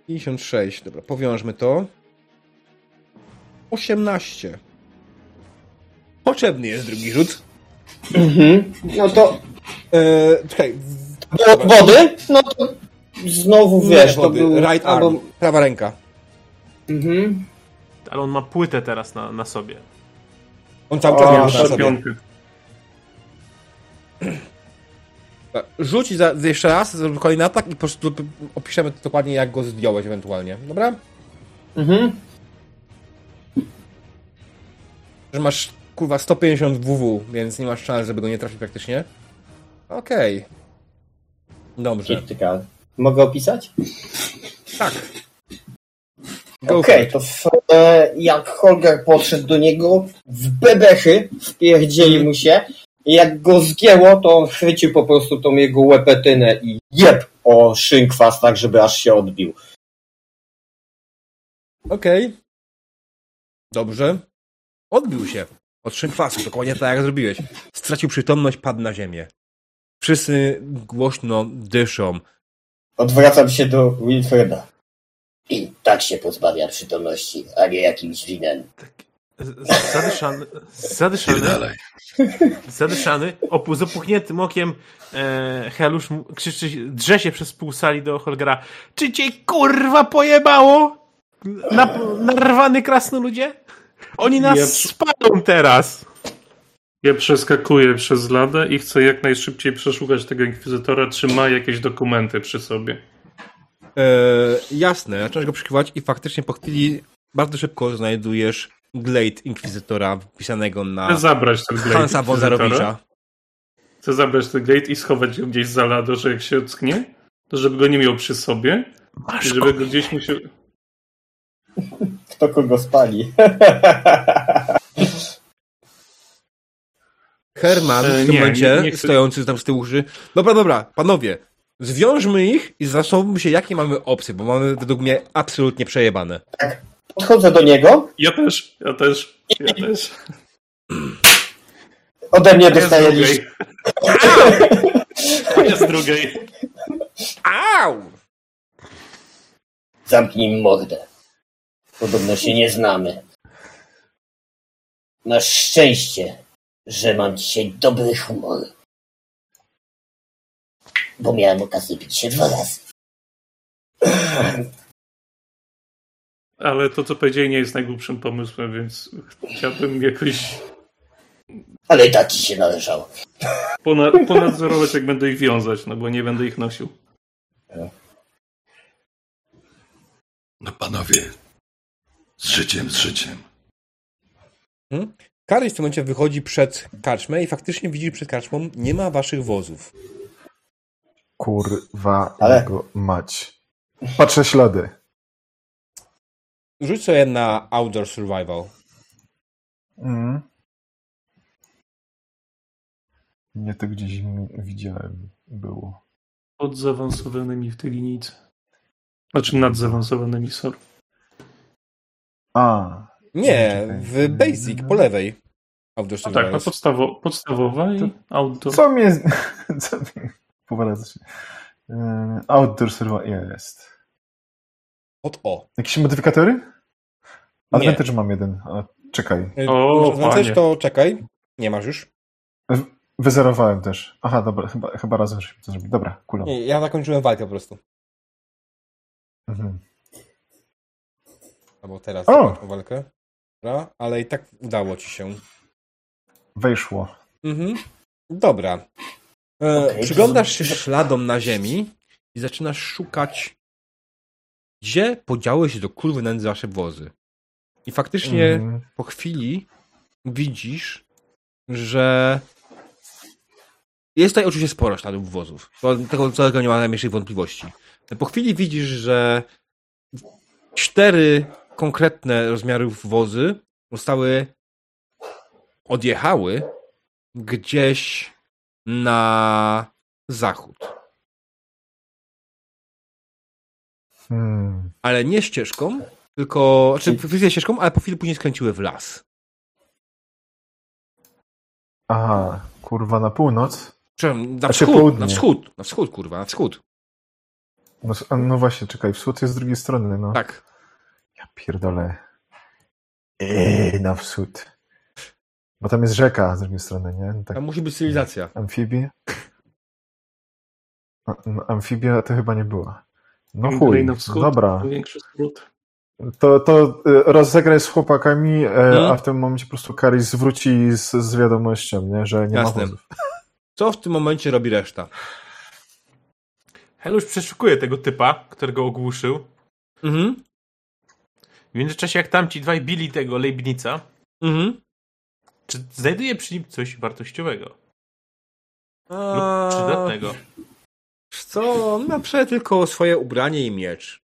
56, dobra, powiążmy to. 18. Potrzebny jest drugi rzut. Mhm. No to Eee, czekaj, wo- wody? No to znowu wiesz, nie to wody, był... right arm, albo- prawa ręka. Mhm. Ale on ma płytę teraz na, na sobie. On cały czas ma to na sobie. Szczepionkę. Rzuć za, jeszcze raz, zrobimy kolejny atak i po prostu opiszemy dokładnie jak go zdjąłeś ewentualnie. Dobra? Mhm. Że masz kurwa 150 WW, więc nie masz szans, żeby go nie trafić praktycznie. Okej. Dobrze. Ciekawe. Mogę opisać? Tak. Okej, for to w, e, jak Holger podszedł do niego, w bebechy wpierdzieli mu się i jak go zgięło, to on chwycił po prostu tą jego łepetynę i jeb o szynkwas tak, żeby aż się odbił. Okej. Dobrze. Odbił się od szynkwasu, dokładnie tak jak zrobiłeś. Stracił przytomność, padł na ziemię. Wszyscy głośno dyszą. Odwracam się do Wilfreda. I tak się pozbawia przytomności, a nie jakimś winem. Zadyszany, zadyszany, zadyszany, opu, z opuchniętym okiem e, Helusz krzyczy, drze się przez pół sali do Holgera. Czy cię kurwa pojebało? Na, narwany krasnoludzie? Oni nas Ja- spalą teraz! Ja przeskakuję przez ladę i chcę jak najszybciej przeszukać tego inkwizytora, czy ma jakieś dokumenty przy sobie. Eee, jasne, zaczynasz go przykrywać i faktycznie po chwili bardzo szybko znajdujesz Glade Inkwizytora wpisanego Chcę na zabrać ten glade Hansa von. Zarowicza. Chcę zabrać ten glade i schować go gdzieś za ladą, że jak się ocknie, to żeby go nie miał przy sobie i Masz żeby go gdzieś musiał... Kto kogo spali? Herman E, w tym nie, momencie, nie- nie stojący tam z tyłu uszy. Dobra, dobra, panowie, zwiążmy ich i zastanówmy się, jakie mamy opcje, bo mamy według mnie absolutnie przejebane. Podchodzę do niego, Ja też, ja też, ja też. ode mnie dostaje. Ja z drugiej. Au! Zamknij mordę. Podobno się nie znamy. Masz szczęście, że mam dzisiaj dobry humor. Bo miałem okazję pić się dwa razy. Ale to, co powiedzieli, nie jest najgłupszym pomysłem, więc chciałbym jakoś Ale tak ci się należało. ponad, ponadzorować, jak będę ich wiązać, no bo nie będę ich nosił. No panowie, z życiem, z życiem. Kary w tym momencie wychodzi przed karczmę i faktycznie widzi, przed karczmą nie ma waszych wozów. Kurwa, Ale- jego mać. Patrzę ślady. Rzuć sobie na Outdoor Survival. Mm. Nie to gdzieś widziałem. Było. Pod zaawansowanymi w tej linijce. Znaczy nad zaawansowanymi, sorry. A, Nie, Czekaj. w Basic, po lewej. Outdoor No tak, no Survival. podstawo, podstawowa i outdoor. co mnie... Co mnie... Powraca się. E, Outdoor survival jest. Pod O. Jakieś modyfikatory? Advantage mam jeden. A, czekaj. O, Advantage to czekaj. Nie masz już? Wyzerowałem też. Aha, dobra, chyba, chyba razem żeśmy to zrobili. Dobra, kulą. Ja zakończyłem walkę po prostu. Mhm. Albo teraz O! zakończę walkę. Dobra, ale i tak udało ci się. Wejszło. Mhm. Dobra. E, Okej, przyglądasz to- się śladom na ziemi i zaczynasz szukać, gdzie podziały się do kurwy nędzy wasze wozy. I faktycznie Mhm. po chwili widzisz, że jest tutaj oczywiście sporo śladów wozów. To, tego całego nie ma najmniejszych wątpliwości. Po chwili widzisz, że cztery konkretne rozmiarów wozy zostały odjechały gdzieś na zachód. Hmm. Ale nie ścieżką, tylko, znaczy faktycznie ścieżką, ale po chwili później skręciły w las. Aha, kurwa, na północ? Przepraszam, na Znaczy wschód, południe. na wschód, na wschód, kurwa, na wschód. No, no właśnie, czekaj, wschód jest z drugiej strony, no. Tak. Ja pierdolę. Eee, na wschód. Bo tam jest rzeka z drugiej strony, nie? Tak, Tam musi być cywilizacja. amfibie? No, no, amfibia to chyba nie była. No chuj, na wschód, dobra. Większy skrót. To, to y, rozegraj z chłopakami, e, Mhm. a w tym momencie po prostu Karis zwróci z, z wiadomością, nie? że nie Jasne. ma wozów. Co w tym momencie robi reszta? Heluś przeszukuje tego typa, którego ogłuszył. Mhm. W międzyczasie, jak tamci dwaj bili tego Leibnica, Mhm. czy znajduje przy nim coś wartościowego lub A... przydatnego? Wiesz Co? Ma przede tylko swoje ubranie i miecz.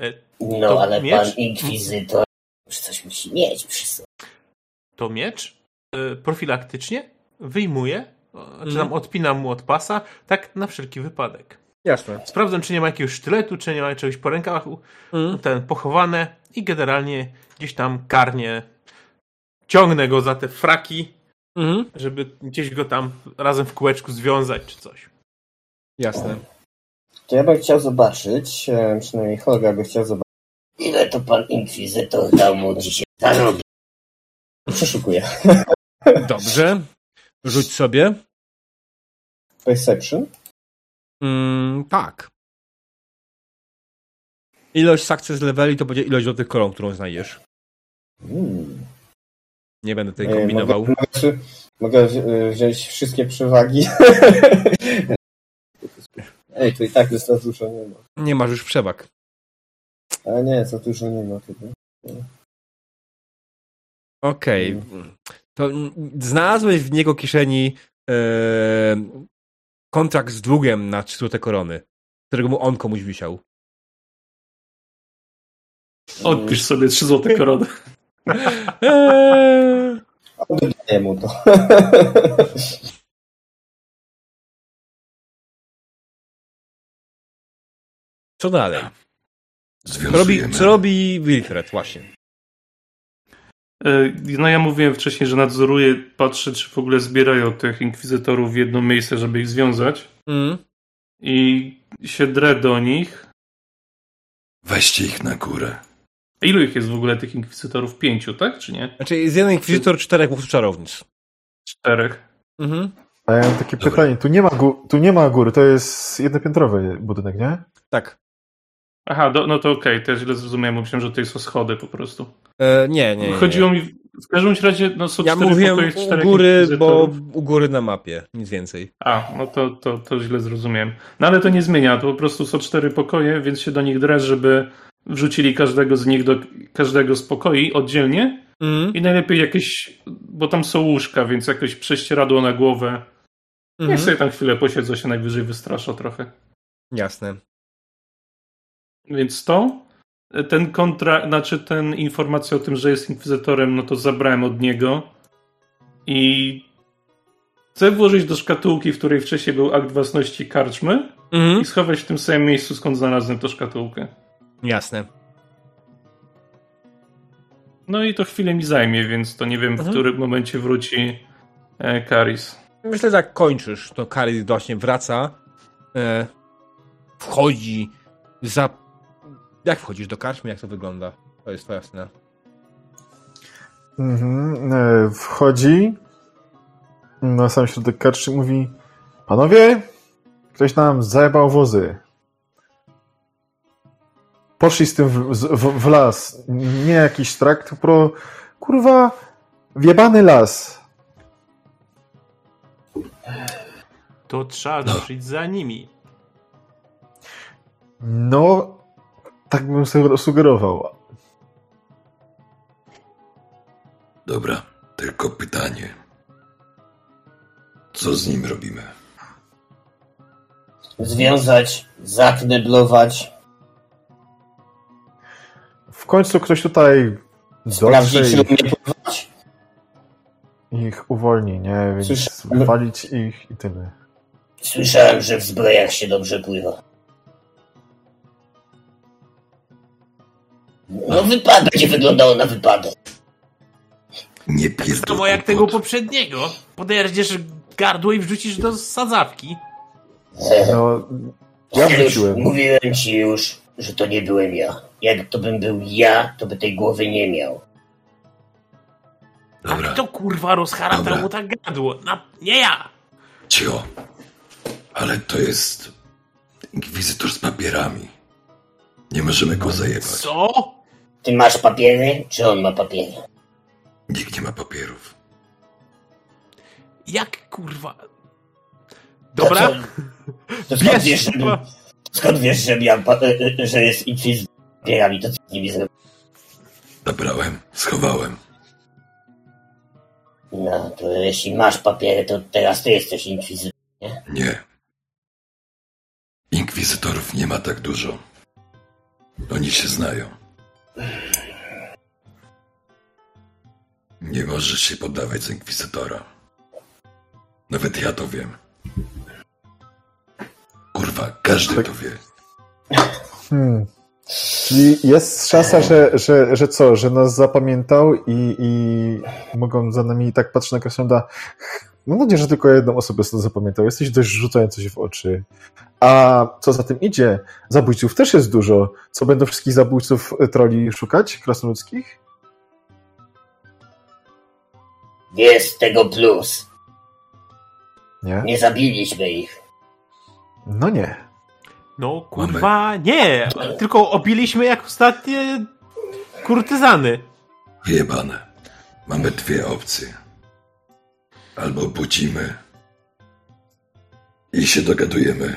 E, No, ale miecz? pan inkwizytor już coś musi mieć przy sobie. To miecz e, profilaktycznie wyjmuje, o, czy Mhm. tam odpinam mu od pasa, tak na wszelki wypadek. Jasne. Sprawdzam, czy nie ma jakiegoś sztyletu, czy nie ma czegoś po rękawu, Mhm. ten pochowane i generalnie gdzieś tam karnie ciągnę go za te fraki, Mhm. żeby gdzieś go tam razem w kółeczku związać czy coś. Jasne. To ja bym chciał zobaczyć, e, przynajmniej Holga by chciał zobaczyć. Ile to pan inkwizytor dał mu dzisiaj zarobić? Przeszukuję. Dobrze. Rzuć sobie. Perception. Mm, tak. Ilość success leveli to będzie ilość do tych koron, którą znajdziesz. Mm. Nie będę tutaj E, kombinował. Mogę, mogę, mogę e, wziąć wszystkie przewagi. Ej, to i tak jest za dużo nie ma. Nie masz już przewag. Ale nie, za dużo nie ma chyba. Okej. To mm, znalazłeś w niego kieszeni e, kontrakt z długiem na trzy złote korony, którego mu on komuś wisiał. Odpisz sobie 3 złote korony. Oddaję mu to. co dalej? Co robi, co robi Wilfred? Właśnie. E, No ja mówiłem wcześniej, że nadzoruję, patrzę, czy w ogóle zbierają tych inkwizytorów w jedno miejsce, żeby ich związać. Mm. I się drę do nich. Weźcie ich na górę. A Ilu ich jest w ogóle tych inkwizytorów? Pięciu, tak? Czy nie? Znaczy jest jeden inkwizytor, czterech po prostu czarownic. Czterech. Mhm. A ja mam takie Dobra. pytanie, tu nie, ma tu nie ma góry, to jest jednopiętrowy budynek, nie? Tak. Aha, do, no to okej, to ja źle zrozumiałem, bo myślałem, że to są schody po prostu. E, nie, nie, nie. Chodziło mi, w każdym razie, no są Ja cztery mówiłem pokoje, u czterech góry, bo u góry na mapie, nic więcej. A, no to, to, to źle zrozumiałem. No ale to nie zmienia, to po prostu są cztery pokoje, więc się do nich drę, żeby wrzucili każdego z nich do każdego z pokoi oddzielnie Mhm. i najlepiej jakieś, bo tam są łóżka, więc jakieś prześcieradło na głowę. Niech Mhm. sobie tam chwilę posiedzą, się najwyżej wystrasza trochę. Jasne. Więc to, ten kontra, znaczy ten informacja o tym, że jest inkwizytorem, no to zabrałem od niego i chcę włożyć do szkatułki, w której wcześniej był akt własności karczmy Mhm. i schować w tym samym miejscu, skąd znalazłem tę szkatułkę. Jasne. No i to chwilę mi zajmie, więc to nie wiem, w Mhm. którym momencie wróci e, Karis. Myślę, że jak kończysz, to Karis właśnie wraca, e, wchodzi za... Jak wchodzisz do karczmy? Jak to wygląda? To jest twoja scena. Mhm. E, Wchodzi na sam środek karczy i mówi Panowie, ktoś nam zajebał wozy. Poszli z tym w, w, w las. Nie jakiś trakt, tylko kurwa wjebany las. To trzeba ruszyć za nimi. No, tak bym sobie sugerował. Dobra, tylko pytanie. Co z nim robimy? Związać, zakneblować, W końcu ktoś tutaj sprawdzić, i umie pływać. ich uwolni, nie? Więc Słyszałem- walić ich i tyle. Słyszałem, że w zbrojach się dobrze pływa. No wypadek, będzie wyglądało na wypadek. Nie Tak pierdol samo jak tego poprzedniego. Poderdziesz gardło i wrzucisz do sadzawki. No, ja Już wróciłem. Mówiłem ci już, że to nie byłem ja. Jak to bym był ja, to by tej głowy nie miał. A Dobra, kto kurwa rozharatał Dobra. mu tak gadło? Na... Nie ja! cio. Ale to jest inkwizytor z papierami. Nie możemy go zajebać. Co? Ty masz papiery, czy on ma papiery? Nikt nie ma papierów. Jak kurwa? To Dobra, co? To skąd wiesz, że, skąd wiesz, że, miał e, e, że jest inkwizytor z papierami? To co z nimi zrobił? Zabrałem, schowałem. No, to jeśli masz papiery, to teraz ty jesteś inkwizytor. Nie. Inkwizytorów nie ma tak dużo. Oni się znają. Nie możesz się poddawać za inkwizytora. Nawet ja to wiem. Kurwa, każdy to wie. Hmm. Czyli jest szansa, że, że, że co, że nas zapamiętał i, i mogą za nami tak patrzeć na Cassandra. Mam nadzieję, że tylko jedną osobę sobie zapamiętał. Jesteś dość rzucający się w oczy. A co za tym idzie, zabójców też jest dużo. Co będą wszystkich zabójców y, troli szukać, krasnoludzkich? Jest tego plus. Nie? Nie zabiliśmy ich. No nie. no kurwa nie. Tylko obiliśmy jak ostatnie kurtyzany. Wyjebane. Mamy dwie opcje. Albo budzimy i się dogadujemy.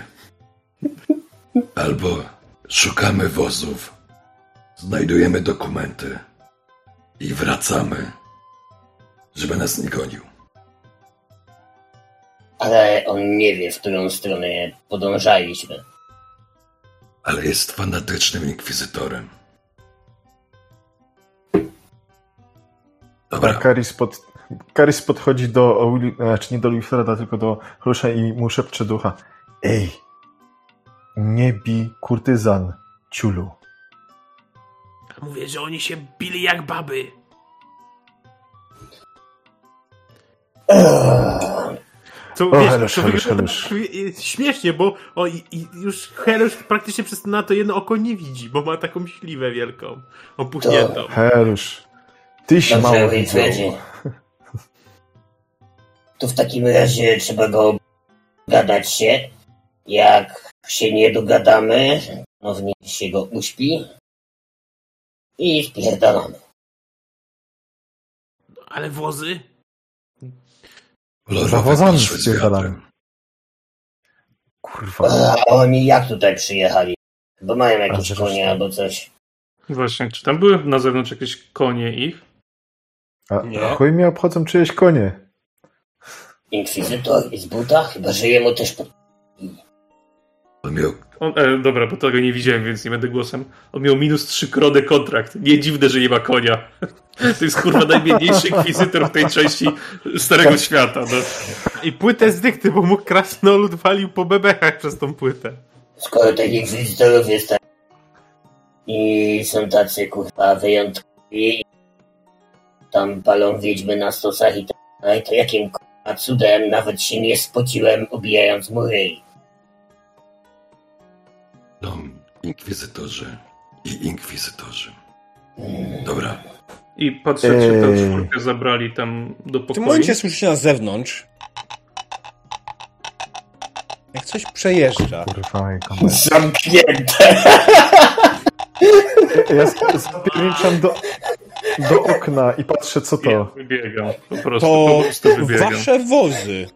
Albo szukamy wozów, znajdujemy dokumenty i wracamy, żeby nas nie gonił. Ale on nie wie, w którą stronę podążaliśmy. Ale jest fanatycznym inkwizytorem. Dobra, Karis, pod, Karis podchodzi do, Willi- znaczy nie do Wilfreda, tylko do Hlusza i mu szepcze do ucha. Ej, nie bij kurtyzan, ciulu. A mówię, że oni się bili jak baby. Co, O, wiesz, Helusz, to Helusz, wygląda Helusz. tak śmiesznie, bo o, i, i już Helusz praktycznie przez na to jedno oko nie widzi, bo ma taką śliwę wielką, opuchniętą. Herusz, tyś mało Dobrze, widział. Wilfredzie. To w takim razie trzeba go gadać się. Jak się nie dogadamy, no w niej się go uśpi. I spierdalamy. Ale wozy? kolorowe zawozami poszły z spierdalamy. Kurwa. A oni jak tutaj przyjechali? Bo mają jakieś konie albo coś. Właśnie, czy tam były na zewnątrz jakieś konie ich? A Nie. chuj mnie obchodzą czyjeś konie. Inkwizytor i z buta? Chyba, że jemu też pod... On miał On, e, dobra, bo tego nie widziałem, więc nie będę głosem. On miał minus 3 krony kontrakt. Nie dziwne, że nie ma konia. To jest kurwa najbiedniejszy inkwizytor w tej części Starego Świata. No. I płytę z dykty, bo mu krasnolud walił po bebechach przez tą płytę. Skoro tych inkwizytorów jest tak... I są tacy, kurwa, wyjątkowi tam palą wiedźmy na stosach i tak dalej, to jakim k***a cudem nawet się nie spociłem obijając mu No, inkwizytorzy i inkwizytorzy. Dobra. I patrzę, czy tę Ej. czwórkę zabrali tam do W tym pokoju. momencie słyszycie na zewnątrz, jak coś przejeżdża. Kurwa. Zamknięte. Ja zapierniczam do, do okna i patrzę, co Ja to. wybiegam. Po prostu, To po prostu wybiegam. wasze wozy.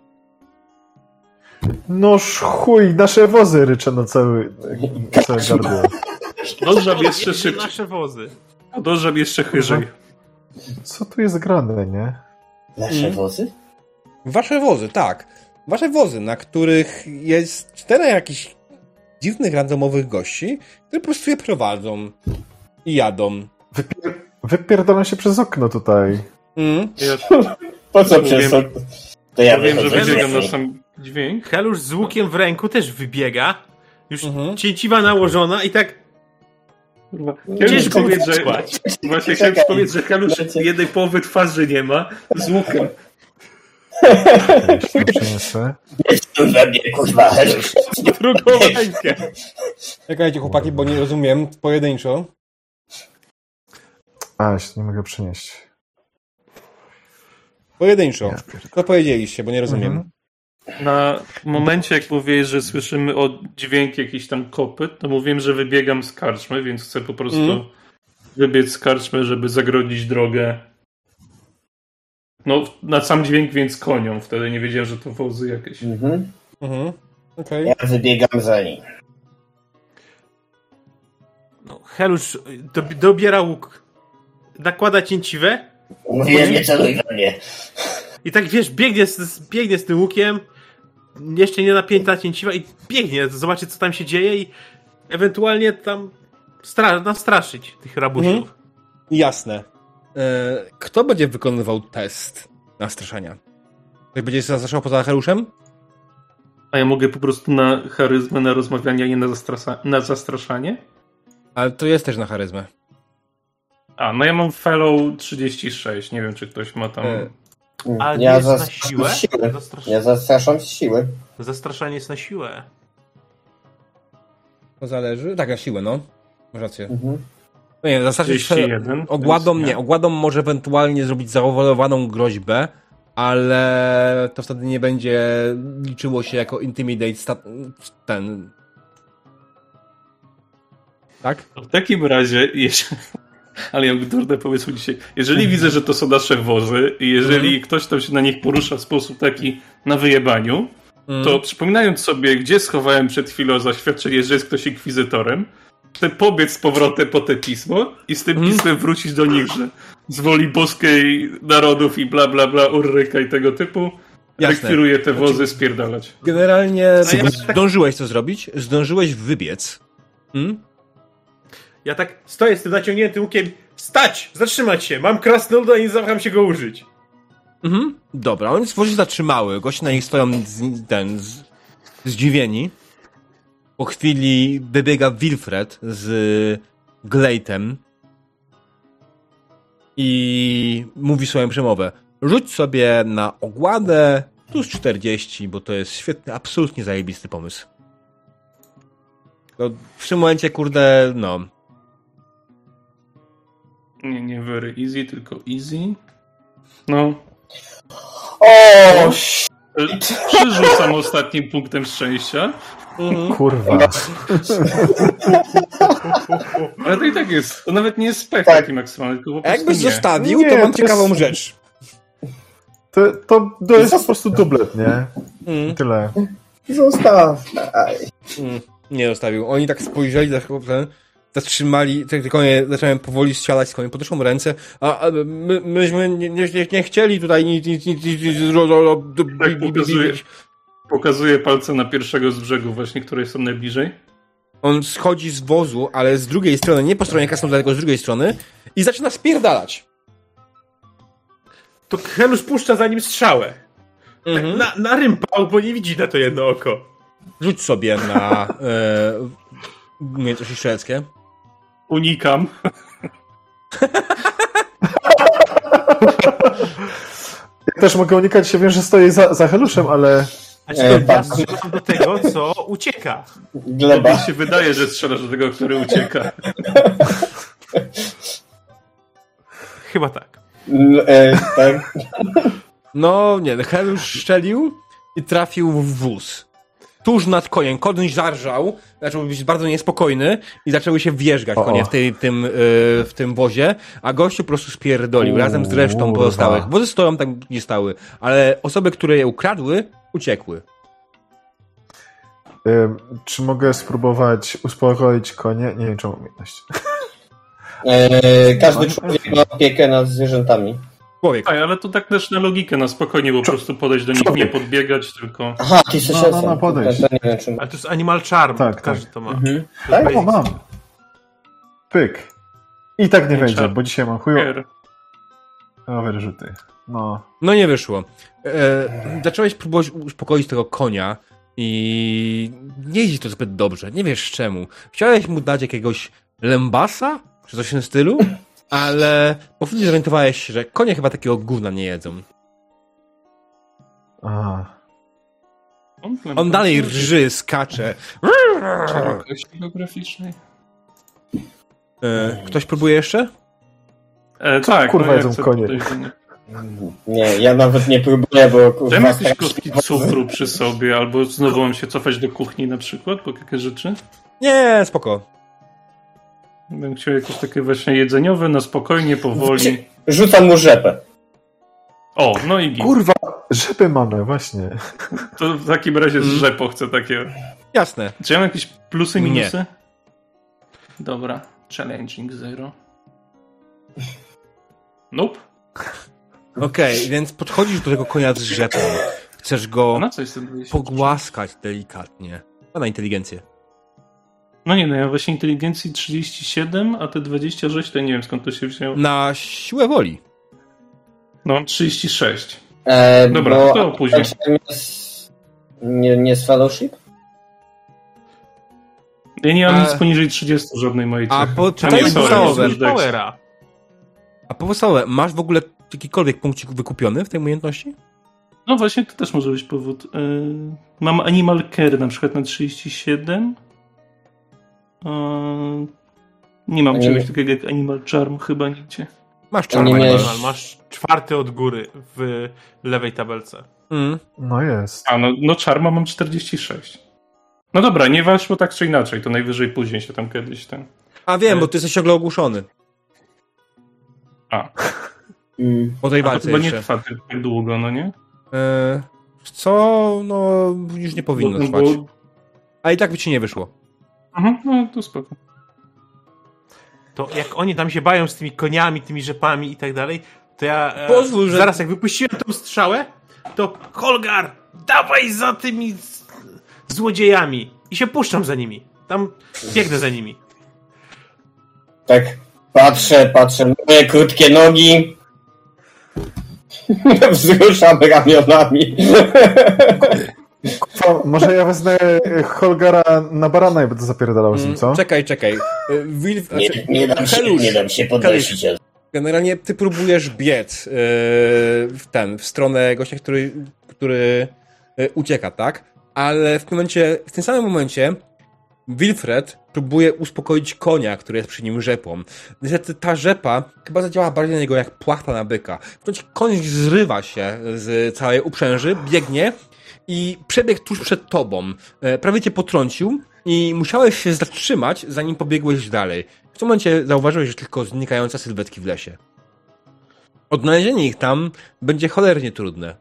Noż chuj, nasze wozy ryczę na cały, na całe gardło. Podążam jeszcze szybciej. Nasze wozy. Podążam jeszcze wyżej. Co tu jest grane, nie? Nasze Mm. wozy? Wasze wozy, tak. Wasze wozy, na których jest czterech jakichś dziwnych, randomowych gości, którzy po prostu je prowadzą i jadą. Wypier wypierdalam się przez okno tutaj. Mm. Ja Po co przez to? To ja wiem, że wybiegam na sam dźwięk. Helusz z łukiem w ręku też wybiega. Już Mhm. cięciwa nałożona i tak to powiedzieć, że... Właśnie chciałem powiedzieć, że Helusz jednej połowy twarzy nie ma, z łukiem. Przyniosę. Tu we mnie, kurwa, Helusz. drugą rękę. Czekajcie chłopaki, bo nie rozumiem pojedynczo. A, jeszcze nie mogę przynieść. Pojedynczo. Co powiedzieliście, bo nie rozumiem. Mhm. Na momencie, jak mówiłeś, że słyszymy o dźwięk jakiś tam kopyt, to mówiłem, że wybiegam z karczmy, więc chcę po prostu Mhm. wybiec z karczmy, żeby zagrodzić drogę. No, na sam dźwięk, więc koniom. Wtedy nie wiedziałem, że to wozy jakieś. Mhm. Mhm. Okej. Ja wybiegam za nim. No, Helusz dob- dobiera łuk, nakłada cięciwę Mówiłem, nie celuj we mnie. i tak wiesz, biegnie z, biegnie z tym łukiem, jeszcze nie napięta cięciwa i biegnie, zobaczy co tam się dzieje i ewentualnie tam stra- nastraszyć tych rabusiów. Mhm. Jasne. E, kto będzie wykonywał test na straszenia? Ktoś będzie zastraszał poza Heruszem? A ja mogę po prostu na charyzmę, na rozmawianie, a nie na, na zastraszanie? Ale to jest też na charyzmę. A, no ja mam fellow 36. Nie wiem, czy ktoś ma tam... E, A nie ja jest na siłę? z siły. Zastrasz... Ja zastraszam z siły. Zastraszanie jest na siłę. To zależy. Tak, na siłę, no. Masz rację. Mhm. No nie, zastraszyć 31. ogładą nie. Ogładą może ewentualnie zrobić zaowalowaną groźbę, ale to wtedy nie będzie liczyło się jako intimidate ten... Tak? W takim razie, jeśli... ale ja trudne pomysły dzisiaj. Jeżeli widzę, że to są nasze wozy i jeżeli ktoś tam się na nich porusza w sposób taki na wyjebaniu, Mm. to przypominając sobie, gdzie schowałem przed chwilą zaświadczenie, że jest ktoś inkwizytorem, chcę pobiec z powrotem po te pismo i z tym Mhm. pismem wrócić do nich, że z woli boskiej narodów i bla bla bla, urryka i tego typu, rekwiruję te wozy spierdalać. Generalnie ja zdążyłeś to zrobić, zdążyłeś wybiec. Hmm? Ja tak stoję z tym naciągniętym łukiem. Stać! Zatrzymać się! Mam krasnoluda i nie zawaham się go użyć. Mhm. Dobra, oni stworzy zatrzymały. Goście na nich stoją z, ten, z, zdziwieni. Po chwili wybiega Wilfred z Glejtem i mówi swoją przemowę. Rzuć sobie na ogładę plus 40, bo to jest świetny, absolutnie zajebisty pomysł. To w tym momencie, kurde, no. Nie, nie very easy, tylko easy. No, O, przyrzucam ostatnim punktem szczęścia, Kurwa. ale to i tak jest, to nawet nie jest spech Tak. taki maksymalny, tylko po A prostu jakbyś nie. zostawił, Nie, to mam to jest- ciekawą rzecz. To, to, to jest po prostu dublet, nie? Mm. Tyle. zostaw. Mm, nie zostawił. Oni tak spojrzeli, za ten, zatrzymali, te, te konie zacząłem powoli strzelać z koni, podeszło ręce, a, a my, myśmy nie, nie, nie, chcieli tutaj nic, nic, nic, nic, nic ro, ro, ro, Tak pokazuje, pokazuje palce na pierwszego z brzegu właśnie, które są najbliżej. On schodzi z wozu, ale z drugiej strony, nie po stronie Krasnoluda, tylko z drugiej strony i zaczyna spierdalać. To Helusz puszcza za nim strzałę. Mhm. Tak na, na rympał, bo nie widzi na to jedno oko. Rzuć sobie na e, umiejętności strzeleckie. Unikam. Ja też mogę unikać się, wiem, że stoję za, za Heluszem, ale A ci E, to ja strzelam do tego, co ucieka. Gleba. Tobie się wydaje, że strzelasz do tego, który ucieka. Chyba tak. L- E, tak. No nie, Helusz szczelił i trafił w wóz. Tuż nad koniem. Koń zarżał, zaczął być bardzo niespokojny i zaczęły się wjeżdżać O, konie w, tej, tym, yy, w tym wozie, a gościu po prostu spierdolił razem z resztą pozostałych. Wozy stoją tam, gdzie stały, ale osoby, które je ukradły, uciekły. ym, czy mogę spróbować uspokoić konie? Nie wiem, czy mam umiejętność. E, każdy człowiek ma opiekę nad zwierzętami. Człowiek. Ej, ale to tak też na logikę, na spokojnie, bo po prostu podejść do nich, nie człowiek. podbiegać, tylko... Aha, ty jesteś No, no, no, podejdź. To nie wiem. Ale to jest Animal Charm. Tak, Każdy tak. to ma. Mhm. To Tak? O, mam. Pyk. I tak nie Nie trzeba. bo dzisiaj mam chujo... Kier. O, wyrzuty. No. No nie wyszło. E, zacząłeś próbować uspokoić tego konia i nie idzie to zbyt dobrze. Nie wiesz czemu. Chciałeś mu dać jakiegoś lębasa, czy coś w tym stylu, ale po chwili zorientowałeś się, że konie chyba takiego gówna nie jedzą. A. On dalej rży, skacze. Szerokości geograficznej. E, ktoś próbuje jeszcze? E, tak, kurwa no jedzą konie? Nie, ja nawet nie próbuję, bo Czy kurwa... mam jakieś kostki cukru przy sobie, albo znowu mam się cofać do kuchni na przykład, po jakieś rzeczy? Nie, spoko. Bym chciał jakieś takie właśnie jedzeniowe, na spokojnie, powoli. Rzucam mu rzepę. O, no i git. Kurwa, rzepy mamy, właśnie. To w takim razie z rzepo chcę takie... Jasne. Czy ja mam jakieś plusy, Nie. minusy? Dobra. Challenging zero. Nope. Okej, więc podchodzisz do tego konia z rzepą. Chcesz go 20? pogłaskać delikatnie. A na inteligencję. No nie, no ja właśnie inteligencji 37, a te 26 to nie wiem skąd to się wzięło. Na siłę woli. No mam 36. E, Dobra, bo to później. Nie, nie z fellowship? Ja nie mam A- nic poniżej 30 żadnej mojej A cechy. po- jest jest sorry, podstawowe. A pozostałe, masz w ogóle jakikolwiek punkcik wykupiony w tej umiejętności? No właśnie, to też może być powód. Yy, mam Animal Care na przykład na 37. Nie mam czegoś takiego jak Animal Charm chyba nigdzie. Masz A czarny nie miałeś- Animal, Masz czwarty od góry w lewej tabelce. Mm. No jest. A, no, no Charma mam 46. No dobra, nie weszło tak czy inaczej, to najwyżej później się tam kiedyś ten... A wiem, bo ty jesteś ciągle ogłuszony. A, Mm. Po tej a to walce chyba nie trwa tak tak długo, no nie? E, co? No, już nie powinno Bo- trwać. bo- A i tak by ci nie wyszło. Mhm, no to spoko. To jak oni tam się bają z tymi koniami, tymi rzepami i tak dalej, to ja e, Pozwól, że- zaraz jak wypuściłem tą strzałę, to Holgar, dawaj za tymi z- złodziejami. I się puszczam za nimi. Tam biegnę za nimi. Tak, patrzę, patrzę, moje krótkie nogi. Wzruszam ramionami. Co, może ja wezmę e, Holgara na barana i będę zapierdalał z nim, Mm, co? Czekaj, czekaj. E, Wilf, Nie, znaczy, nie, dam się, Helusz, nie dam się podnosić. Generalnie ty próbujesz biec e, w ten, w stronę gościa, który, który ucieka, tak? Ale w tym momencie, w tym samym momencie Wilfred próbuje uspokoić konia, który jest przy nim rzepą. Niestety ta rzepa chyba zadziała bardziej na niego jak płachta na byka. W momencie koń zrywa się z całej uprzęży, biegnie i przebiegł tuż przed tobą. E, Prawie cię potrącił i musiałeś się zatrzymać, zanim pobiegłeś dalej. W tym momencie zauważyłeś że tylko znikające sylwetki w lesie. Odnalezienie ich tam będzie cholernie trudne.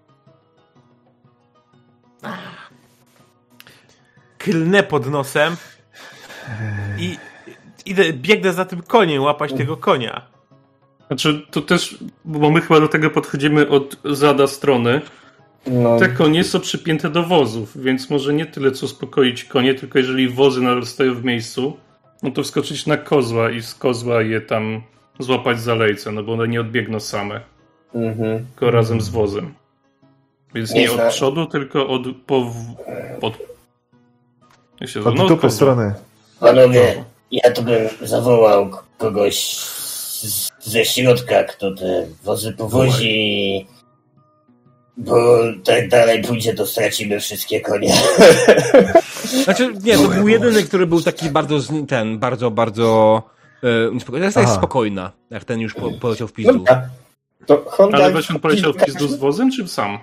Klnę pod nosem i idę, biegnę za tym koniem, łapać tego konia. Znaczy, to też, bo my chyba do tego podchodzimy od zada strony. No, Te konie są przypięte do wozów, więc może nie tyle co uspokoić konie, tylko jeżeli wozy nadal stoją w miejscu, no to wskoczyć na kozła i z kozła je tam złapać za lejce, no bo one nie odbiegną same, mhm. tylko razem z wozem. Więc nie Nie, od że- przodu, tylko od... Po, od jak się Od? No, dupy strony. Panowie, ja tu bym zawołał kogoś ze środka, kto te wozy powozi. Bo tak dalej pójdzie, to stracimy wszystkie konie. Znaczy, nie, to był jedyny, który był taki bardzo, ten, bardzo, bardzo e, niespokojny. Teraz jest spokojna, jak ten już po, poleciał w pizdu. To Holgar... Ale właśnie on poleciał w pizdu z wozem, czy sam?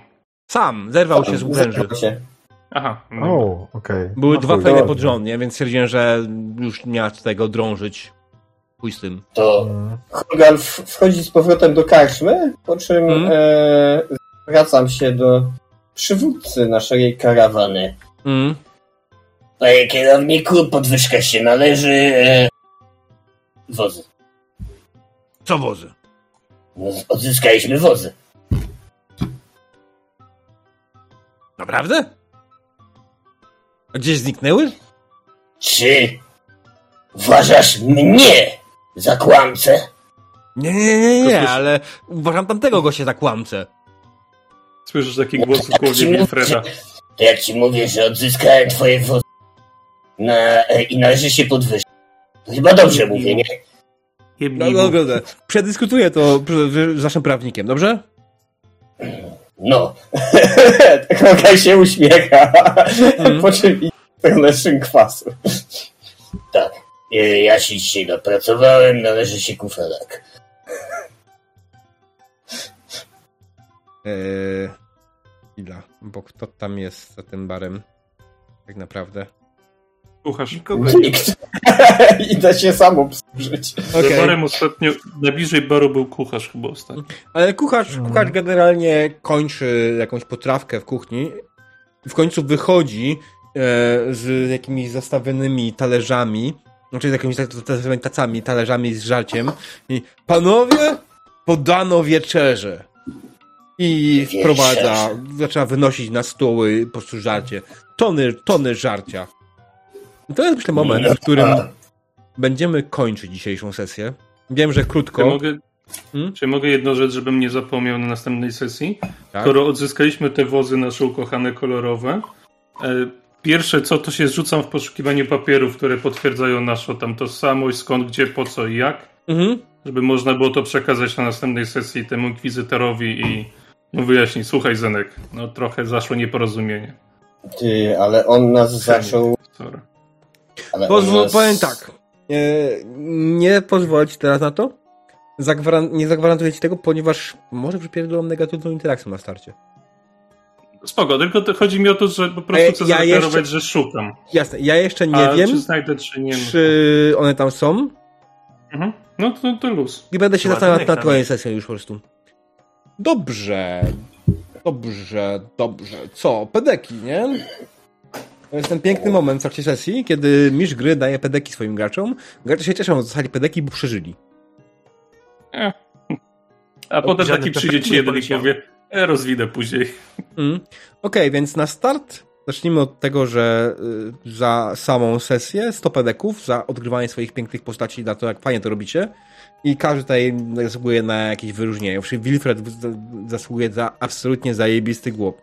Sam, zerwał się z się. Aha. O, okej. Były No dwa chuj. dobra. pod rząd, nie? więc stwierdziłem, że już nie ma co tego drążyć. Pój z tym. To Mm. Holgar w- wchodzi z powrotem do karczmy, po czym Mhm. e, zwracam się do przywódcy naszej karawany. Mm. Panie kierowniku, podwyżka się należy. E, wozy. Co wozy? No, odzyskaliśmy wozy. Naprawdę? A gdzieś zniknęły? Czy uważasz mnie za kłamcę? Nie, nie, nie, nie, ale uważam tamtego gościa za kłamcę. Słyszysz taki głos w głowie Wilfreda. To jak ci mówię, że odzyskałem twoje wozy na, e, i należy się podwyższyć. To chyba dobrze mówię, nie? No, Jebnij no, no, no. Przedyskutuję to z naszym prawnikiem, dobrze? No, Holgar się uśmiecha, Mhm. po czym stronę szynkwasu. tak. E, Ja się dzisiaj napracowałem, należy się kufelek. Eee, chwila, bo kto tam jest za tym barem? Tak naprawdę. Kucharz. Nikt. Idę się sam obsłużyć. Okay. Barem ostatnio, najbliżej baru był kucharz chyba ostatnio. Ale kucharz, Mhm. kucharz generalnie kończy jakąś potrawkę w kuchni i w końcu wychodzi e, z jakimiś zastawionymi talerzami, znaczy z jakimiś zastawionymi tacami, talerzami z żarciem i panowie, podano wieczerze. I wprowadza, zaczyna wynosić na stoły po prostu żarcie. Tony, tony żarcia. I to jest myślę moment, w którym będziemy kończyć dzisiejszą sesję. Wiem, że Czy krótko. mogę, Hmm? czy mogę jedną rzecz, żebym nie zapomniał na następnej sesji? Tak? Skoro odzyskaliśmy te wozy nasze ukochane kolorowe, e, pierwsze co, to się zrzucam w poszukiwaniu papierów, które potwierdzają naszą tam tożsamość, skąd, gdzie, po co i jak, Mhm. żeby można było to przekazać na następnej sesji temu inkwizytorowi i mu wyjaśnić, słuchaj Zenek, no trochę zaszło nieporozumienie. Ty, ale on nas zaczął... Sorry. Ale Pozwól, nas... powiem tak. E, nie pozwolę ci teraz na to. Zagwaran nie zagwarantuję ci tego, ponieważ może przypierdolą negatywną interakcję na starcie. Spoko, tylko to chodzi mi o to, że po prostu E, chcę ja jeszcze- że szukam. Jasne, ja jeszcze nie A wiem, czy znajdę, czy nie. czy one tam są Mhm. No to, to luz. i będę się zastanawiał nad kolejną sesją już po prostu. Dobrze. Dobrze, dobrze. Co? Pedeki, nie? To jest ten piękny moment w trakcie sesji, kiedy mistrz gry daje pedeki swoim graczom. Gracze się cieszą, że dostali pedeki, bo przeżyli. A potem taki przyjdzie ci jeden i powie, e, rozwinę później. Mm. Okej, więc na start zacznijmy od tego, że y, za samą sesję 100 pedeków, za odgrywanie swoich pięknych postaci, za to jak fajnie to robicie i każdy tutaj zasługuje na jakieś wyróżnienie. Wilfred zasługuje za absolutnie zajebisty głos.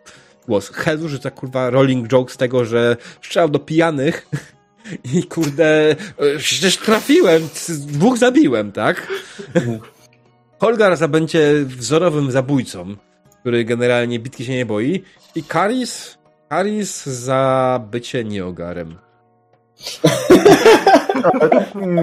głos. Hezu, ta kurwa rolling joke z tego, że strzelał do pijanych i kurde, przecież trafiłem, dwóch zabiłem, tak? Holgar będzie wzorowym zabójcą, który generalnie bitki się nie boi. I Karis, Karis za bycie nieogarem.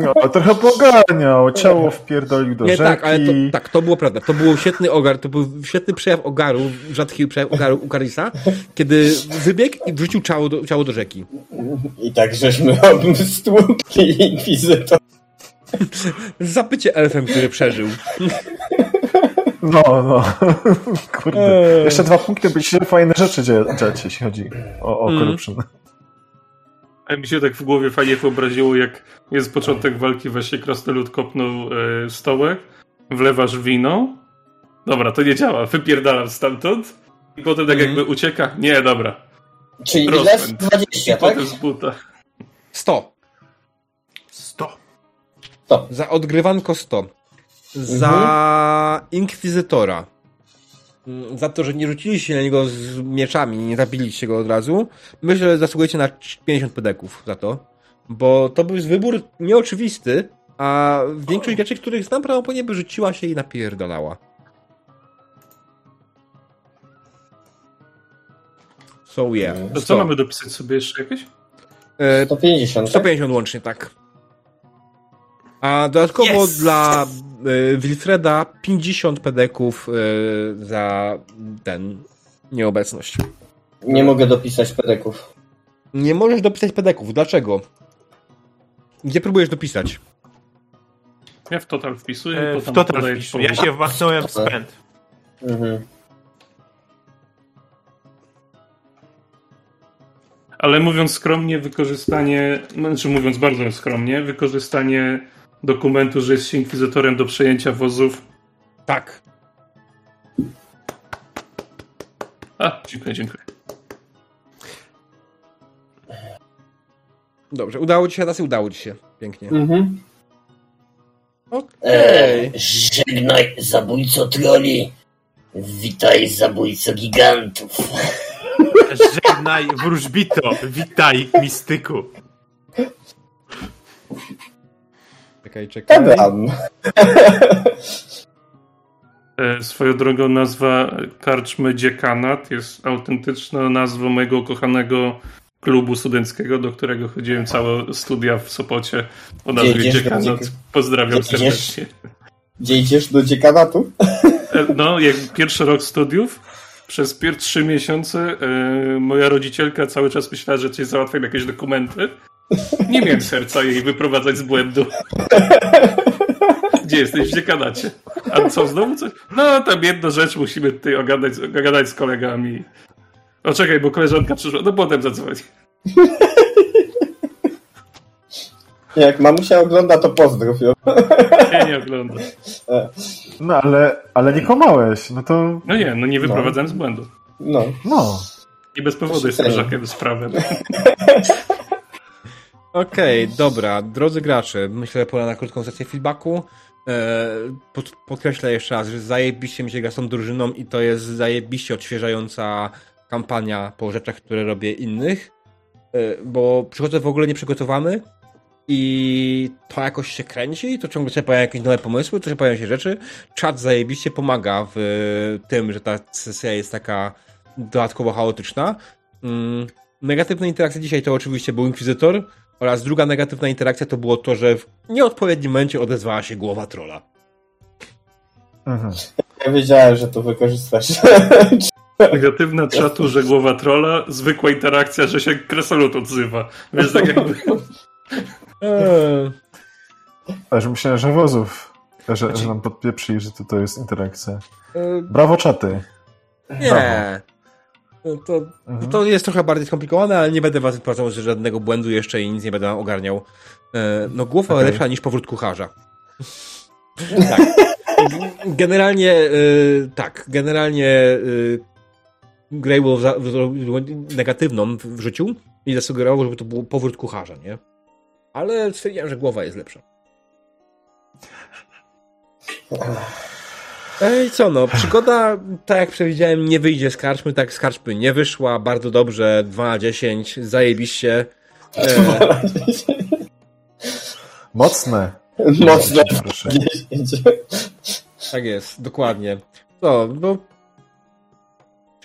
No, trochę poganiał, ciało wpierdolił do Nie, rzeki. tak, ale to, tak, to było prawda. To był świetny ogar, to był świetny przejaw ogaru, rzadki przejaw ogaru u Karisa, kiedy wybiegł i wrzucił ciało do, ciało do rzeki. I tak żeśmy stłukli inkwizytor. Za bycie elfem, który przeżył. No, no. Kurde. Jeszcze dwa punkty, by się fajne rzeczy dzia- dziać, jeśli chodzi o, o Mm. A mi się tak w głowie fajnie wyobraziło, jak jest początek walki, właśnie krasnolud kopnął e, stołek, wlewasz wino. Dobra, to nie działa, wypierdalam stamtąd. I potem tak Mhm. jakby ucieka. Nie, dobra. Czyli? Rozpęd. 20, I tak? potem z buta. 100. 100. Za odgrywanko 100. Za inkwizytora. Mm, Za to, że nie rzuciliście na niego z mieczami, nie zabiliście go od razu. Myślę, że zasługujecie na 50 pedeków za to. Bo to był wybór nieoczywisty, A większość graczy, których znam, prawdopodobnie by rzuciła się i napierdalała. So yeah. To co mamy dopisać sobie jeszcze jakieś? E, 150. tak? 150 łącznie, tak. A dodatkowo Yes! dla Wilfreda 50 pedeków y, za ten nieobecność. Nie mogę dopisać pedeków. Nie możesz dopisać pedeków. Dlaczego? Gdzie próbujesz dopisać? Ja w total wpisuję. E, w total wpisuję. Ja się wmachnąłem w spęd. Mhm. Ale mówiąc skromnie, wykorzystanie, znaczy mówiąc bardzo skromnie, wykorzystanie dokumentu, że jest się inkwizytorem do przejęcia wozów. Tak. A, dziękuję, dziękuję. Dobrze, udało ci się, teraz udało ci się. Pięknie. Mhm. Okej. E, żegnaj, zabójco troli. Witaj, zabójco gigantów. Żegnaj, wróżbito. Witaj, mistyku. Czekaj, czekaj. E, Swoją drogą nazwa Karczmy Dziekanat jest autentyczną nazwą mojego ukochanego klubu studenckiego, do którego chodziłem całe studia w Sopocie o nazwie Dziekanat. dziek- Pozdrawiam gdzie idziesz? serdecznie. Gdzie idziesz do dziekanatu? E, No, jak pierwszy rok studiów, przez pierwsze trzy miesiące e, moja rodzicielka cały czas myślała, że coś załatwiam jakieś dokumenty. Nie miałem serca jej wyprowadzać z błędu. Gdzie jesteś? W dziekanacie. A co, znowu coś? No, tam jedną rzecz musimy tutaj ogadać, ogadać z kolegami. O, czekaj, bo koleżanka przyszła. No, potem zadzwoni. Jak mamusia ogląda, to pozdrów ją. Ja nie oglądam. No ale, ale nie kłamałeś, no to No nie, no nie wyprowadzałem z błędu. No. no. I bez powodu jestem żakiem z prawem. Okej, dobra, drodzy gracze, myślę, że pora na krótką sesję feedbacku. E, pod, podkreślę jeszcze raz, że zajebiście mi się gra z tą drużyną i to jest zajebiście odświeżająca kampania po rzeczach, które robię innych, e, bo przychodzę w ogóle nieprzygotowany i to jakoś się kręci, to ciągle się pojawiają jakieś nowe pomysły, to się pojawiają się rzeczy. Czat zajebiście pomaga w tym, że ta sesja jest taka dodatkowo chaotyczna. Mm, negatywna interakcja dzisiaj to oczywiście był Inkwizytor oraz druga negatywna interakcja to było to, że w nieodpowiednim momencie odezwała się głowa trola. Mhm. Ja wiedziałem, że to wykorzystasz. Negatywna czatu, że głowa trola, zwykła interakcja, że się kresolut odzywa. Wiesz, tak jakby... Eee, Aż myślałem, że wozów, że, że nam podpieprzyli, że to, to jest interakcja. eee, Brawo czaty. nie. To, Mhm. to jest trochę bardziej skomplikowane, ale nie będę was wprowadzał z żadnego błędu jeszcze i nic nie będę ogarniał. E, No głowa Okej. lepsza niż powrót kucharza. tak. Generalnie e, tak, generalnie e, Grey Wolf negatywną w w życiu i zasugerował, żeby to był powrót kucharza, nie? Ale stwierdziłem, że głowa jest lepsza. Ej, co no, przygoda, tak jak przewidziałem, nie wyjdzie z karczmy, tak z karczmy nie wyszła, bardzo dobrze, 2 na 10, zajebiście. E, Mocne. Mocne. Proszę. 10. tak jest, dokładnie. Co, no...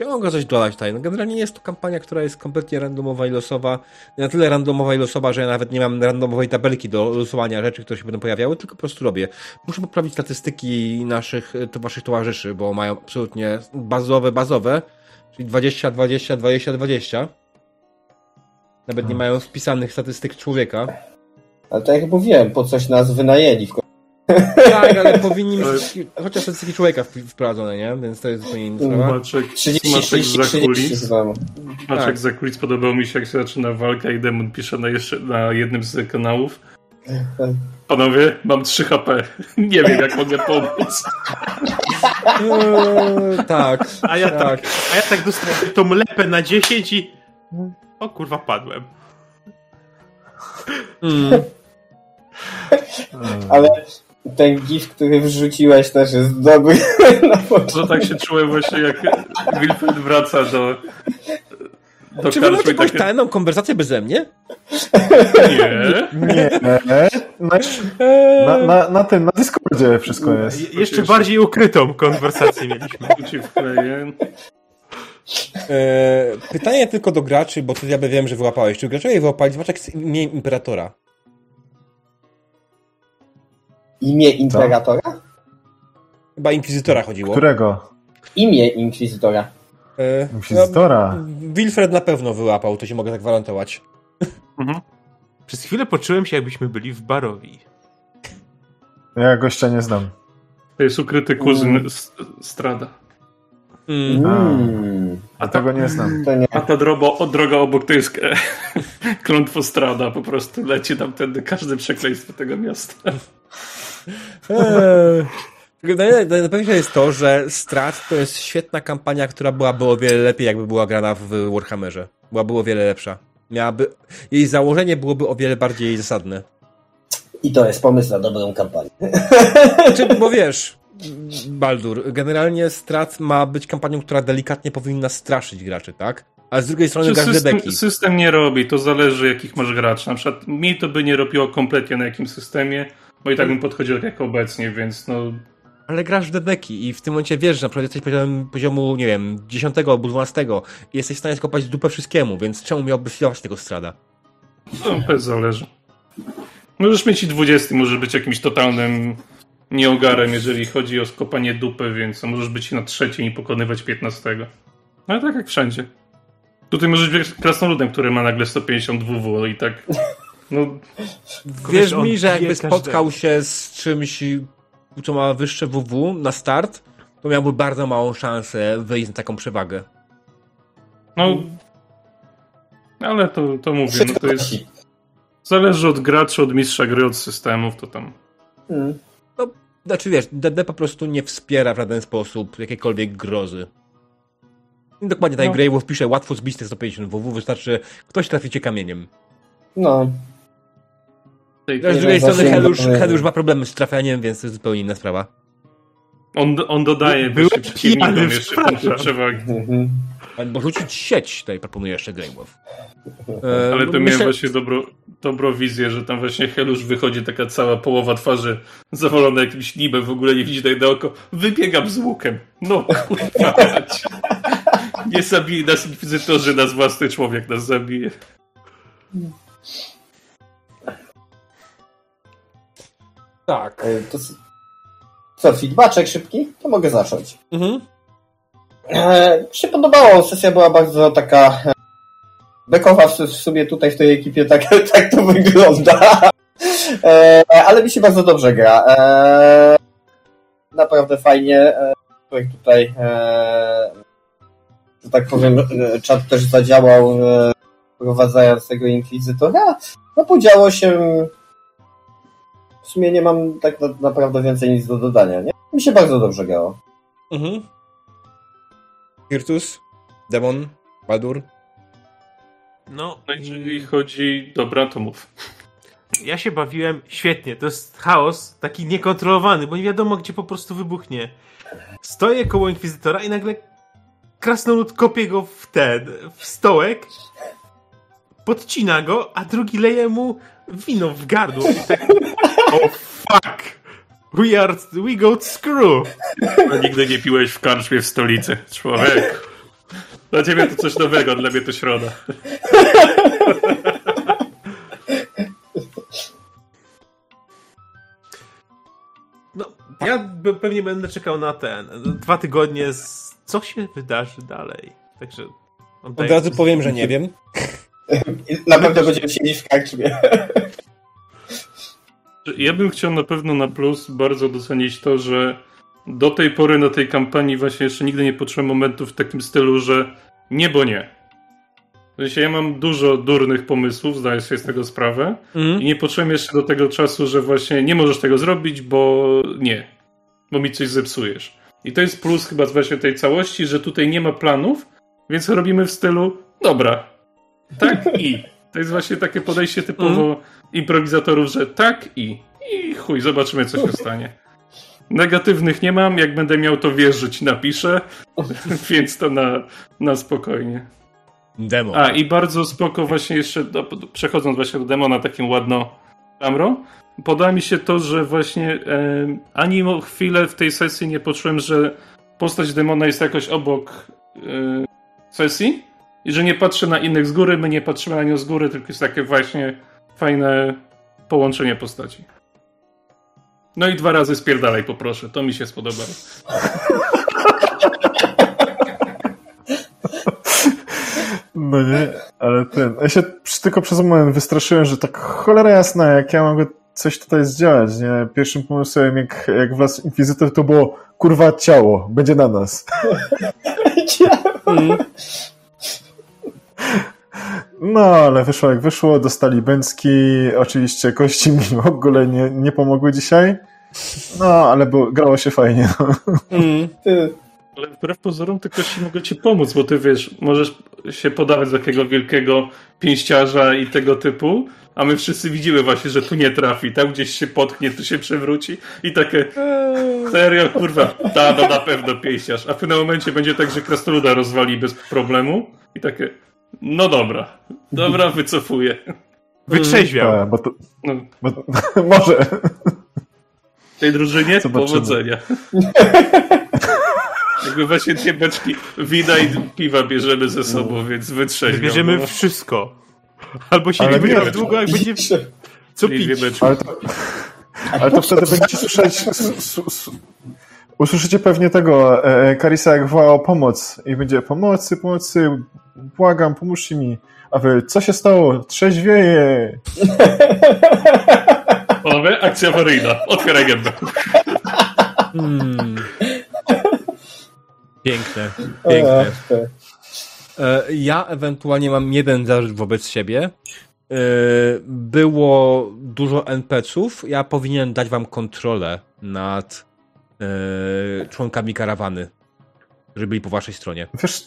Czy ja mogę coś dodać tutaj? No generalnie jest to kampania, która jest kompletnie randomowa i losowa. Na tyle randomowa i losowa, że ja nawet nie mam randomowej tabelki do losowania rzeczy, które się będą pojawiały, tylko po prostu robię. Muszę poprawić statystyki naszych, to waszych towarzyszy, bo mają absolutnie bazowe, bazowe, czyli 20, 20, 20, 20. Nawet nie mają wpisanych statystyk człowieka. Ale tak jak mówiłem, po coś nas wynajęli w końcu. Tak, ale powinni mieć chociaż statystyki człowieka wp- wprowadzone, nie? Więc to jest zupełnie inna sprawa. Maczek, 30, Maczek 30, za 30 kulis. Maczek Tak. za kulis podobał mi się, jak się zaczyna walka i demon pisze na, jeszcze, na jednym z kanałów. Panowie, mam 3 HP. Nie wiem, jak mogę pomóc. Eee, tak, A ja tak, tak. a ja tak dostałem tą lepę na 10 i... O kurwa, padłem. Mm. Ale ten gif, który wrzuciłeś też jest dobry. Na początku. No tak się czułem właśnie, jak Wilfred wraca do do Czy wy macie jakąś takie... tajną konwersację beze mnie? Nie. Nie. na, na, na, na tym, na Discordzie wszystko jest. Je- Jeszcze bardziej ukrytą konwersację mieliśmy. Tu. E, pytanie tylko do graczy, bo ty ja wiem, że wyłapałeś. Czy graczowie wyłapali zobaczek z imieniem Imperatora? Imię Imperatora? Chyba Inkwizytora chodziło. Którego? Imię Inkwizytora. E, Inkwizytora. no, Wilfred na pewno wyłapał, to się mogę tak gwarantować. Mhm. Przez chwilę poczułem się, jakbyśmy byli w barowi. Ja gościa nie znam. To jest ukryty kuzyn S- Strada. Mm. Mm, A tego nie znam. to nie. A ta drogo, o, droga obok to jest e, klątwo Strada. Po prostu leci tam tędy każde przekleństwo tego miasta. Eee. Najlepsze jest to, że Strat to jest świetna kampania, która byłaby o wiele lepiej, jakby była grana w Warhammerze. Byłaby o wiele lepsza. Miałaby... Jej założenie byłoby o wiele bardziej zasadne. I to jest pomysł na dobrą kampanię. Znaczy, bo wiesz, Baldur, generalnie Strat ma być kampanią, która delikatnie powinna straszyć graczy, tak? A z drugiej strony Czy każde system, system nie robi, to zależy jakich masz graczy. Na przykład mi to by nie robiło kompletnie na jakim systemie, bo i tak bym podchodził tak jak obecnie, więc no Ale grasz w dedeki i w tym momencie wiesz, że na przykład jesteś poziomem, poziomu, nie wiem, 10 albo 12 i jesteś w stanie skopać dupę wszystkiemu, więc czemu miałbyś działać tego strada? to też zależy. Możesz mieć i 20, możesz być jakimś totalnym nieogarem, jeżeli chodzi o skopanie dupy, więc możesz być i na trzeciej i pokonywać 15. No tak jak wszędzie. Tutaj możesz być krasnoludem, który ma nagle 150 WW i tak. No, Wierz mi, że jakby spotkał każdego. się z czymś, co ma wyższe WW na start, to miałby bardzo małą szansę wyjść na taką przewagę. no. Ale to, to mówię, no to jest. Zależy od graczy, od mistrza gry, od systemów, to tam. Mm. Znaczy wiesz, DD po prostu nie wspiera w żaden sposób jakiejkolwiek grozy. Dokładnie tak No. Grey Wolf pisze, łatwo zbić te 150 WW, wystarczy ktoś traficie kamieniem. No, Tej- Ale z drugiej strony Helusz, ma problemy z trafianiem, więc to jest zupełnie inna sprawa. On, on dodaje Byłem pijany, przewagi. mhm. Bo rzucić sieć tutaj proponuje jeszcze Grey Wolf. E, Ale to myślę- miałem właśnie dobro, dobrą wizję, że tam właśnie Helusz wychodzi taka cała połowa twarzy zawalona jakimś nibem, w ogóle nie widzi na oko. Wybiegam z łukiem. No kurwa. Nie zabije nas inkwizytorzy, nas własny człowiek nas zabije. Tak. E, To co, feedbaczek szybki? To mogę zacząć. Mhm. E, mi się podobało, sesja była bardzo taka e, bekowa w, w sumie tutaj w tej ekipie, tak, tak to wygląda. E, ale mi się bardzo dobrze gra. E, naprawdę fajnie. E, tutaj, e, że tak powiem, czat też zadziałał e, wprowadzając tego inkwizytora. No podziało się w sumie nie mam tak na, naprawdę więcej nic do dodania, nie? Mi się bardzo dobrze grało. Mhm. Virtus, Demon, Baldur. No, No jeżeli chodzi... Dobra, to mów. ja się bawiłem świetnie. To jest chaos taki niekontrolowany, bo nie wiadomo, gdzie po prostu wybuchnie. Stoję koło Inkwizytora i nagle krasnolud kopie go w ten, w stołek, podcina go, a drugi leje mu wino w gardło i tak oh fuck, we are, we go screw. No, nigdy nie piłeś w karczmie w stolicy, człowiek. Dla ciebie to coś nowego, dla mnie to środa. No, ja pewnie będę czekał na ten, dwa tygodnie, z... co się wydarzy dalej. Także Od oddaję- razu powiem, że nie wiem. Na pewno będziemy siedzieć w karczmie. Ja bym chciał na pewno na plus bardzo docenić to, że do tej pory na tej kampanii właśnie jeszcze nigdy nie poczułem momentów w takim stylu, że nie, bo nie. W sensie ja mam dużo durnych pomysłów, zdaję sobie z tego sprawę Mhm. i nie poczułem jeszcze do tego czasu, że właśnie nie możesz tego zrobić, bo nie. Bo mi coś zepsujesz. I to jest plus chyba właśnie tej całości, że tutaj nie ma planów, więc robimy w stylu dobra, tak i. To jest właśnie takie podejście typowo improwizatorów, że tak i. I chuj, zobaczymy co się stanie. Negatywnych nie mam, jak będę miał to wierzyć, napiszę, więc to na, na spokojnie. Demon. A i bardzo spoko właśnie jeszcze, do, przechodząc właśnie do demona takim ładno Amro, podoba mi się to, że właśnie e, ani chwilę w tej sesji nie poczułem, że postać demona jest jakoś obok e, sesji i że nie patrzę na innych z góry, my nie patrzymy na nią z góry, tylko jest takie właśnie fajne połączenie postaci. No i dwa razy spierdalaj poproszę, to mi się spodobało. No nie, ale ten. Ja się tylko przez moment wystraszyłem, że tak cholera jasna, jak ja mogę coś tutaj zdziałać, nie? Pierwszym pomysłem, jak, jak wlazł Inkwizytor, to było kurwa ciało, będzie na nas. No, ale wyszło jak wyszło, dostali bęcki, oczywiście kości mi w ogóle nie, nie pomogły dzisiaj. No, ale było, grało się fajnie. No. Mm. Ale wbrew pozorom te kości mogą ci pomóc, bo ty wiesz, możesz się podawać za takiego wielkiego pięściarza i tego typu, a my wszyscy widzimy właśnie, że tu nie trafi, tam gdzieś się potknie, tu się przewróci i takie serio, kurwa, ta, no na pewno pięściarz, a w pewnym momencie będzie tak, że krasnoluda rozwali bez problemu i takie, no dobra, dobra, wycofuję. Wytrzeźwiał. Tak, bo to, No, bo, może. tej drużynie Zobaczymy. powodzenia. Jakby właśnie dwie beczki wina i piwa bierzemy ze sobą, więc wytrzeźwiał. Bierzemy no. wszystko. Albo się Ale nie będzie długo, jak będzie co pić. Ale to, ale to wtedy będziecie słyszeć. Usłyszycie pewnie tego e, Karisa, jak woła o pomoc. I będzie pomocy, pomocy, błagam, pomóżcie mi. A wy, co się stało? Trzeźwieje! Panowie, akcja awaryjna. Otwieraj gębę. Mm. Piękne, piękne. te. E, Ja ewentualnie mam jeden zarzut wobec siebie. E, Było dużo NPC-ów. Ja powinien dać wam kontrolę nad e, członkami karawany, żeby byli po waszej stronie. Wiesz,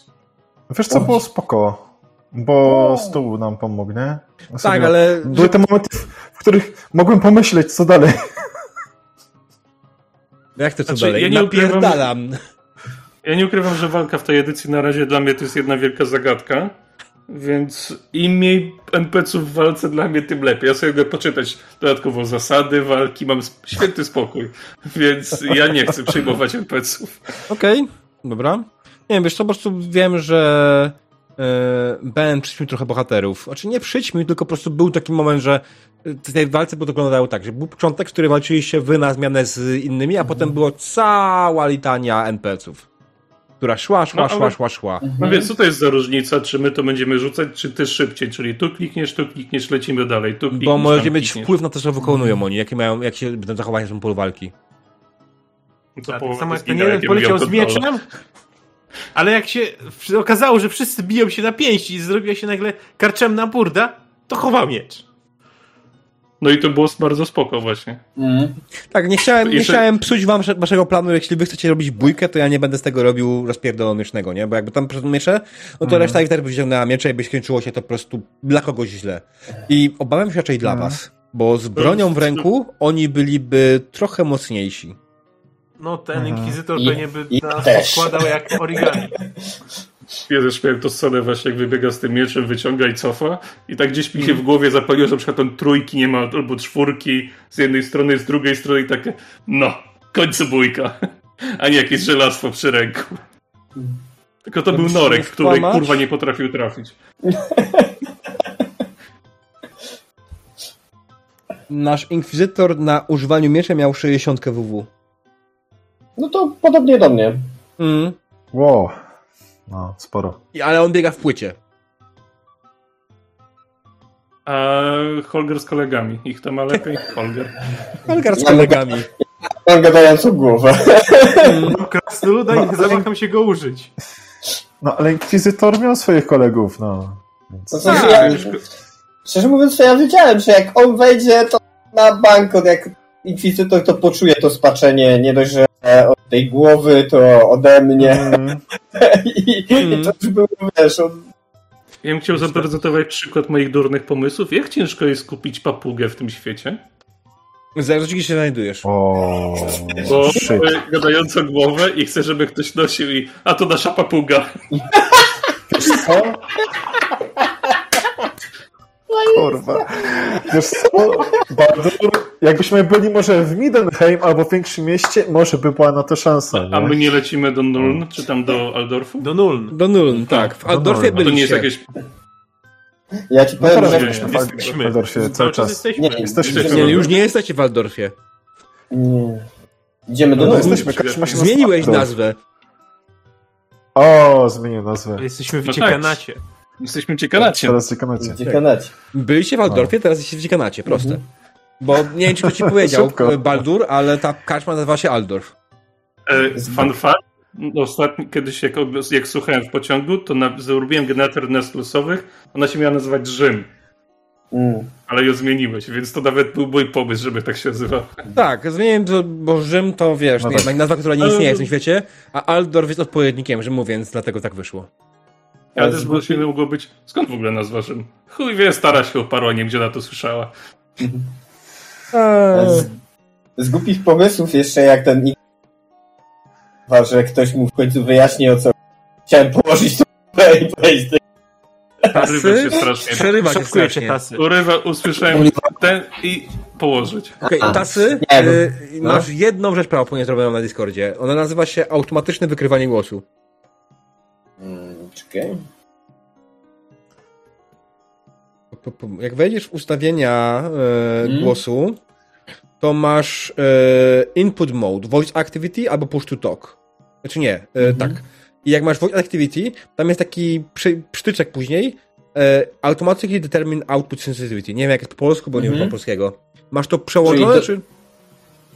wiesz co było spoko? Bo stół nam pomógł, nie? Tak, ale Były te momenty, w- których mogłem pomyśleć, co dalej. jak to co Znaczy, dalej? ja nie ukrywam- Napierdalam. Ja nie ukrywam, że walka w tej edycji na razie dla mnie to jest jedna wielka zagadka. Więc im mniej NPC-ów w walce dla mnie, tym lepiej. Ja sobie mogę poczytać dodatkowo zasady walki, mam święty spokój. Więc ja nie chcę przyjmować NPC-ów. Okej, dobra. Nie wiem, wiesz co, po prostu wiem, że e, Ben przyćmił trochę bohaterów. Znaczy nie przyćmił, tylko po prostu był taki moment, że w tej walce wyglądało tak, że był początek, który walczyliście wy na zmianę z innymi, a potem było cała litania NPC-ów, która szła, szła, No, szła, ale- szła, szła. No więc co to jest za różnica, czy my to będziemy rzucać, czy ty szybciej, czyli tu klikniesz, tu klikniesz, lecimy dalej, tu klikniesz, Bo możecie mieć klikniesz. wpływ na to, co wykonują oni, jakie mają, jak się będą zachować na tym polu walki. Co Tak połowa samo jak ten jeden poleciał z mieczem, ale jak się okazało, że wszyscy biją się na pięści i zrobiła się nagle karczemna burda, to chował miecz. No i to było bardzo spoko właśnie. Mm. Tak, nie chciałem, nie Jeszcze- chciałem psuć wam waszego planu, jeśli wy chcecie robić bójkę, to ja nie będę z tego robił rozpierdolonego, nie? Bo jakby tam miecze, no to reszta ich też by wyciągnęła miecze i by skończyło się to po prostu dla kogoś źle. I obawiam się raczej dla was, bo z bronią w ręku oni byliby trochę mocniejsi. No ten Mhm. inkwizytor I- pewnie by i nas składał jak origami. Ja też miałem to scenę właśnie, jak wybiega z tym mieczem, wyciąga i cofa. I tak gdzieś mi się w głowie zapaliło, że na przykład on trójki nie ma, albo czwórki z jednej strony, z drugiej strony i takie, no, końcu bójka. A nie jakieś żelastwo przy ręku. Tylko to był Chcesz Norek, który kurwa nie potrafił trafić. Nasz inkwizytor na używaniu miecza miał 60 WW. No to podobnie do mnie. Mm. Wow. No, sporo. I- Ale on biega w płycie. A Holger z kolegami. Ich to ma lepiej? Holger. Olgar z kolegami. Mam gadającą głowę. No krasnoluda i zawaham się go użyć. No, ale Inkwizytor miał swoich kolegów, no. Więc... To znaczy, Tak, ja, szczerze mówiąc, to ja wiedziałem, że jak on wejdzie, to na bank, od jak inkwizytor, to poczuje to spaczenie, nie dość, że od tej głowy, to ode mnie. Mm, I, i to już było, wiesz, on, Ja bym chciał zaprezentować przykład moich durnych pomysłów. Jak ciężko jest kupić papugę w tym świecie? Zależy, gdzie się znajdujesz. o, Bo mamy gadającą głowę i chcę, żeby ktoś nosił i... A to nasza papuga. Co? Kurwa. Wiesz co, Baldur, jakbyśmy byli może w Midenheim albo w większym mieście, może by była na to szansa. A nie? my nie lecimy do Nuln, czy tam do Aldorfu? Do Nuln. Do Nuln, tak. W Aldorfie. A to nie jest jakieś... Ja ci No powiem, teraz że... jesteśmy w. Waldorfie cały czas. jesteśmy. Nie, Jesteśmy Jesteśmy. Nie, już nie jesteście w Waldorfie. Nie. Idziemy do No, jesteśmy, Zmieniłeś nazwę. O, zmienił nazwę. Jesteśmy w No tak. Jesteśmy ciekanacie. Teraz ciekanacie. W Dziekanacie. Byliście w Waldorfie, teraz jesteście w Dziekanacie, proste. Bo nie wiem, czy ktoś ci powiedział, Szybko. Baldur, ale ta karczma nazywa się Aldorf. E, fun fact. Ostatni, kiedyś jak, jak słuchałem w pociągu, to na, zrobiłem generator nazw losowych. Ona się miała nazywać Rzym, Mm. ale ją zmieniłeś, więc to nawet był mój pomysł, żeby tak się nazywał. Tak, zmieniłem to, bo Rzym to wiesz, No nie, tak. nazwa, która nie istnieje w tym świecie, a Aldorf jest odpowiednikiem Rzymu, więc dlatego tak wyszło. Ale też się mogło być. Skąd w ogóle nazwa Rzym? Chuj wie, stara się oparła, nie gdzie na to słyszała. Z, z głupich pomysłów jeszcze jak ten że ktoś mu w końcu wyjaśni o co chciałem położyć to i powiedzieć Urywa się strasznie. Przerywa się strasznie. tasy. Urywa, usłyszałem ten i położyć. Okej, Tasy, Nie, y, no. masz jedną rzecz prawdopodobnie zrobioną na Discordzie. Ona nazywa się automatyczne wykrywanie głosu. Mm, Czekaj. Po- po- Jak wejdziesz w ustawienia e, Mm. głosu, to masz e, input mode, voice activity albo push to talk. Znaczy nie, e, Mhm. tak. I jak masz voice activity, tam jest taki przy, przytyczek później, e, automatically determine output sensitivity. Nie wiem jak jest po polsku, bo nie Mhm. wiem po polskiego. Masz to przełączone, to- czy...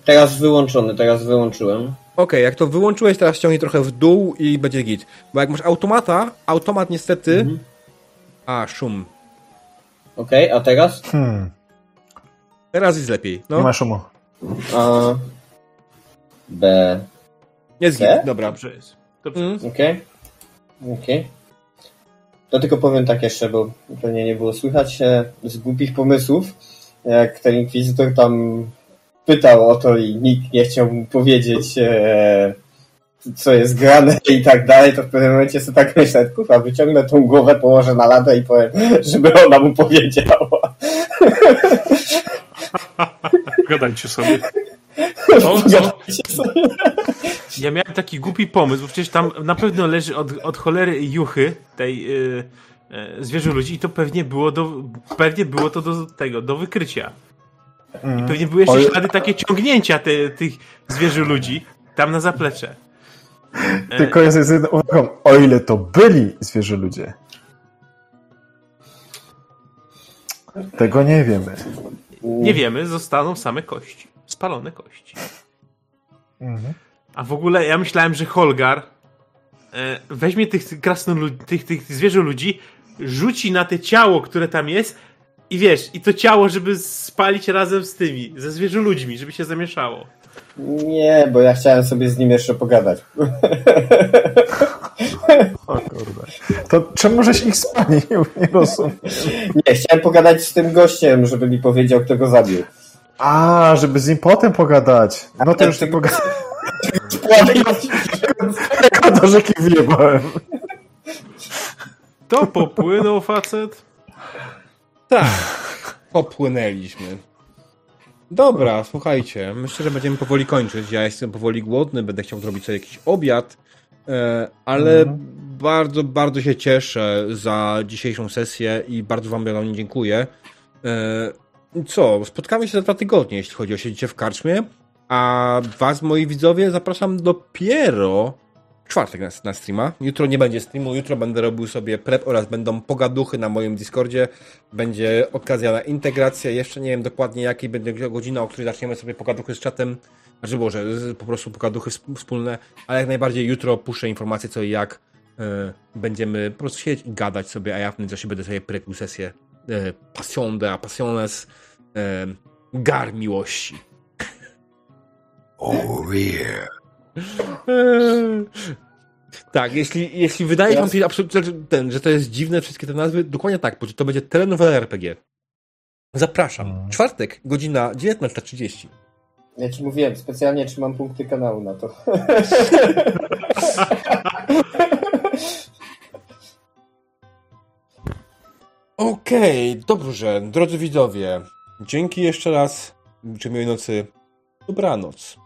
Teraz wyłączony, teraz wyłączyłem. Okej, jak to wyłączyłeś, teraz ściągnij trochę w dół i będzie git. Bo jak masz automata, automat niestety... Mhm. A, szum. Okej, a teraz? Hmm, Teraz jest lepiej. nie No, ma szumu. A, B. jest Nie? git, dobra. Dobrze jest. Dobrze. Mm. Okej. Okej. To tylko powiem tak jeszcze, bo pewnie nie było słychać e, z głupich pomysłów, jak ten inkwizytor tam pytał o to i nikt nie chciał mu powiedzieć, e, co jest grane i tak dalej, to w pewnym momencie sobie tak myślę, kurwa, wyciągnę tą głowę, położę na ladę i powiem, żeby ona mu powiedziała. Gadajcie sobie. Co? Co? Ja miałem taki głupi pomysł, bo przecież tam na pewno leży od, od cholery juchy tej y, y, zwierzę ludzi i to pewnie było do, pewnie było to do tego, do wykrycia. I pewnie były jeszcze ślady takie ciągnięcia te, tych zwierzę ludzi tam na zaplecze. Tylko jest z jedną uwagą, o ile to byli zwierzę ludzie. Tego nie wiemy. Nie wiemy, zostaną same kości. Spalone kości. Mhm. A w ogóle ja myślałem, że Holgar e, weźmie tych krasnolud, tych, tych zwierzę ludzi, rzuci na te ciało, które tam jest i wiesz, i to ciało, żeby spalić razem z tymi, ze zwierzę ludźmi, żeby się zamieszało. Nie, bo ja chciałem sobie z nim jeszcze pogadać. O kurde. To czemu żeś ich spalił? Nie rozumiem. Nie, chciałem pogadać z tym gościem, żeby mi powiedział, kto go zabił. A, żeby z nim potem pogadać. No to już nie tego- pogadałem. do rzeki wjebałem. To popłynął facet. Tak, popłynęliśmy. Dobra, słuchajcie, myślę, że będziemy powoli kończyć. Ja jestem powoli głodny, będę chciał zrobić sobie jakiś obiad, e, ale bardzo, bardzo się cieszę za dzisiejszą sesję i bardzo wam nią dziękuję. E, Co, spotkamy się za dwa tygodnie, jeśli chodzi o siedzicie w karczmie, a was, moi widzowie, zapraszam dopiero czwartek na, na streama. Jutro nie będzie streamu, jutro będę robił sobie prep oraz będą pogaduchy na moim Discordzie. Będzie okazja na integrację. Jeszcze nie wiem dokładnie jakiej będzie godzina, o której zaczniemy sobie pogaduchy z czatem. Znaczy Boże, po prostu pogaduchy sp- wspólne, ale jak najbardziej jutro puszczę informacje co i jak. E, będziemy po prostu siedzieć i gadać sobie, a ja w międzyczasie będę sobie prepił sesję Passion de Passiones e, Gar Miłości. Oh yeah. Eee. Tak, jeśli, jeśli wydaje wam się ten, że to jest dziwne wszystkie te nazwy, dokładnie tak, bo to będzie telenowela RPG. Zapraszam. Czwartek, godzina 19.30. Ja ci mówiłem, specjalnie trzymam punkty kanału na to. Okej, dobrze, drodzy widzowie. Dzięki jeszcze raz. Życzę miłej nocy. Dobranoc.